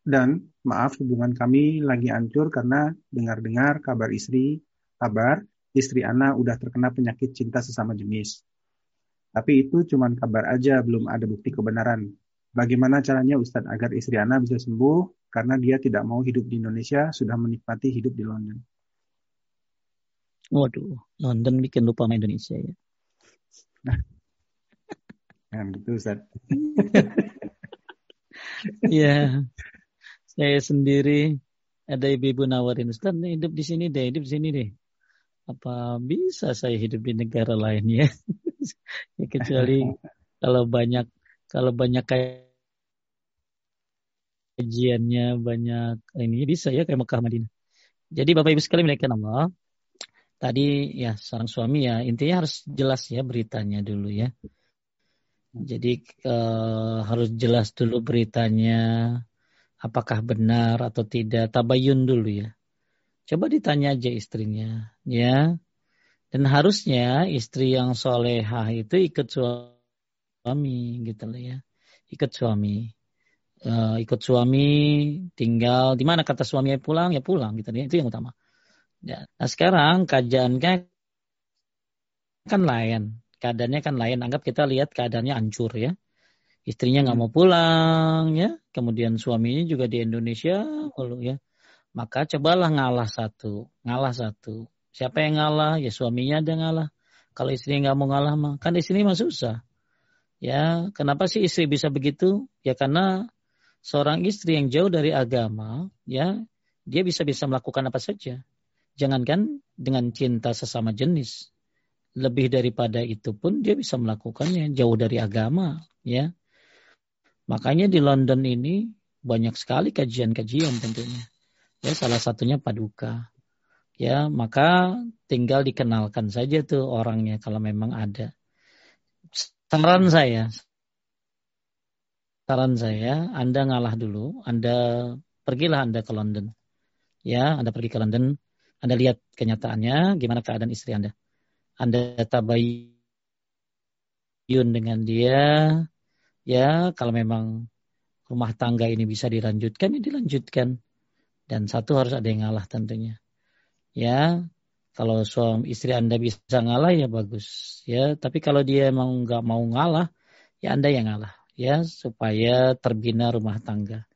Dan maaf hubungan kami lagi hancur karena dengar-dengar kabar istri kabar istri Ana udah terkena penyakit cinta sesama jenis tapi itu cuma kabar aja belum ada bukti kebenaran bagaimana caranya Ustadz agar istri Ana bisa sembuh karena dia tidak mau hidup di Indonesia sudah menikmati hidup di London Waduh, London bikin lupa sama Indonesia ya. Nah, yang gitu Ustaz. Iya, saya sendiri ada ibu-ibu nawarin Ustaz hidup di sini deh, hidup di sini deh. Apa bisa saya hidup di negara lain ya? ya kecuali kalau banyak kalau banyak kajiannya banyak ini bisa ya kayak Mekah Madinah. Jadi Bapak Ibu sekalian mereka Allah, tadi ya seorang suami ya intinya harus jelas ya beritanya dulu ya. Jadi uh, harus jelas dulu beritanya apakah benar atau tidak tabayun dulu ya. Coba ditanya aja istrinya ya. Dan harusnya istri yang solehah itu ikut suami gitu loh ya. Ikut suami. Uh, ikut suami tinggal di mana kata suami pulang ya pulang gitu ya itu yang utama Ya. Nah sekarang kajiannya kan lain. Keadaannya kan lain. Anggap kita lihat keadaannya hancur ya. Istrinya nggak hmm. mau pulang ya. Kemudian suaminya juga di Indonesia lalu ya. Maka cobalah ngalah satu. Ngalah satu. Siapa yang ngalah? Ya suaminya ada ngalah. Kalau istri nggak mau ngalah mah, kan istri mah susah. Ya, kenapa sih istri bisa begitu? Ya karena seorang istri yang jauh dari agama, ya, dia bisa bisa melakukan apa saja. Jangankan dengan cinta sesama jenis, lebih daripada itu pun dia bisa melakukannya jauh dari agama, ya. Makanya di London ini banyak sekali kajian-kajian tentunya. Ya, salah satunya paduka ya maka tinggal dikenalkan saja tuh orangnya kalau memang ada. Saran saya, saran saya, Anda ngalah dulu, Anda pergilah Anda ke London. Ya, Anda pergi ke London, Anda lihat kenyataannya, gimana keadaan istri Anda. Anda tabayun dengan dia, ya kalau memang rumah tangga ini bisa dilanjutkan, ya dilanjutkan. Dan satu harus ada yang ngalah tentunya ya kalau suami istri anda bisa ngalah ya bagus ya. Tapi kalau dia emang nggak mau ngalah ya anda yang ngalah ya supaya terbina rumah tangga.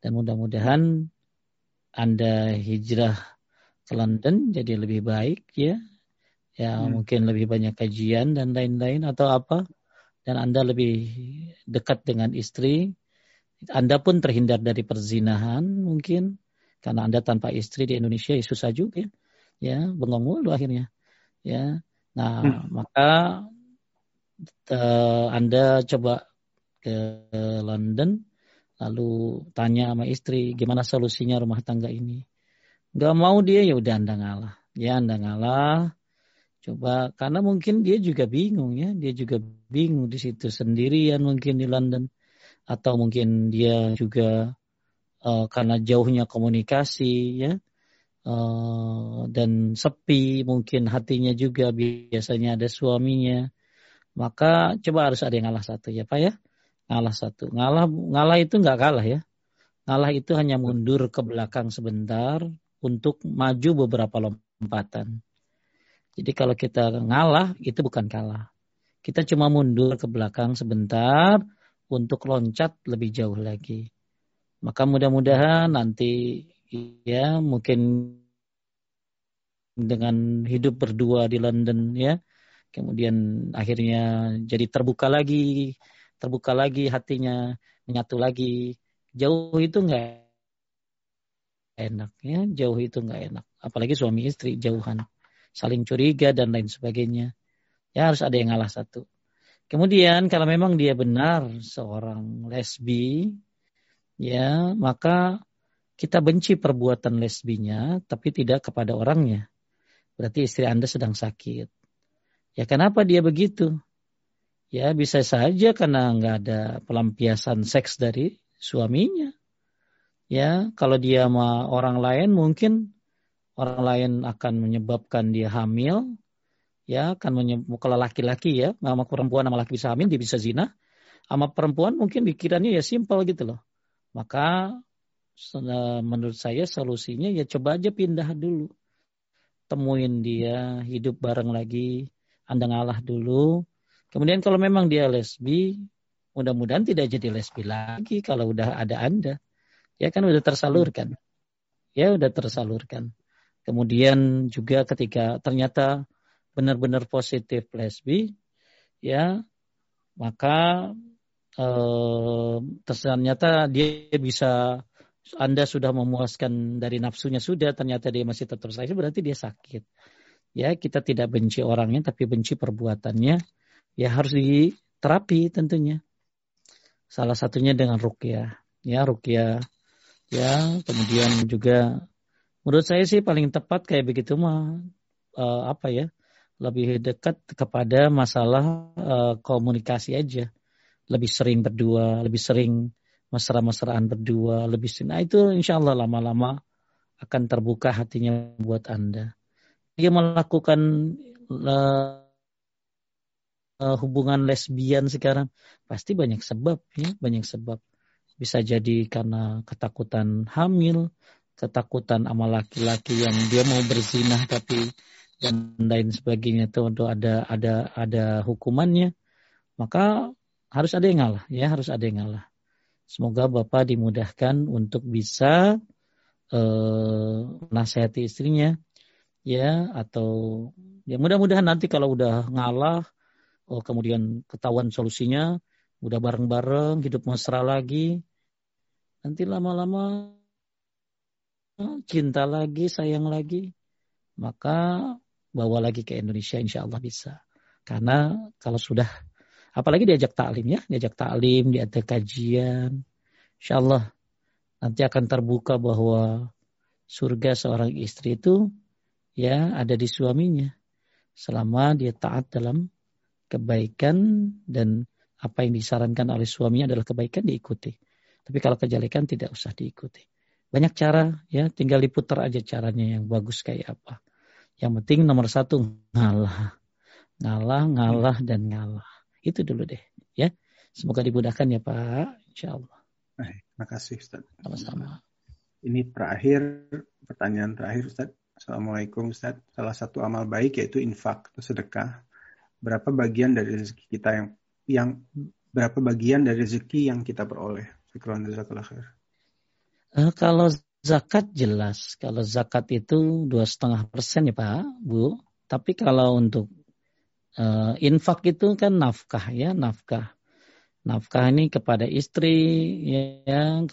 Dan mudah-mudahan anda hijrah ke London jadi lebih baik ya. Ya hmm. mungkin lebih banyak kajian dan lain-lain atau apa. Dan anda lebih dekat dengan istri. Anda pun terhindar dari perzinahan mungkin karena Anda tanpa istri di Indonesia ya susah juga. Ya, bengong mulu akhirnya. Ya. Nah, hmm. maka uh, Anda coba ke London lalu tanya sama istri gimana solusinya rumah tangga ini. Gak mau dia ya udah Anda ngalah. Ya Anda ngalah. Coba karena mungkin dia juga bingung ya, dia juga bingung di situ sendirian mungkin di London atau mungkin dia juga uh, karena jauhnya komunikasi ya. Uh, dan sepi mungkin hatinya juga biasanya ada suaminya. Maka coba harus ada yang ngalah satu ya pak ya. Ngalah satu. Ngalah ngalah itu nggak kalah ya. Ngalah itu hanya mundur ke belakang sebentar untuk maju beberapa lompatan. Jadi kalau kita ngalah itu bukan kalah. Kita cuma mundur ke belakang sebentar untuk loncat lebih jauh lagi maka mudah-mudahan nanti ya mungkin dengan hidup berdua di London ya. Kemudian akhirnya jadi terbuka lagi, terbuka lagi hatinya, menyatu lagi. Jauh itu enggak enak ya, jauh itu enggak enak. Apalagi suami istri jauhan, saling curiga dan lain sebagainya. Ya harus ada yang ngalah satu. Kemudian kalau memang dia benar seorang lesbi, ya maka kita benci perbuatan lesbinya tapi tidak kepada orangnya. Berarti istri Anda sedang sakit. Ya kenapa dia begitu? Ya bisa saja karena nggak ada pelampiasan seks dari suaminya. Ya kalau dia sama orang lain mungkin orang lain akan menyebabkan dia hamil. Ya akan menyebabkan kalau laki-laki ya sama perempuan sama laki bisa hamil dia bisa zina. Sama perempuan mungkin pikirannya ya simpel gitu loh maka menurut saya solusinya ya coba aja pindah dulu. Temuin dia, hidup bareng lagi, Anda ngalah dulu. Kemudian kalau memang dia lesbi, mudah-mudahan tidak jadi lesbi lagi kalau udah ada Anda. Ya kan udah tersalurkan. Ya udah tersalurkan. Kemudian juga ketika ternyata benar-benar positif lesbi, ya maka ternyata dia bisa anda sudah memuaskan dari nafsunya sudah ternyata dia masih tetap sakit berarti dia sakit. Ya kita tidak benci orangnya tapi benci perbuatannya. Ya harus diterapi tentunya. Salah satunya dengan rukyah ya rukyah ya kemudian juga menurut saya sih paling tepat kayak begitu mah uh, apa ya lebih dekat kepada masalah uh, komunikasi aja lebih sering berdua, lebih sering mesra-mesraan berdua, lebih sering. Nah itu insya Allah lama-lama akan terbuka hatinya buat Anda. Dia melakukan uh, hubungan lesbian sekarang pasti banyak sebab ya, banyak sebab. Bisa jadi karena ketakutan hamil, ketakutan sama laki-laki yang dia mau berzinah tapi dan lain sebagainya itu ada ada ada hukumannya. Maka harus ada yang ngalah ya harus ada yang ngalah. Semoga bapak dimudahkan untuk bisa eh, nasihati istrinya ya atau ya mudah-mudahan nanti kalau udah ngalah oh kemudian ketahuan solusinya udah bareng-bareng hidup mesra lagi nanti lama-lama cinta lagi sayang lagi maka bawa lagi ke Indonesia insya Allah bisa. Karena kalau sudah apalagi diajak taklim ya diajak taklim diajak kajian insya Allah nanti akan terbuka bahwa surga seorang istri itu ya ada di suaminya selama dia taat dalam kebaikan dan apa yang disarankan oleh suaminya adalah kebaikan diikuti. Tapi kalau kejelekan tidak usah diikuti. Banyak cara ya, tinggal diputar aja caranya yang bagus kayak apa. Yang penting nomor satu ngalah, ngalah, ngalah dan ngalah. Itu dulu deh ya. Semoga dimudahkan ya Pak, Insya Allah. Terima kasih Ustaz. Sama-sama. Ini terakhir, pertanyaan terakhir Ustaz. Assalamualaikum Ustaz. Salah satu amal baik yaitu infak atau sedekah. Berapa bagian dari rezeki kita yang yang berapa bagian dari rezeki yang kita peroleh? Syukran uh, Kalau zakat jelas, kalau zakat itu dua setengah persen ya Pak, Bu. Tapi kalau untuk uh, infak itu kan nafkah ya, nafkah. Nafkah ini kepada istri, ya,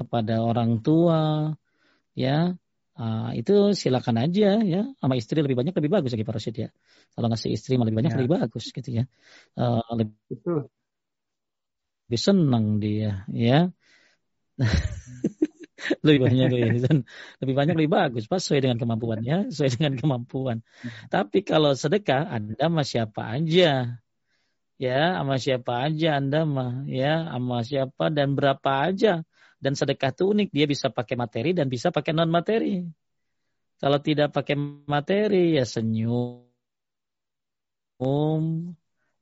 kepada orang tua, ya, Uh, itu silakan aja ya. Sama istri lebih banyak lebih bagus lagi Pak Rosyid ya. Kalau ngasih istri malah lebih banyak ya. lebih bagus gitu ya. Uh, lebih, itu lebih senang dia ya lebih banyak lebih, lebih banyak lebih bagus. Pas sesuai dengan kemampuan ya. Sesuai dengan kemampuan. Tapi kalau sedekah anda sama siapa aja? Ya sama siapa aja anda mah? Ya sama siapa dan berapa aja? Dan sedekah itu unik, dia bisa pakai materi dan bisa pakai non materi. Kalau tidak pakai materi ya senyum,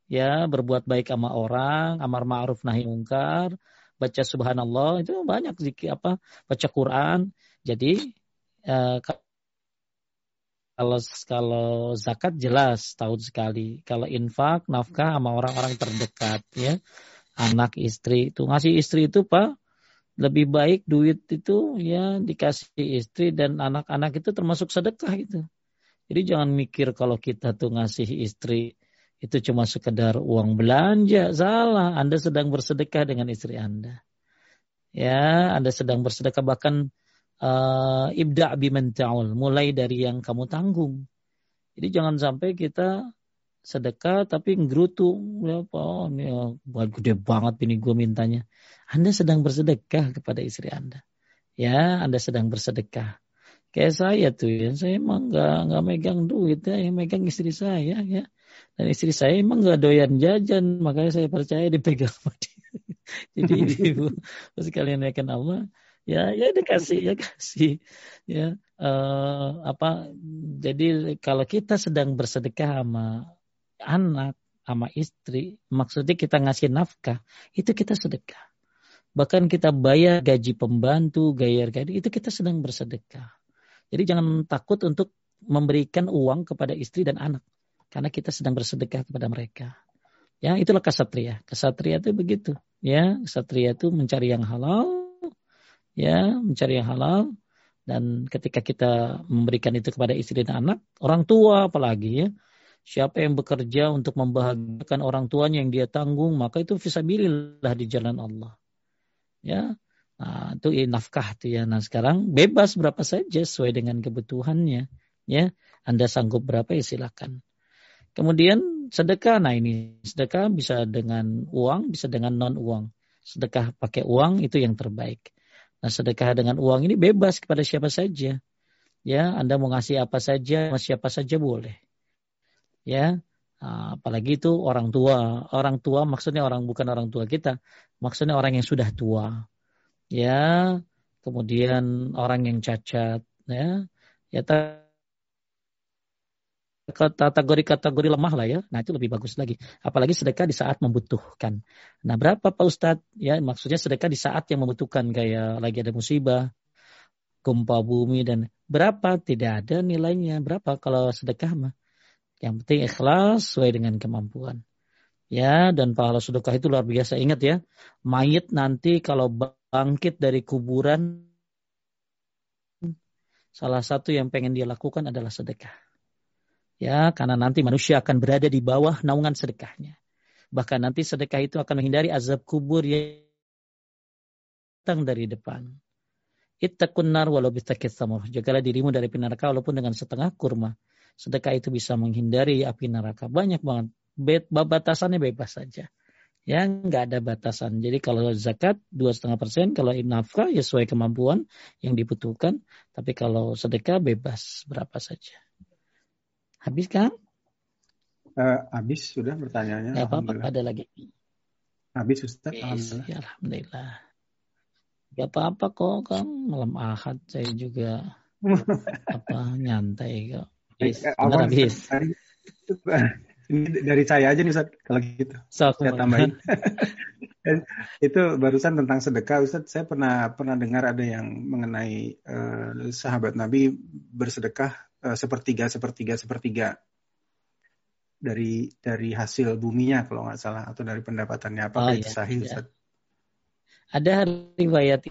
ya berbuat baik sama orang, amar ma'ruf nahi mungkar, baca subhanallah itu banyak zikir apa, baca Quran. Jadi eh, kalau kalau zakat jelas tahun sekali. Kalau infak, nafkah sama orang-orang terdekat ya. Anak istri itu ngasih istri itu Pak lebih baik duit itu ya dikasih istri dan anak-anak itu termasuk sedekah itu. Jadi jangan mikir kalau kita tuh ngasih istri itu cuma sekedar uang belanja. Salah, Anda sedang bersedekah dengan istri Anda. Ya, Anda sedang bersedekah bahkan uh, ibda biman mulai dari yang kamu tanggung. Jadi jangan sampai kita sedekah tapi nggerutu ya apa ini ya, gede banget ini gue mintanya anda sedang bersedekah kepada istri anda ya anda sedang bersedekah kayak saya tuh ya saya emang nggak nggak megang duit ya yang megang istri saya ya dan istri saya emang nggak doyan jajan makanya saya percaya dipegang sama dia jadi ibu sekalian yakin Allah ya ya dikasih ya kasih ya uh, apa jadi kalau kita sedang bersedekah sama anak, sama istri, maksudnya kita ngasih nafkah, itu kita sedekah. Bahkan kita bayar gaji pembantu, bayar gaji, itu kita sedang bersedekah. Jadi jangan takut untuk memberikan uang kepada istri dan anak. Karena kita sedang bersedekah kepada mereka. Ya, itulah kesatria. Kesatria itu begitu. Ya, kesatria itu mencari yang halal. Ya, mencari yang halal. Dan ketika kita memberikan itu kepada istri dan anak, orang tua apalagi ya, Siapa yang bekerja untuk membahagiakan orang tuanya yang dia tanggung, maka itu visabilillah di jalan Allah. Ya, nah, itu nafkah tuh ya. Nah sekarang bebas berapa saja sesuai dengan kebutuhannya. Ya, Anda sanggup berapa ya silakan. Kemudian sedekah, nah ini sedekah bisa dengan uang, bisa dengan non uang. Sedekah pakai uang itu yang terbaik. Nah sedekah dengan uang ini bebas kepada siapa saja. Ya, Anda mau ngasih apa saja, siapa saja boleh ya apalagi itu orang tua orang tua maksudnya orang bukan orang tua kita maksudnya orang yang sudah tua ya kemudian orang yang cacat ya ya kategori-kategori lemah lah ya. Nah itu lebih bagus lagi. Apalagi sedekah di saat membutuhkan. Nah berapa Pak Ustadz? Ya maksudnya sedekah di saat yang membutuhkan kayak lagi ada musibah, gempa bumi dan berapa? Tidak ada nilainya. Berapa kalau sedekah mah? Yang penting ikhlas sesuai dengan kemampuan. Ya, dan pahala sedekah itu luar biasa. Ingat ya, mayit nanti kalau bangkit dari kuburan salah satu yang pengen dia lakukan adalah sedekah. Ya, karena nanti manusia akan berada di bawah naungan sedekahnya. Bahkan nanti sedekah itu akan menghindari azab kubur yang datang dari depan. Ittaqun nar walau bitakit samur. Jagalah dirimu dari api neraka walaupun dengan setengah kurma. Sedekah itu bisa menghindari api neraka. Banyak banget. Batasannya bebas saja. Ya, nggak ada batasan. Jadi kalau zakat dua setengah persen, kalau nafkah ya sesuai kemampuan yang dibutuhkan. Tapi kalau sedekah bebas berapa saja. Habis kan? Uh, habis sudah pertanyaannya. Ya, apa, apa ada lagi? Habis Ustaz. Alhamdulillah. Ya, alhamdulillah. Gak apa-apa kok kan malam ahad saya juga apa nyantai kok. Habis, habis. Ini dari saya aja nih Ustaz kalau gitu. So, saya tambahin. itu barusan tentang sedekah Ustaz saya pernah pernah dengar ada yang mengenai uh, sahabat Nabi bersedekah uh, sepertiga sepertiga sepertiga. Dari dari hasil buminya kalau nggak salah atau dari pendapatannya. Apa oh, itu sahih iya. Ada riwayat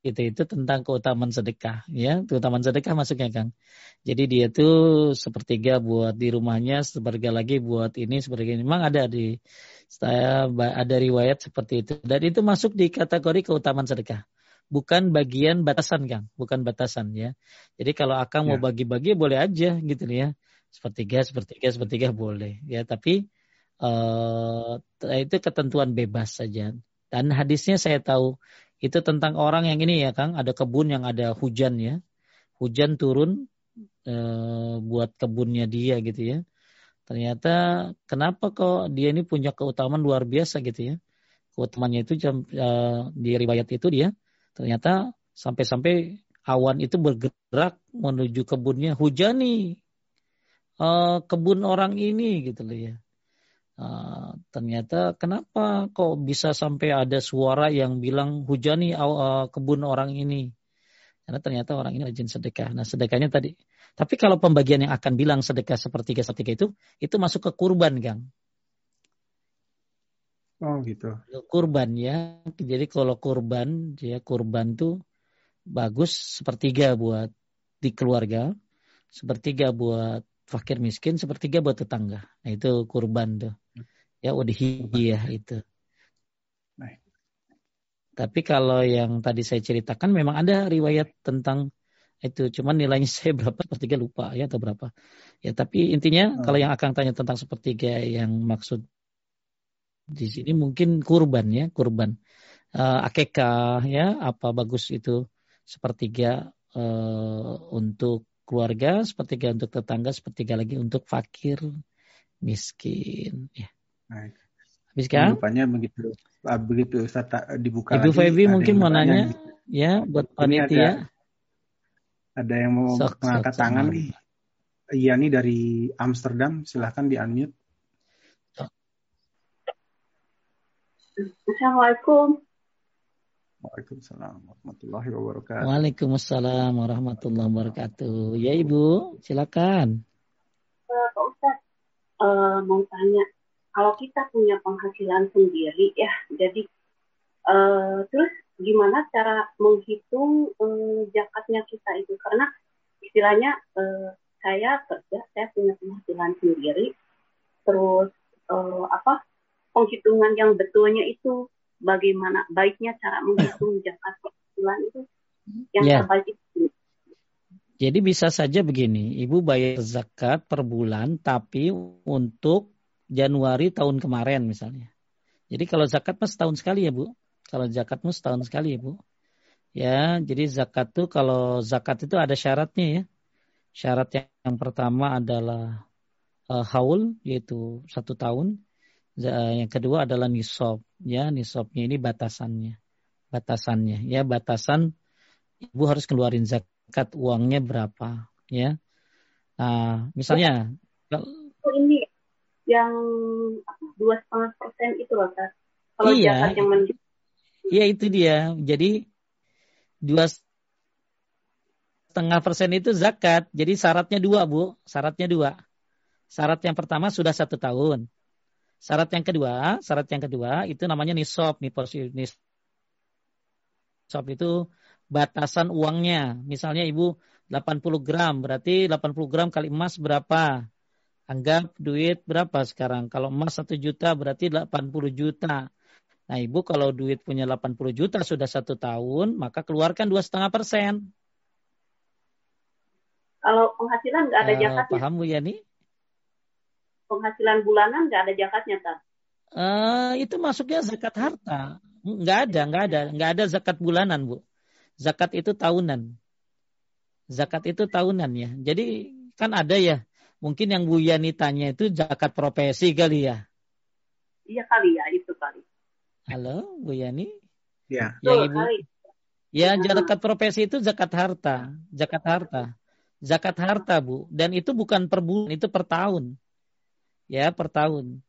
itu itu tentang keutamaan sedekah ya. Keutamaan sedekah masuknya Kang. Jadi dia tuh sepertiga buat di rumahnya sepertiga lagi buat ini sepertiga ini. Memang ada di saya ada riwayat seperti itu. Dan itu masuk di kategori keutamaan sedekah bukan bagian batasan Kang bukan batasan ya jadi kalau Akang ya. mau bagi-bagi boleh aja gitu ya sepertiga sepertiga sepertiga boleh ya tapi uh, itu ketentuan bebas saja dan hadisnya saya tahu itu tentang orang yang ini ya Kang, ada kebun yang ada hujan ya. Hujan turun e, buat kebunnya dia gitu ya. Ternyata kenapa kok dia ini punya keutamaan luar biasa gitu ya. Keutamaannya itu jam, e, di riwayat itu dia ternyata sampai-sampai awan itu bergerak menuju kebunnya hujan nih e, kebun orang ini gitu loh ya. Uh, ternyata kenapa kok bisa sampai ada suara yang bilang hujani uh, kebun orang ini? Karena ternyata orang ini rajin sedekah. Nah sedekahnya tadi. Tapi kalau pembagian yang akan bilang sedekah sepertiga sepertiga itu, itu masuk ke kurban, Kang. Oh gitu. Kurban ya. Jadi kalau kurban, ya kurban tuh bagus sepertiga buat di keluarga, sepertiga buat fakir miskin, sepertiga buat tetangga. Nah itu kurban tuh. Ya udhiyah itu. Tapi kalau yang tadi saya ceritakan memang ada riwayat tentang itu cuman nilainya saya berapa sepertiga lupa ya atau berapa ya tapi intinya oh. kalau yang akan tanya tentang sepertiga yang maksud di sini mungkin kurban ya kurban uh, akekah ya apa bagus itu sepertiga uh, untuk keluarga, sepertiga untuk tetangga, sepertiga lagi untuk fakir, miskin. Ya. Baik. Habis kan? Rupanya begitu. Ah, begitu Ustaz dibuka Ibu Febi mungkin mau nanya ya buat panitia. Ada, ada yang mau sok, mengangkat sok, tangan nih. Iya nih dari Amsterdam, silahkan di unmute. Assalamualaikum. Waalaikumsalam warahmatullahi wabarakatuh. Waalaikumsalam warahmatullahi wabarakatuh. Ya Ibu, silakan. Uh, Pak Ustadz, uh, mau tanya, kalau kita punya penghasilan sendiri ya, jadi uh, terus gimana cara menghitung um, zakatnya kita itu? Karena istilahnya uh, saya kerja, saya punya penghasilan sendiri, terus uh, apa penghitungan yang betulnya itu bagaimana baiknya cara menghitung zakat bulan itu yang yeah. terbaik itu. Jadi bisa saja begini, ibu bayar zakat per bulan tapi untuk Januari tahun kemarin misalnya. Jadi kalau zakat mas setahun sekali ya bu. Kalau zakat mas setahun sekali ya bu. Ya, jadi zakat tuh kalau zakat itu ada syaratnya ya. Syarat yang pertama adalah uh, haul yaitu satu tahun. Yang kedua adalah nisab. Ya nisabnya ini batasannya. Batasannya. Ya batasan ibu harus keluarin zakat uangnya berapa. Ya. Nah, misalnya oh, ini yang dua setengah persen itu loh kan kalau iya. yang men iya itu dia. Jadi dua setengah persen itu zakat. Jadi syaratnya dua bu. Syaratnya dua. Syarat yang pertama sudah satu tahun Syarat yang kedua, syarat yang kedua itu namanya nisab. Nisab itu batasan uangnya. Misalnya ibu 80 gram, berarti 80 gram kali emas berapa? Anggap duit berapa sekarang? Kalau emas 1 juta berarti 80 juta. Nah ibu kalau duit punya 80 juta sudah satu tahun, maka keluarkan dua setengah persen. Kalau penghasilan nggak ada uh, jakatnya. Paham Bu Yani? Penghasilan bulanan nggak ada jakatnya, tak? Uh, itu masuknya zakat harta. Nggak ada, nggak ada, nggak ada zakat bulanan, Bu. Zakat itu tahunan. Zakat itu tahunan ya. Jadi kan ada ya, mungkin yang Bu Yani tanya itu zakat profesi kali ya. Iya kali ya, itu kali. Halo, Bu Yani? Ya. Yang Ibu. Kali. Ya, zakat profesi itu zakat harta, zakat harta. Zakat harta, Bu. Dan itu bukan per bulan, itu per tahun. Ya, per tahun.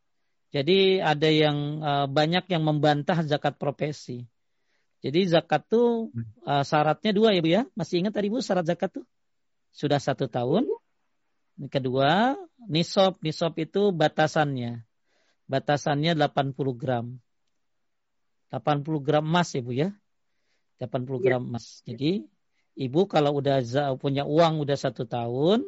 Jadi ada yang uh, banyak yang membantah zakat profesi. Jadi zakat tuh uh, syaratnya dua ya Bu ya. Masih ingat tadi Bu syarat zakat tuh? Sudah satu tahun. Kedua, nisab. Nisab itu batasannya. Batasannya 80 gram. 80 gram emas ya Bu ya. 80 ya. gram emas. Jadi ibu kalau udah punya uang udah satu tahun,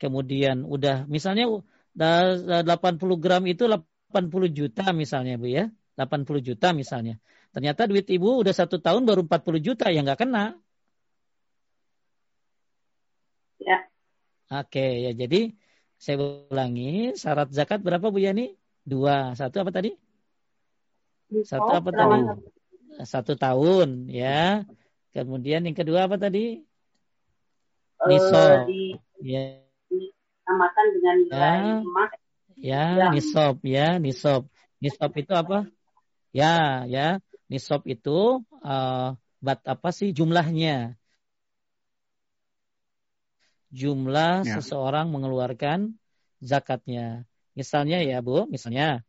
kemudian udah misalnya 80 gram itu 80 juta misalnya Bu ya. 80 juta misalnya. Ternyata duit ibu udah satu tahun baru 40 juta ya nggak kena. Ya. Oke ya jadi saya ulangi syarat zakat berapa Bu Yani? Dua. Satu apa tadi? Satu apa tadi? Satu tahun ya. Kemudian yang kedua apa tadi? Uh, nisab. Di, ya. Disamakan dengan nilai ya. emas. Ya, ya, nisab ya, nisab. Nisab itu apa? Ya, ya. Nisab itu uh, bat apa sih jumlahnya? Jumlah ya. seseorang mengeluarkan zakatnya. Misalnya ya, Bu, misalnya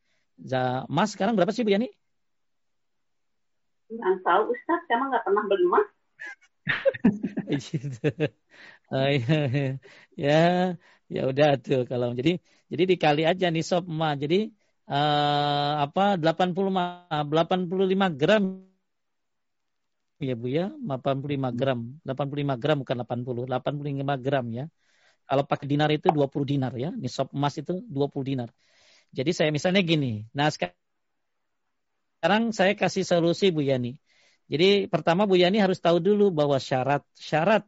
emas sekarang berapa sih Bu Yani? Yang tahu Ustaz, saya nggak pernah beli emas. oh, ya, ya, ya udah tuh kalau jadi jadi dikali aja nih sob emas. Jadi uh, apa 80 85 gram ya Bu ya, 85 gram. 85 gram bukan 80, 85 gram ya. Kalau pakai dinar itu 20 dinar ya. Nisab emas itu 20 dinar. Jadi saya misalnya gini. Nah, sekarang sekarang saya kasih solusi Bu Yani. Jadi pertama Bu Yani harus tahu dulu bahwa syarat syarat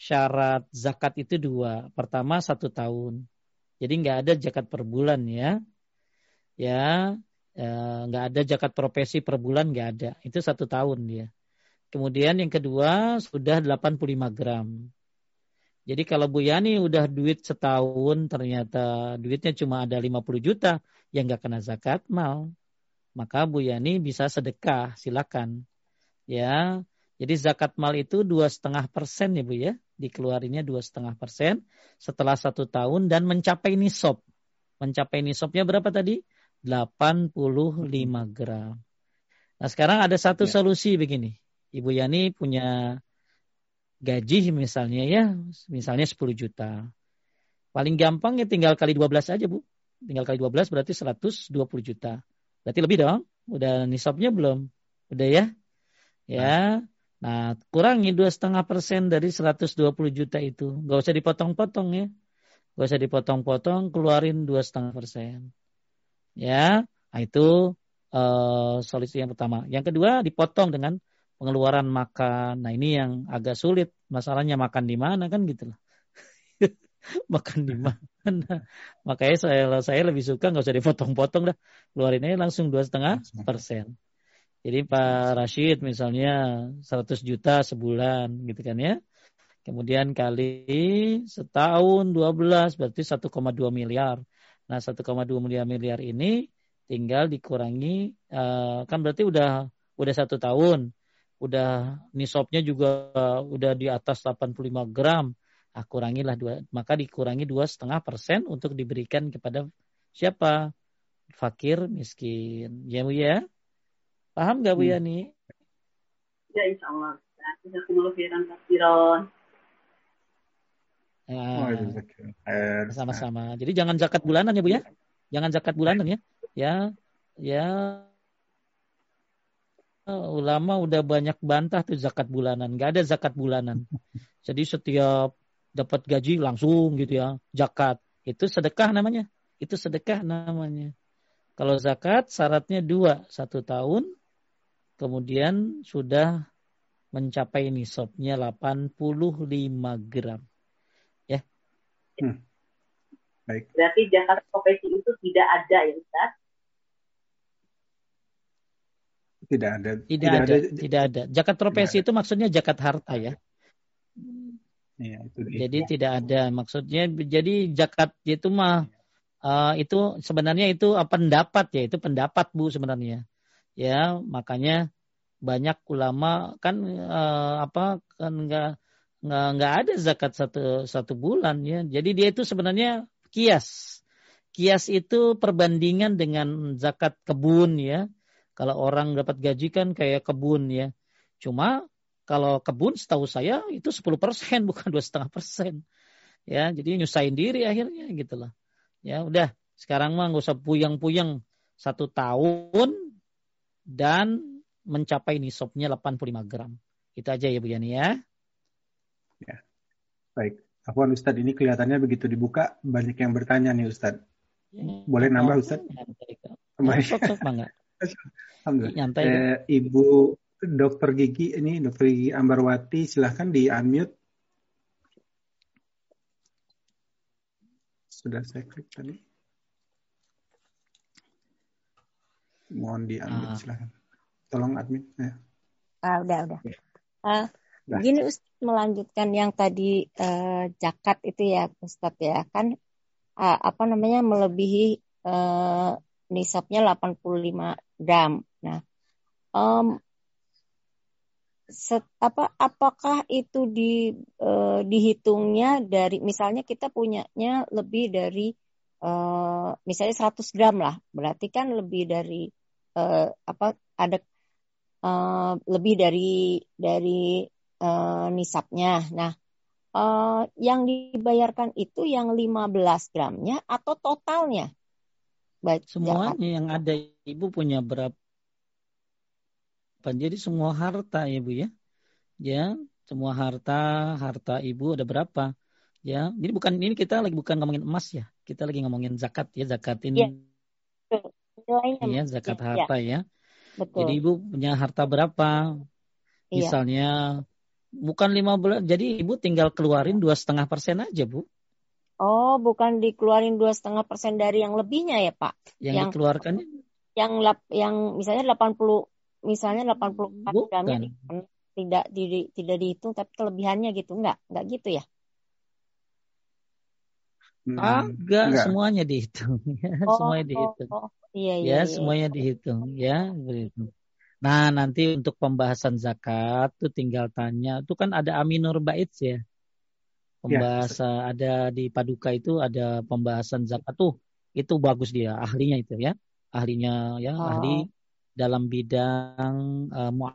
syarat zakat itu dua. Pertama satu tahun. Jadi nggak ada zakat per bulan ya. Ya, ya nggak ada zakat profesi per bulan nggak ada. Itu satu tahun dia. Kemudian yang kedua sudah 85 gram. Jadi kalau Bu Yani udah duit setahun ternyata duitnya cuma ada 50 juta, yang nggak kena zakat mal maka Bu Yani bisa sedekah, silakan. Ya, jadi zakat mal itu dua setengah persen ya Bu ya, dikeluarinya dua setengah persen setelah satu tahun dan mencapai nisab. Mencapai nisabnya berapa tadi? 85 gram. Nah sekarang ada satu ya. solusi begini. Ibu Yani punya gaji misalnya ya, misalnya 10 juta. Paling gampang ya tinggal kali 12 aja Bu. Tinggal kali 12 berarti 120 juta. Berarti lebih dong? Udah nisabnya belum? Udah ya? Ya. Nah, kurangi dua setengah persen dari 120 juta itu. Gak usah dipotong-potong ya. Gak usah dipotong-potong, keluarin dua setengah persen. Ya, nah, itu uh, solusi yang pertama. Yang kedua, dipotong dengan pengeluaran makan. Nah, ini yang agak sulit. Masalahnya makan di mana kan gitu lah. makan di mana. Makanya saya saya lebih suka nggak usah dipotong-potong dah, keluarin aja langsung dua setengah persen. Jadi Pak Rashid misalnya 100 juta sebulan gitu kan ya. Kemudian kali setahun 12 berarti 1,2 miliar. Nah 1,2 miliar miliar ini tinggal dikurangi uh, kan berarti udah udah satu tahun. Udah nisabnya juga udah di atas 85 gram ah, kurangilah dua, maka dikurangi dua setengah persen untuk diberikan kepada siapa? Fakir, miskin. Ya Bu ya? Paham nggak Bu hmm. Yani? Ya insya Allah. Ya, sama-sama. Jadi jangan zakat bulanan ya Bu ya? Jangan zakat bulanan ya. Ya, ya ulama udah banyak bantah tuh zakat bulanan. Gak ada zakat bulanan. Jadi setiap dapat gaji langsung gitu ya, zakat. Itu sedekah namanya. Itu sedekah namanya. Kalau zakat syaratnya dua, satu tahun, kemudian sudah mencapai nisabnya 85 gram. Ya. Hmm. Baik. Berarti zakat profesi itu tidak ada ya Ustaz? Tidak ada. Tidak, tidak ada, ada. Tidak ada. Zakat profesi itu maksudnya zakat harta ya. Ya, itu jadi tidak ada maksudnya jadi zakat itu mah uh, itu sebenarnya itu pendapat ya itu pendapat bu sebenarnya ya makanya banyak ulama kan uh, apa kan nggak nggak nggak ada zakat satu satu bulan ya. Jadi dia itu sebenarnya kias. Kias itu perbandingan dengan zakat kebun ya. Kalau orang dapat gaji kan kayak kebun ya. Cuma kalau kebun setahu saya itu 10 persen bukan dua setengah persen. Ya, jadi nyusahin diri akhirnya gitu loh. Ya udah, sekarang mah nggak usah puyeng-puyeng. Satu tahun dan mencapai nisabnya 85 gram. Itu aja ya Bu Yani ya. Ya. Baik. Afwan Ustadz ini kelihatannya begitu dibuka banyak yang bertanya nih Ustadz. Ya, Boleh nambah Ustadz? Alhamdulillah. Eh, Ibu Dokter Gigi ini Dokter Gigi Ambarwati silahkan di unmute. Sudah saya klik tadi. Mohon di unmute uh. silahkan. Tolong admin. Ya. Ah, udah udah. Uh, Gini Ustaz melanjutkan yang tadi uh, zakat itu ya Ustaz ya kan uh, apa namanya melebihi uh, nisabnya 85 gram. Nah, um, set, apa apakah itu di uh, dihitungnya dari misalnya kita punyanya lebih dari uh, misalnya 100 gram lah berarti kan lebih dari uh, apa ada uh, lebih dari dari uh, nisabnya nah uh, yang dibayarkan itu yang 15 gramnya atau totalnya baik semuanya yang ada ibu punya berapa jadi semua harta ya Bu ya. Ya, semua harta, harta Ibu ada berapa? Ya, jadi bukan ini kita lagi bukan ngomongin emas ya. Kita lagi ngomongin zakat ya, zakat ini. Ya. Iya, zakat ya, harta ya. ya. Betul. Jadi Ibu punya harta berapa? Iya. Misalnya bukan lima bulan, jadi Ibu tinggal keluarin dua setengah persen aja Bu. Oh, bukan dikeluarin dua setengah persen dari yang lebihnya ya Pak? Yang, yang dikeluarkan? Yang yang misalnya 80 misalnya 84 Bukan. gramnya di, tidak di, tidak dihitung tapi kelebihannya gitu enggak enggak gitu ya hmm, agak enggak. semuanya dihitung ya oh, semuanya dihitung oh, oh. Iya, iya, ya iya, semuanya iya. dihitung ya begitu nah nanti untuk pembahasan zakat tuh tinggal tanya tuh kan ada Aminur Bait ya pembahasan ya. ada di Paduka itu ada pembahasan zakat tuh itu bagus dia ahlinya itu ya ahlinya ya oh. ahli dalam bidang uh,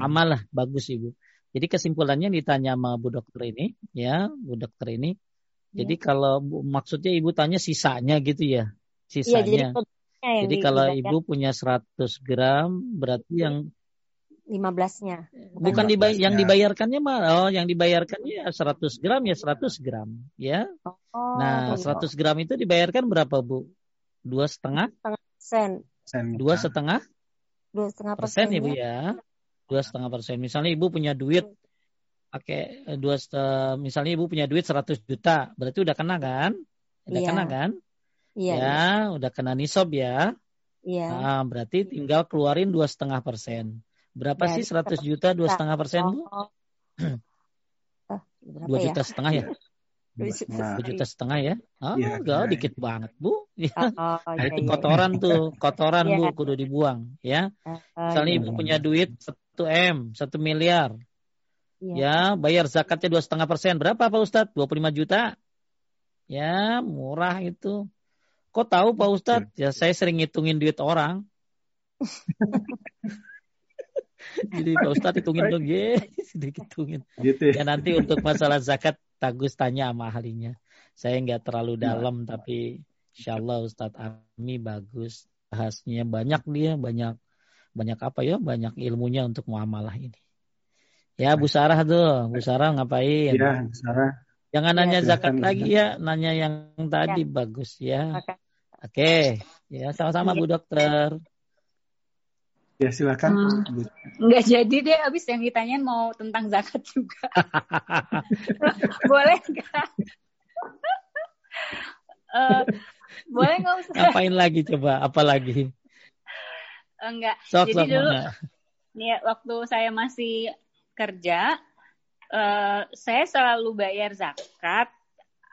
amal lah bagus ibu. Jadi kesimpulannya ditanya sama bu dokter ini, ya bu dokter ini. Ya. Jadi kalau bu, maksudnya ibu tanya sisanya gitu ya, sisanya. Ya, jadi, jadi kalau ibu punya 100 gram, berarti ya. yang 15-nya. Bukan dibayar, yang dibayarkannya mah oh yang dibayarkannya 100 gram ya 100 gram ya. Oh, nah, 100 gram itu dibayarkan berapa, Bu? Dua setengah? Sen dua setengah dua setengah persen, ibu ya dua setengah persen misalnya ibu punya duit pakai eh, dua misalnya ibu punya duit 100 juta berarti udah kena kan udah yeah. kena kan yeah, ya yeah. udah kena nisab ya yeah. nah, berarti tinggal keluarin dua setengah persen berapa yeah, sih 100 juta dua setengah persen bu oh. dua juta ya? setengah ya Nah, juta setengah ya? Oh, ya, enggak, ya. dikit banget bu. Ya. Oh, nah, itu iya, kotoran iya. tuh, kotoran ya. bu, kudu dibuang ya. Oh, Misalnya iya. ibu punya duit satu m, satu miliar, ya. ya bayar zakatnya dua setengah persen, berapa Pak Ustadz? 25 juta. Ya murah itu. Kok tahu Pak Ustadz? Ya saya sering ngitungin duit orang. Jadi Pak Ustadz hitungin dong, ya, sedikit hitungin. Gitu ya. ya nanti untuk masalah zakat Tagus tanya sama ahlinya. Saya nggak terlalu iya. dalam nah. tapi insya Allah Ustadz Ami bagus bahasnya banyak dia banyak banyak apa ya banyak ilmunya untuk muamalah ini ya Bu Sarah tuh Bu Sarah ngapain ya Bu Sarah jangan ya, nanya zakat lagi ya nanya yang tadi ya. bagus ya oke okay. ya sama-sama Bu Dokter Ya silakan. Hmm. Enggak jadi deh abis yang ditanyain mau tentang zakat juga. boleh enggak? uh, boleh nggak usah? Ngapain lagi coba? Apa lagi? Enggak. Sok, jadi sok dulu, nih waktu saya masih kerja, uh, saya selalu bayar zakat.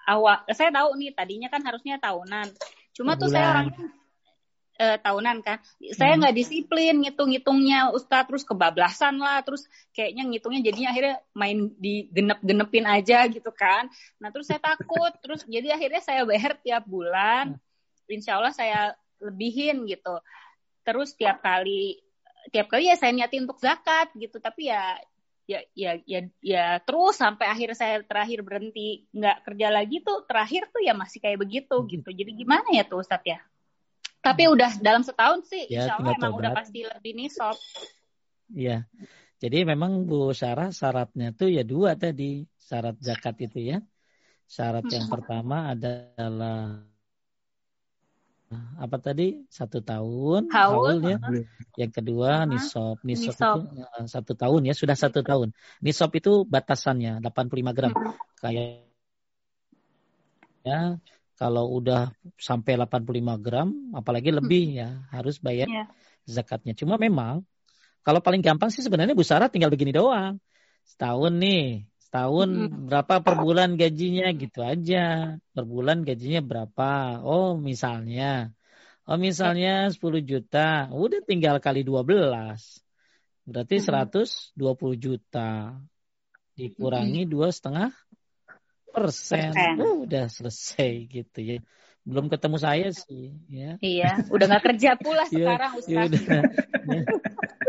Awal, saya tahu nih tadinya kan harusnya tahunan. Cuma tuh saya orangnya uh, tahunan kan. Saya hmm. nggak hmm. disiplin ngitung-ngitungnya Ustadz terus kebablasan lah terus kayaknya ngitungnya jadinya akhirnya main di genep-genepin aja gitu kan. Nah terus saya takut terus jadi akhirnya saya bayar tiap bulan. Insya Allah saya lebihin gitu. Terus tiap kali tiap kali ya saya niatin untuk zakat gitu tapi ya ya ya ya ya terus sampai akhir saya terakhir berhenti nggak kerja lagi tuh terakhir tuh ya masih kayak begitu gitu jadi gimana ya tuh Ustadz ya tapi udah dalam setahun sih, ya, insya Allah emang udah pasti lebih nisab. Iya. Jadi memang Bu Sarah syaratnya tuh ya dua tadi syarat zakat itu ya. Syarat yang hmm. pertama adalah apa tadi? Satu tahun haul, ya yang kedua nisab nisab itu uh, satu tahun ya sudah satu tahun. Nisab itu batasannya 85 gram. Hmm. kayak ya kalau udah sampai 85 gram, apalagi lebih ya harus bayar yeah. zakatnya. Cuma memang kalau paling gampang sih sebenarnya Bu Sarah tinggal begini doang. Setahun nih, setahun hmm. berapa per bulan gajinya gitu aja. Per bulan gajinya berapa? Oh misalnya, oh misalnya 10 juta, udah tinggal kali 12. Berarti hmm. 120 juta dikurangi dua setengah persen, uh, udah selesai gitu ya. Belum ketemu saya sih, ya. Iya, udah nggak kerja pula iya, sekarang Ustaz. Ya, udah,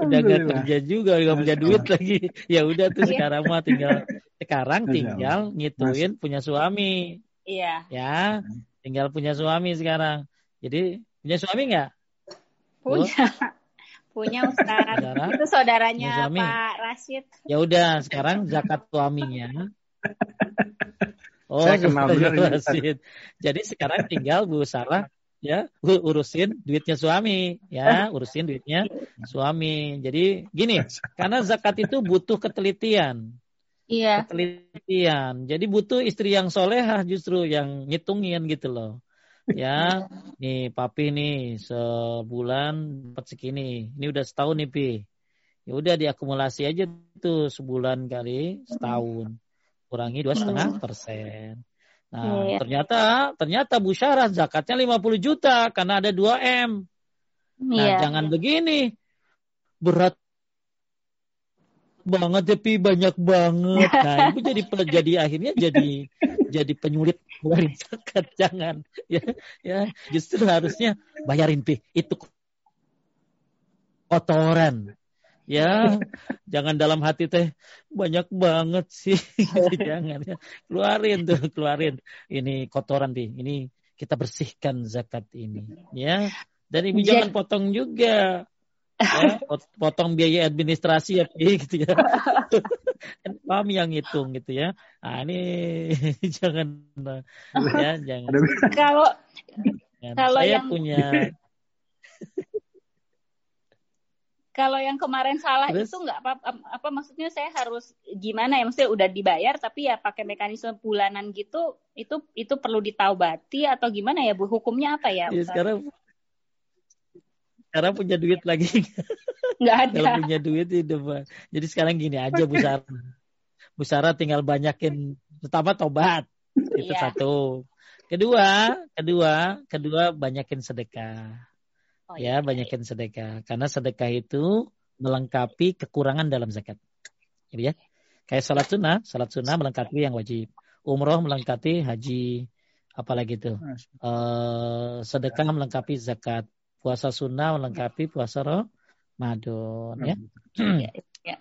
udah gak kerja juga, nggak punya duit lagi. Ya udah tuh iya. sekarang mah tinggal sekarang tinggal ngituin punya suami. Iya. Ya, tinggal punya suami sekarang. Jadi punya suami nggak? Punya. Punya Ustaz. Saudara? Itu saudaranya Pak Rashid. Ya udah, sekarang zakat suaminya Oh, saya kenal benar Jadi sekarang tinggal Bu Sarah ya urusin duitnya suami ya urusin duitnya suami. Jadi gini karena zakat itu butuh ketelitian. Iya. Ketelitian. Jadi butuh istri yang solehah justru yang ngitungin gitu loh. Ya nih papi nih sebulan dapat segini. Ini udah setahun nih pi. Ya udah diakumulasi aja tuh sebulan kali setahun. Kurangi dua setengah persen. Nah, yeah. ternyata ternyata Bu Syarah zakatnya 50 juta karena ada 2 M. Nah, yeah. jangan begini. Berat banget tapi banyak banget. Nah, itu jadi jadi akhirnya jadi jadi penyulit keluarin zakat. Jangan ya ya justru harusnya bayarin pi itu kotoran ya jangan dalam hati teh banyak banget sih. Jangan ya. Keluarin tuh keluarin. Ini kotoran deh ini kita bersihkan zakat ini ya. Dan ibu jangan potong juga ya, potong biaya administrasi ya gitu ya. Kan kami yang hitung gitu ya. Nah, ini jangan ya jangan. Kalau kalau saya yang... punya kalau yang kemarin salah Terus? itu nggak apa, apa maksudnya saya harus gimana ya maksudnya udah dibayar tapi ya pakai mekanisme bulanan gitu itu itu perlu ditaubati atau gimana ya bu hukumnya apa ya? ya sekarang sekarang punya duit lagi nggak ada. Kalau punya duit itu jadi sekarang gini aja Bu Sarah. Bu Sarah tinggal banyakin pertama tobat itu iya. satu. Kedua, kedua, kedua banyakin sedekah. Oh, ya, iya, banyakin sedekah. Karena sedekah itu melengkapi kekurangan dalam zakat. Jadi ya. Kayak salat sunnah, salat sunnah melengkapi yang wajib. Umroh melengkapi haji, apalagi itu. Uh, sedekah melengkapi zakat. Puasa sunnah melengkapi puasa Ramadan. Ya. ya, ya.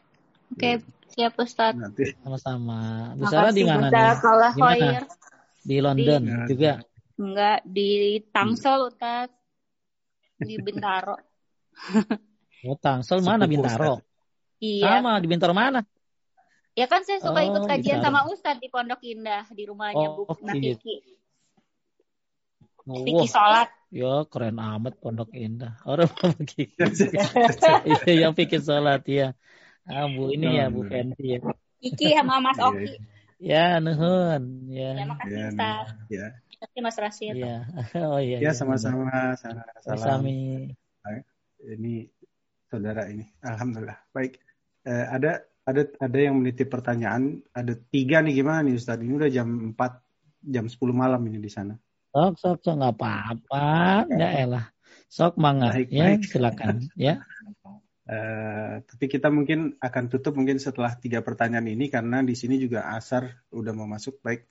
Oke, siap Ustaz. Sama-sama. Bu Sarah di mana nih? Di London di, juga. Enggak, di Tangsel Ustaz di Bintaro. Oh, Tangsel mana Bintaro? Iya. Sama di Bintaro mana? Ya kan saya suka oh, ikut kajian sama Ustadz di Pondok Indah di rumahnya oh, Bu Natiki. Natiki sholat. Ya keren amat Pondok Indah. Orang begitu. Iya yang pikir sholat ya. Ah, Bu ini ya Bu Fenty ya. Iki sama Mas iya, Oki. Ya, nuhun. Ya. Terima kasih ya, Ustaz. Ya. Terima kasih Mas Rasid. Ya. Oh iya. Ya, sama-sama. Salam. Ini saudara ini. Alhamdulillah. Baik. Eh, ada ada ada yang menitip pertanyaan. Ada tiga nih gimana nih Ustaz? Ini udah jam 4 jam 10 malam ini di sana. Sok sok sok nggak apa-apa. Ya elah. Sok mangga ya baik. silakan ya. Uh, tapi kita mungkin akan tutup mungkin setelah tiga pertanyaan ini karena di sini juga asar udah mau masuk baik.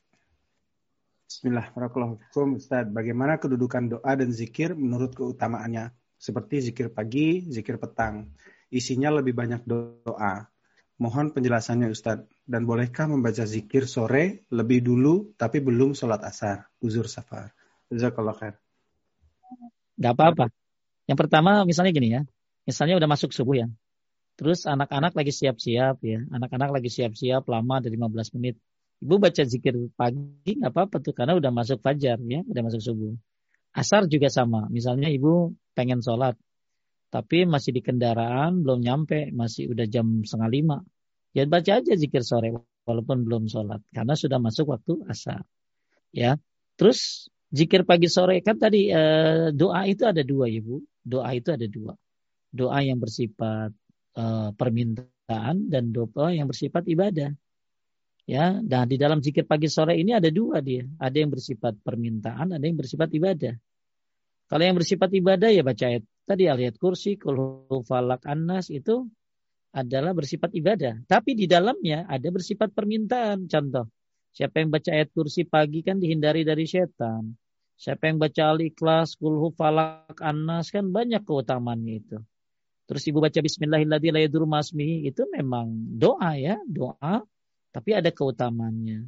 Bismillahirrahmanirrahim. Ustaz, bagaimana kedudukan doa dan zikir menurut keutamaannya? seperti zikir pagi, zikir petang. Isinya lebih banyak doa. Mohon penjelasannya Ustadz. Dan bolehkah membaca zikir sore lebih dulu tapi belum sholat asar? Uzur safar. Jazakallah khair. Gak apa-apa. Yang pertama misalnya gini ya. Misalnya udah masuk subuh ya. Terus anak-anak lagi siap-siap ya. Anak-anak lagi siap-siap lama dari 15 menit. Ibu baca zikir pagi nggak apa-apa tuh karena udah masuk fajar ya, udah masuk subuh. Asar juga sama. Misalnya ibu pengen sholat, tapi masih di kendaraan, belum nyampe, masih udah jam setengah lima. Ya baca aja zikir sore, walaupun belum sholat. Karena sudah masuk waktu asar. Ya, Terus zikir pagi sore, kan tadi eh, doa itu ada dua ibu. Doa itu ada dua. Doa yang bersifat eh, permintaan dan doa yang bersifat ibadah. Ya, dan di dalam zikir pagi sore ini ada dua dia. Ada yang bersifat permintaan, ada yang bersifat ibadah. Kalau yang bersifat ibadah ya baca ayat tadi ayat kursi, kulhu falak annas itu adalah bersifat ibadah. Tapi di dalamnya ada bersifat permintaan. Contoh, siapa yang baca ayat kursi pagi kan dihindari dari setan. Siapa yang baca al-ikhlas, kulhu falak annas kan banyak keutamaannya itu. Terus ibu baca bismillahirrahmanirrahim itu memang doa ya, doa tapi ada keutamaannya.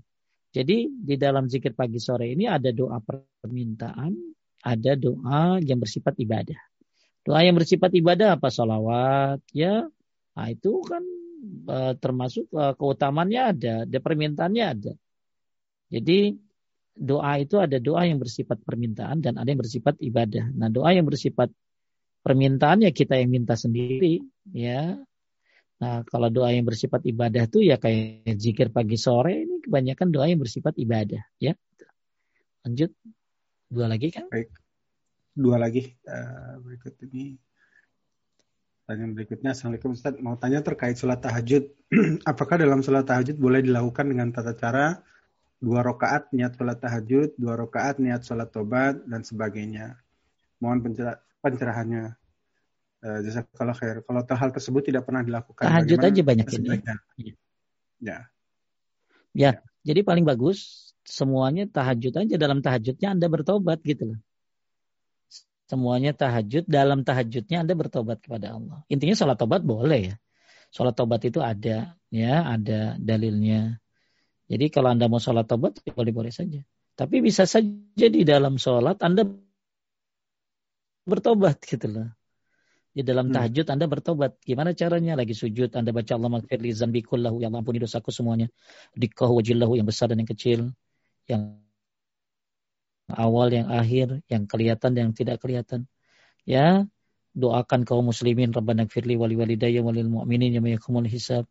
Jadi di dalam zikir pagi sore ini ada doa permintaan, ada doa yang bersifat ibadah. Doa yang bersifat ibadah apa? Salawat, ya. Nah, itu kan uh, termasuk uh, keutamannya ada, ada permintaannya ada. Jadi doa itu ada doa yang bersifat permintaan dan ada yang bersifat ibadah. Nah, doa yang bersifat permintaan ya kita yang minta sendiri, ya. Nah, kalau doa yang bersifat ibadah tuh ya kayak zikir pagi sore ini kebanyakan doa yang bersifat ibadah, ya. Lanjut. Dua lagi kan? Baik. Dua lagi uh, berikut ini. Pertanyaan berikutnya, Assalamualaikum Ustaz. Mau tanya terkait sholat tahajud. Apakah dalam sholat tahajud boleh dilakukan dengan tata cara dua rakaat niat sholat tahajud, dua rakaat niat sholat tobat, dan sebagainya? Mohon pencerahannya. Uh, Jazakallah khair. Kalau hal tersebut tidak pernah dilakukan. Tahajud aja banyak ini. Ya. Ya, jadi paling bagus semuanya tahajud aja dalam tahajudnya Anda bertobat gitu loh. Semuanya tahajud dalam tahajudnya Anda bertobat kepada Allah. Intinya sholat tobat boleh ya. Sholat tobat itu ada ya, ada dalilnya. Jadi kalau Anda mau sholat tobat ya boleh-boleh saja. Tapi bisa saja di dalam sholat Anda bertobat gitu loh. Di dalam hmm. tahajud Anda bertobat. Gimana caranya? Lagi sujud Anda baca Allah maghfirli zambi kullahu yang ampuni dosaku semuanya. Dikah wajillahu yang besar dan yang kecil yang awal, yang akhir, yang kelihatan, yang tidak kelihatan. Ya, doakan kaum muslimin Rabbana firli wali walidayya walil mu'minin yang yakumul hisab.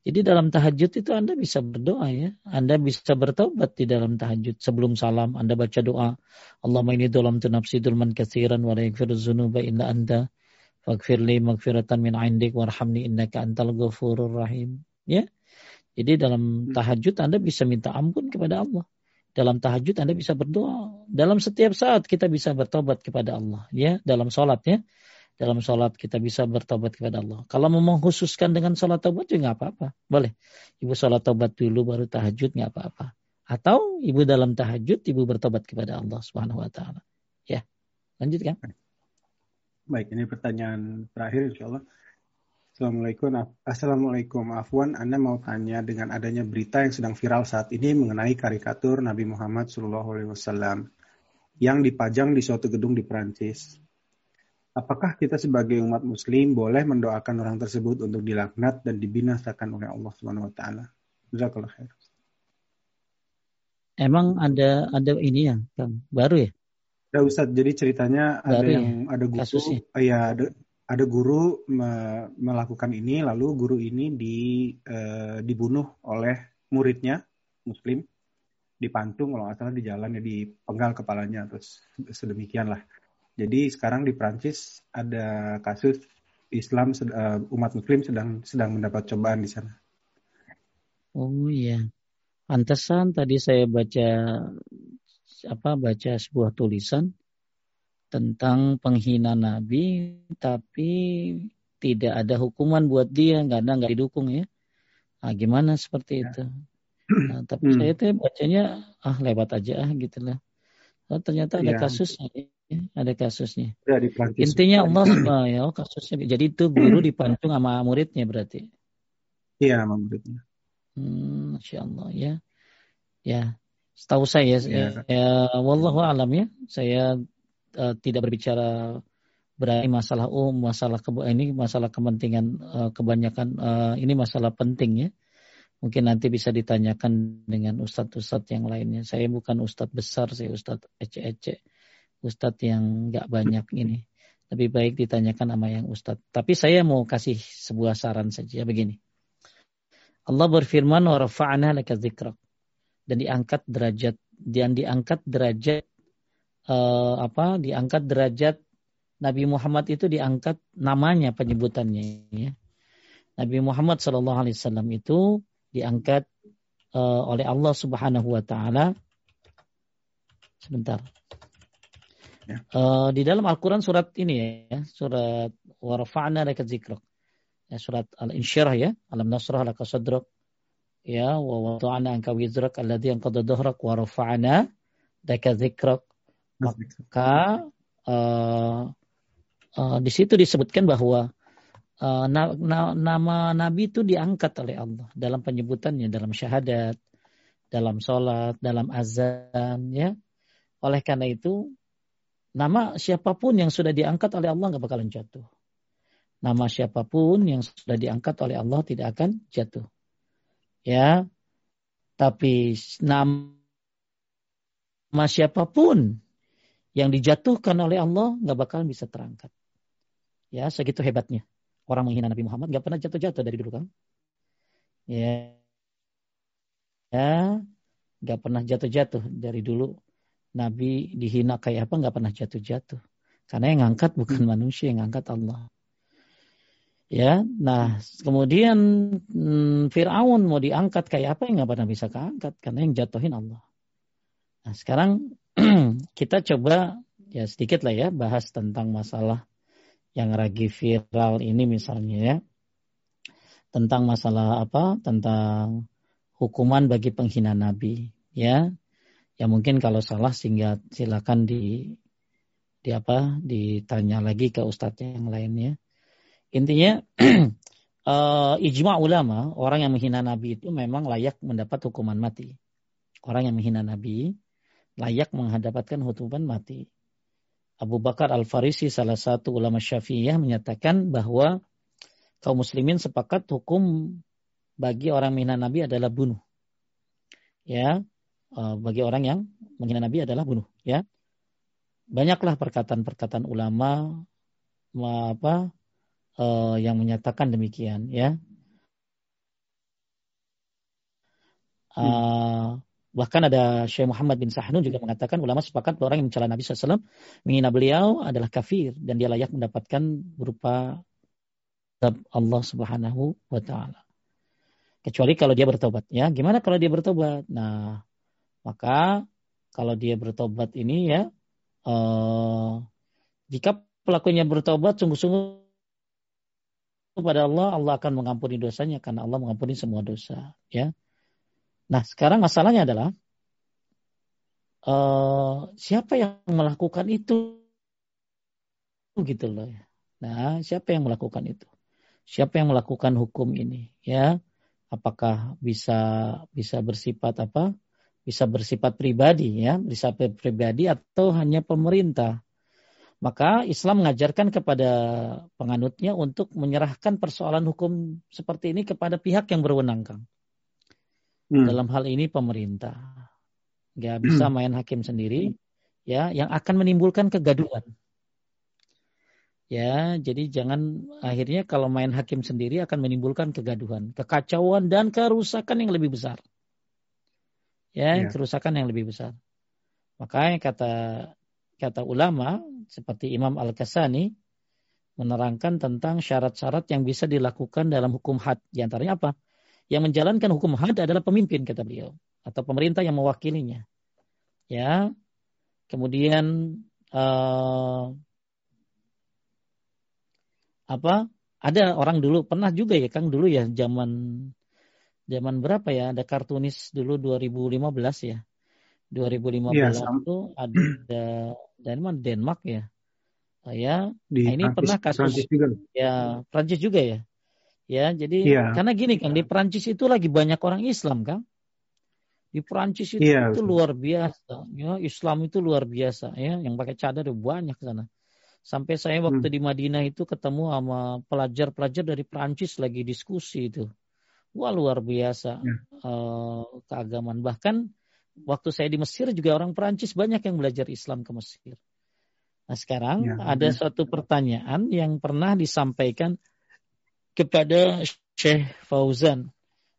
Jadi dalam tahajud itu Anda bisa berdoa ya. Anda bisa bertobat di dalam tahajud. Sebelum salam Anda baca doa. Allahumma ini dolam tu nafsi dulman kathiran wa la zunuba illa anda. Faghfirli maghfiratan min indik warhamni innaka antal ghafurur rahim. Ya. Jadi dalam tahajud Anda bisa minta ampun kepada Allah dalam tahajud Anda bisa berdoa. Dalam setiap saat kita bisa bertobat kepada Allah. Ya, dalam sholat ya. Dalam sholat kita bisa bertobat kepada Allah. Kalau mau mengkhususkan dengan sholat tobat juga nggak apa-apa. Boleh. Ibu sholat tobat dulu baru tahajud nggak apa-apa. Atau ibu dalam tahajud ibu bertobat kepada Allah Subhanahu Wa Taala. Ya, lanjutkan. Baik, ini pertanyaan terakhir insya Allah. Assalamualaikum. Assalamualaikum. Afwan, Anda mau tanya dengan adanya berita yang sedang viral saat ini mengenai karikatur Nabi Muhammad SAW yang dipajang di suatu gedung di Perancis. Apakah kita sebagai umat muslim boleh mendoakan orang tersebut untuk dilaknat dan dibinasakan oleh Allah Subhanahu wa taala? Jazakallah khair. Emang ada ada ini ya, Kang? Baru ya? Ya Ustaz, jadi ceritanya Baru ada ya? yang ada guru Kasusnya. ya ada ada guru me, melakukan ini lalu guru ini di e, dibunuh oleh muridnya muslim dipantung kalau nggak salah di jalan ya dipenggal kepalanya terus sedemikian lah jadi sekarang di Prancis ada kasus Islam uh, umat Muslim sedang sedang mendapat cobaan di sana. Oh iya, pantesan tadi saya baca apa baca sebuah tulisan tentang penghina Nabi, tapi tidak ada hukuman buat dia, nggak ada nggak didukung ya. Nah, gimana seperti ya. itu? Nah, tapi hmm. saya tuh bacanya ah lewat aja ah gitulah. Oh, ternyata ada ya. kasusnya ada kasusnya. Ya, Intinya Allah ya oh, kasusnya. Jadi itu guru dipantung sama muridnya berarti. Iya, sama muridnya. Hmm, Masya Allah ya. Ya, setahu saya ya, ya wallahu alam ya. Saya uh, tidak berbicara berani masalah um, masalah ke, ini masalah kepentingan uh, kebanyakan uh, ini masalah penting ya. Mungkin nanti bisa ditanyakan dengan ustadz-ustadz yang lainnya. Saya bukan ustadz besar, saya ustadz ece-ece ustadz yang nggak banyak ini. Lebih baik ditanyakan sama yang ustadz. Tapi saya mau kasih sebuah saran saja begini. Allah berfirman wa rafa'ana laka dzikrak dan diangkat derajat dan diangkat derajat uh, apa diangkat derajat Nabi Muhammad itu diangkat namanya penyebutannya ya. Nabi Muhammad Shallallahu Alaihi Wasallam itu diangkat uh, oleh Allah Subhanahu Wa Taala sebentar Ya. Uh, di dalam Al-Quran surat ini ya, surat warfa'na laka zikrak. Ya, surat Al-Insyirah ya, alam nasrah laka sadrak. Ya, wa wada'na anka wizrak alladhi anqadha dhahrak wa rafa'na laka zikrak. Maka uh, uh, di situ disebutkan bahwa na nama Nabi itu diangkat oleh Allah dalam penyebutannya, dalam syahadat, dalam sholat, dalam azan, ya. Oleh karena itu Nama siapa pun yang sudah diangkat oleh Allah nggak bakalan jatuh. Nama siapa pun yang sudah diangkat oleh Allah tidak akan jatuh. Ya, tapi nama siapa pun yang dijatuhkan oleh Allah nggak bakalan bisa terangkat. Ya, segitu hebatnya. Orang menghina Nabi Muhammad nggak pernah jatuh-jatuh dari dulu kan? Ya, ya, nggak pernah jatuh-jatuh dari dulu Nabi dihina kayak apa nggak pernah jatuh-jatuh. Karena yang ngangkat bukan hmm. manusia, yang ngangkat Allah. Ya, nah kemudian hmm, Fir'aun mau diangkat kayak apa yang nggak pernah bisa keangkat karena yang jatuhin Allah. Nah sekarang kita coba ya sedikit lah ya bahas tentang masalah yang lagi viral ini misalnya ya tentang masalah apa tentang hukuman bagi penghina Nabi ya. Ya mungkin kalau salah sehingga silakan di di apa ditanya lagi ke ustadznya yang lainnya intinya uh, ijma ulama orang yang menghina nabi itu memang layak mendapat hukuman mati. Orang yang menghina nabi layak mendapatkan hukuman mati Abu Bakar Al Farisi salah satu ulama Syafi'iyah menyatakan bahwa kaum muslimin sepakat hukum bagi orang menghina nabi adalah bunuh ya Eh, bagi orang yang menghina Nabi adalah bunuh. Ya, banyaklah perkataan-perkataan ulama apa uh, yang menyatakan demikian. Ya, uh, bahkan ada Syekh Muhammad bin Sahnun juga mengatakan ulama sepakat orang yang mencela Nabi SAW menghina beliau adalah kafir dan dia layak mendapatkan berupa Allah Subhanahu wa taala. Kecuali kalau dia bertobat ya. Gimana kalau dia bertobat? Nah, maka kalau dia bertobat ini ya, uh, jika pelakunya bertobat sungguh-sungguh kepada Allah, Allah akan mengampuni dosanya karena Allah mengampuni semua dosa. Ya. Nah sekarang masalahnya adalah uh, siapa yang melakukan itu, gitu loh. Ya. Nah siapa yang melakukan itu? Siapa yang melakukan hukum ini? Ya, apakah bisa bisa bersifat apa? bisa bersifat pribadi ya, bersifat pribadi atau hanya pemerintah. Maka Islam mengajarkan kepada penganutnya untuk menyerahkan persoalan hukum seperti ini kepada pihak yang berwenang, Kang. Hmm. Dalam hal ini pemerintah. Gak bisa hmm. main hakim sendiri, ya, yang akan menimbulkan kegaduhan. Ya, jadi jangan akhirnya kalau main hakim sendiri akan menimbulkan kegaduhan, kekacauan dan kerusakan yang lebih besar. Ya, ya. kerusakan yang lebih besar. Makanya kata kata ulama seperti Imam Al-Kasani menerangkan tentang syarat-syarat yang bisa dilakukan dalam hukum had. Di antaranya apa? Yang menjalankan hukum had adalah pemimpin kata beliau atau pemerintah yang mewakilinya. Ya. Kemudian uh, apa? Ada orang dulu pernah juga ya Kang dulu ya zaman zaman berapa ya? Ada kartunis dulu 2015 ya. 2015 ya, itu ada dari mana Denmark ya oh, ya di nah, ini Prancis, pernah kasus Prancis juga. ya Prancis juga ya ya jadi ya. karena gini kan di Prancis itu lagi banyak orang Islam kan di Prancis itu, ya, itu luar biasa ya Islam itu luar biasa ya yang pakai cadar banyak sana sampai saya waktu hmm. di Madinah itu ketemu sama pelajar-pelajar dari Prancis lagi diskusi itu wah luar biasa ya. uh, keagamaan bahkan waktu saya di Mesir juga orang Perancis banyak yang belajar Islam ke Mesir. Nah sekarang ya, ada ya. suatu pertanyaan yang pernah disampaikan kepada Syekh Fauzan.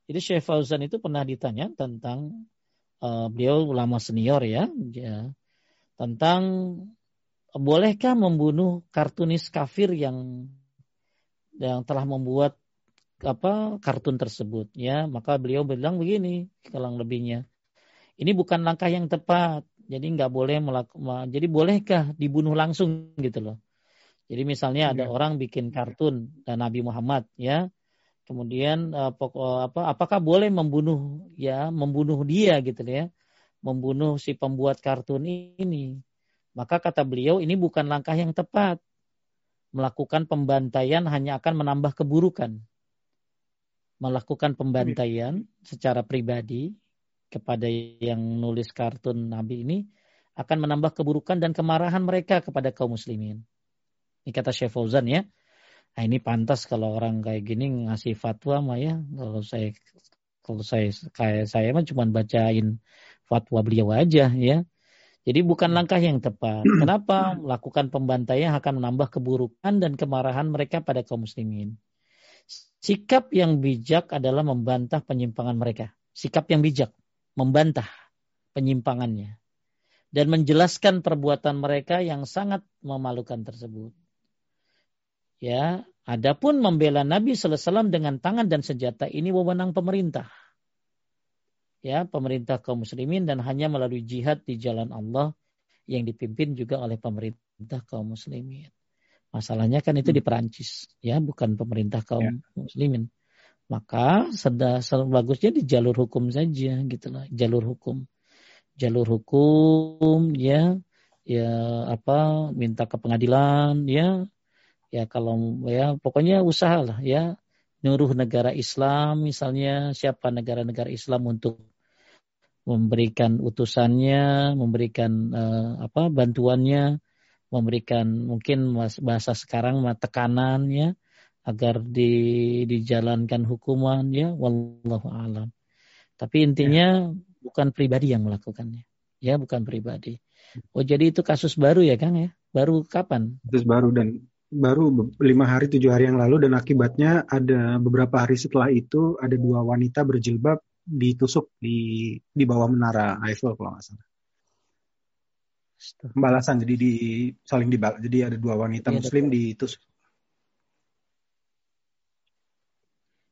Jadi Syekh Fauzan itu pernah ditanya tentang uh, beliau ulama senior ya, ya tentang bolehkah membunuh kartunis kafir yang yang telah membuat apa kartun tersebut ya maka beliau bilang begini kalau lebihnya ini bukan langkah yang tepat. Jadi nggak boleh melakukan. Jadi bolehkah dibunuh langsung gitu loh. Jadi misalnya ada ya. orang bikin kartun dan Nabi Muhammad ya. Kemudian uh, apa apakah boleh membunuh ya membunuh dia gitu ya. Membunuh si pembuat kartun ini. Maka kata beliau ini bukan langkah yang tepat. Melakukan pembantaian hanya akan menambah keburukan. Melakukan pembantaian secara pribadi kepada yang nulis kartun Nabi ini akan menambah keburukan dan kemarahan mereka kepada kaum muslimin. Ini kata Syekh Fauzan ya. Nah, ini pantas kalau orang kayak gini ngasih fatwa mah ya. Kalau saya kalau saya kayak saya mah cuma bacain fatwa beliau aja ya. Jadi bukan langkah yang tepat. Kenapa? Melakukan pembantaian akan menambah keburukan dan kemarahan mereka pada kaum muslimin. Sikap yang bijak adalah membantah penyimpangan mereka. Sikap yang bijak membantah penyimpangannya dan menjelaskan perbuatan mereka yang sangat memalukan tersebut. Ya, adapun membela Nabi sallallahu alaihi wasallam dengan tangan dan senjata ini wewenang pemerintah. Ya, pemerintah kaum muslimin dan hanya melalui jihad di jalan Allah yang dipimpin juga oleh pemerintah kaum muslimin. Masalahnya kan itu di Perancis, ya, bukan pemerintah kaum ya. muslimin maka sudah bagusnya di jalur hukum saja gitulah jalur hukum jalur hukum ya ya apa minta ke pengadilan ya ya kalau ya pokoknya usaha lah ya nyuruh negara Islam misalnya siapa negara-negara Islam untuk memberikan utusannya memberikan uh, apa bantuannya memberikan mungkin bahasa sekarang tekanan ya agar di, dijalankan hukuman ya wallahu alam. Tapi intinya ya. bukan pribadi yang melakukannya. Ya, bukan pribadi. Oh, jadi itu kasus baru ya, Kang ya? Baru kapan? Kasus baru dan baru lima hari tujuh hari yang lalu dan akibatnya ada beberapa hari setelah itu ada dua wanita berjilbab ditusuk di di bawah menara Eiffel kalau nggak salah. Pembalasan jadi di saling dibal jadi ada dua wanita ya, Muslim ditusuk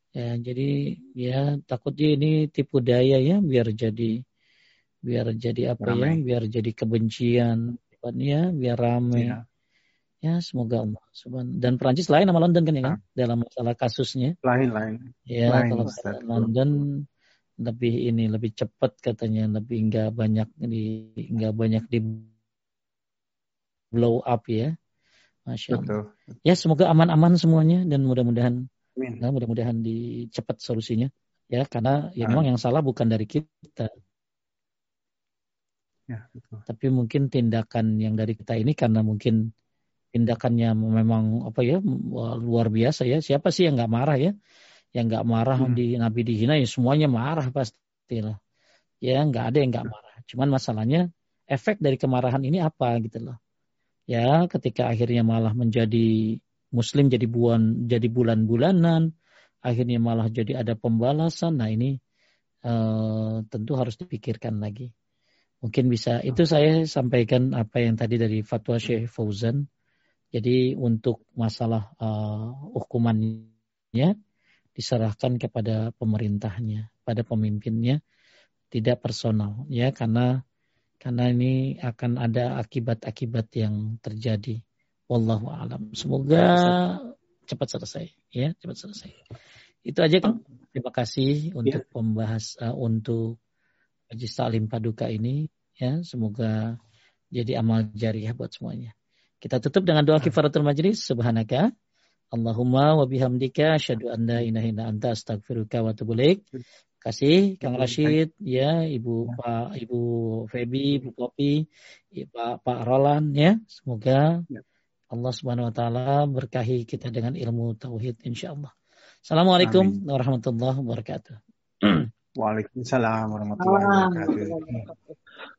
Ya, jadi ya takutnya ini tipu daya ya biar jadi biar jadi apa ya, rame. ya, biar jadi kebencian ya, biar rame. Ya. Ya semoga Allah subhanahu dan Perancis lain sama London kan ya kan dalam masalah kasusnya. Lain lain. Ya lain, kalau Ustaz. London lebih ini lebih cepat katanya lebih enggak banyak di enggak banyak di blow up ya. Masya Allah. Betul. Ya semoga aman-aman semuanya dan mudah-mudahan Nah, mudah-mudahan dicepat solusinya ya karena ya memang yang salah bukan dari kita. Ya, betul. Tapi mungkin tindakan yang dari kita ini karena mungkin tindakannya memang apa ya luar biasa ya. Siapa sih yang nggak marah ya? Yang nggak marah hmm. di Nabi dihina ya semuanya marah pastilah. Ya nggak ada yang nggak marah. Cuman masalahnya efek dari kemarahan ini apa gitu loh. Ya ketika akhirnya malah menjadi Muslim jadi bulan jadi bulan-bulanan, akhirnya malah jadi ada pembalasan. Nah ini uh, tentu harus dipikirkan lagi. Mungkin bisa itu saya sampaikan apa yang tadi dari fatwa Syekh Fauzan jadi untuk masalah uh, hukumannya diserahkan kepada pemerintahnya, pada pemimpinnya, tidak personal ya karena karena ini akan ada akibat-akibat yang terjadi. Wallahu alam. Semoga cepat selesai ya, cepat selesai. Itu aja kan. Terima kasih untuk ya. pembahas uh, untuk Majlis Salim Paduka ini ya, semoga jadi amal jariah buat semuanya. Kita tutup dengan doa kifaratul majlis. Subhanaka. Allahumma wa bihamdika asyhadu an la ilaha illa anta astaghfiruka wa atubu ilaik. Kasih Kang Rashid, ya Ibu Pak Ibu Febi, Ibu Kopi, Pak Pak Roland ya. Semoga ya. Allah Subhanahu wa taala berkahi kita dengan ilmu tauhid insyaallah. Assalamualaikum Amin. warahmatullahi wabarakatuh. Waalaikumsalam warahmatullahi wabarakatuh.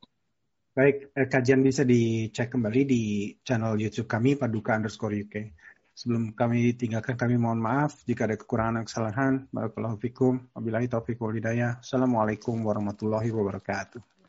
Baik, eh, kajian bisa dicek kembali di channel YouTube kami Paduka underscore UK. Sebelum kami tinggalkan, kami mohon maaf jika ada kekurangan dan kesalahan. Barakallahu fikum. Wabillahi taufiq wal hidayah. Assalamualaikum warahmatullahi wabarakatuh.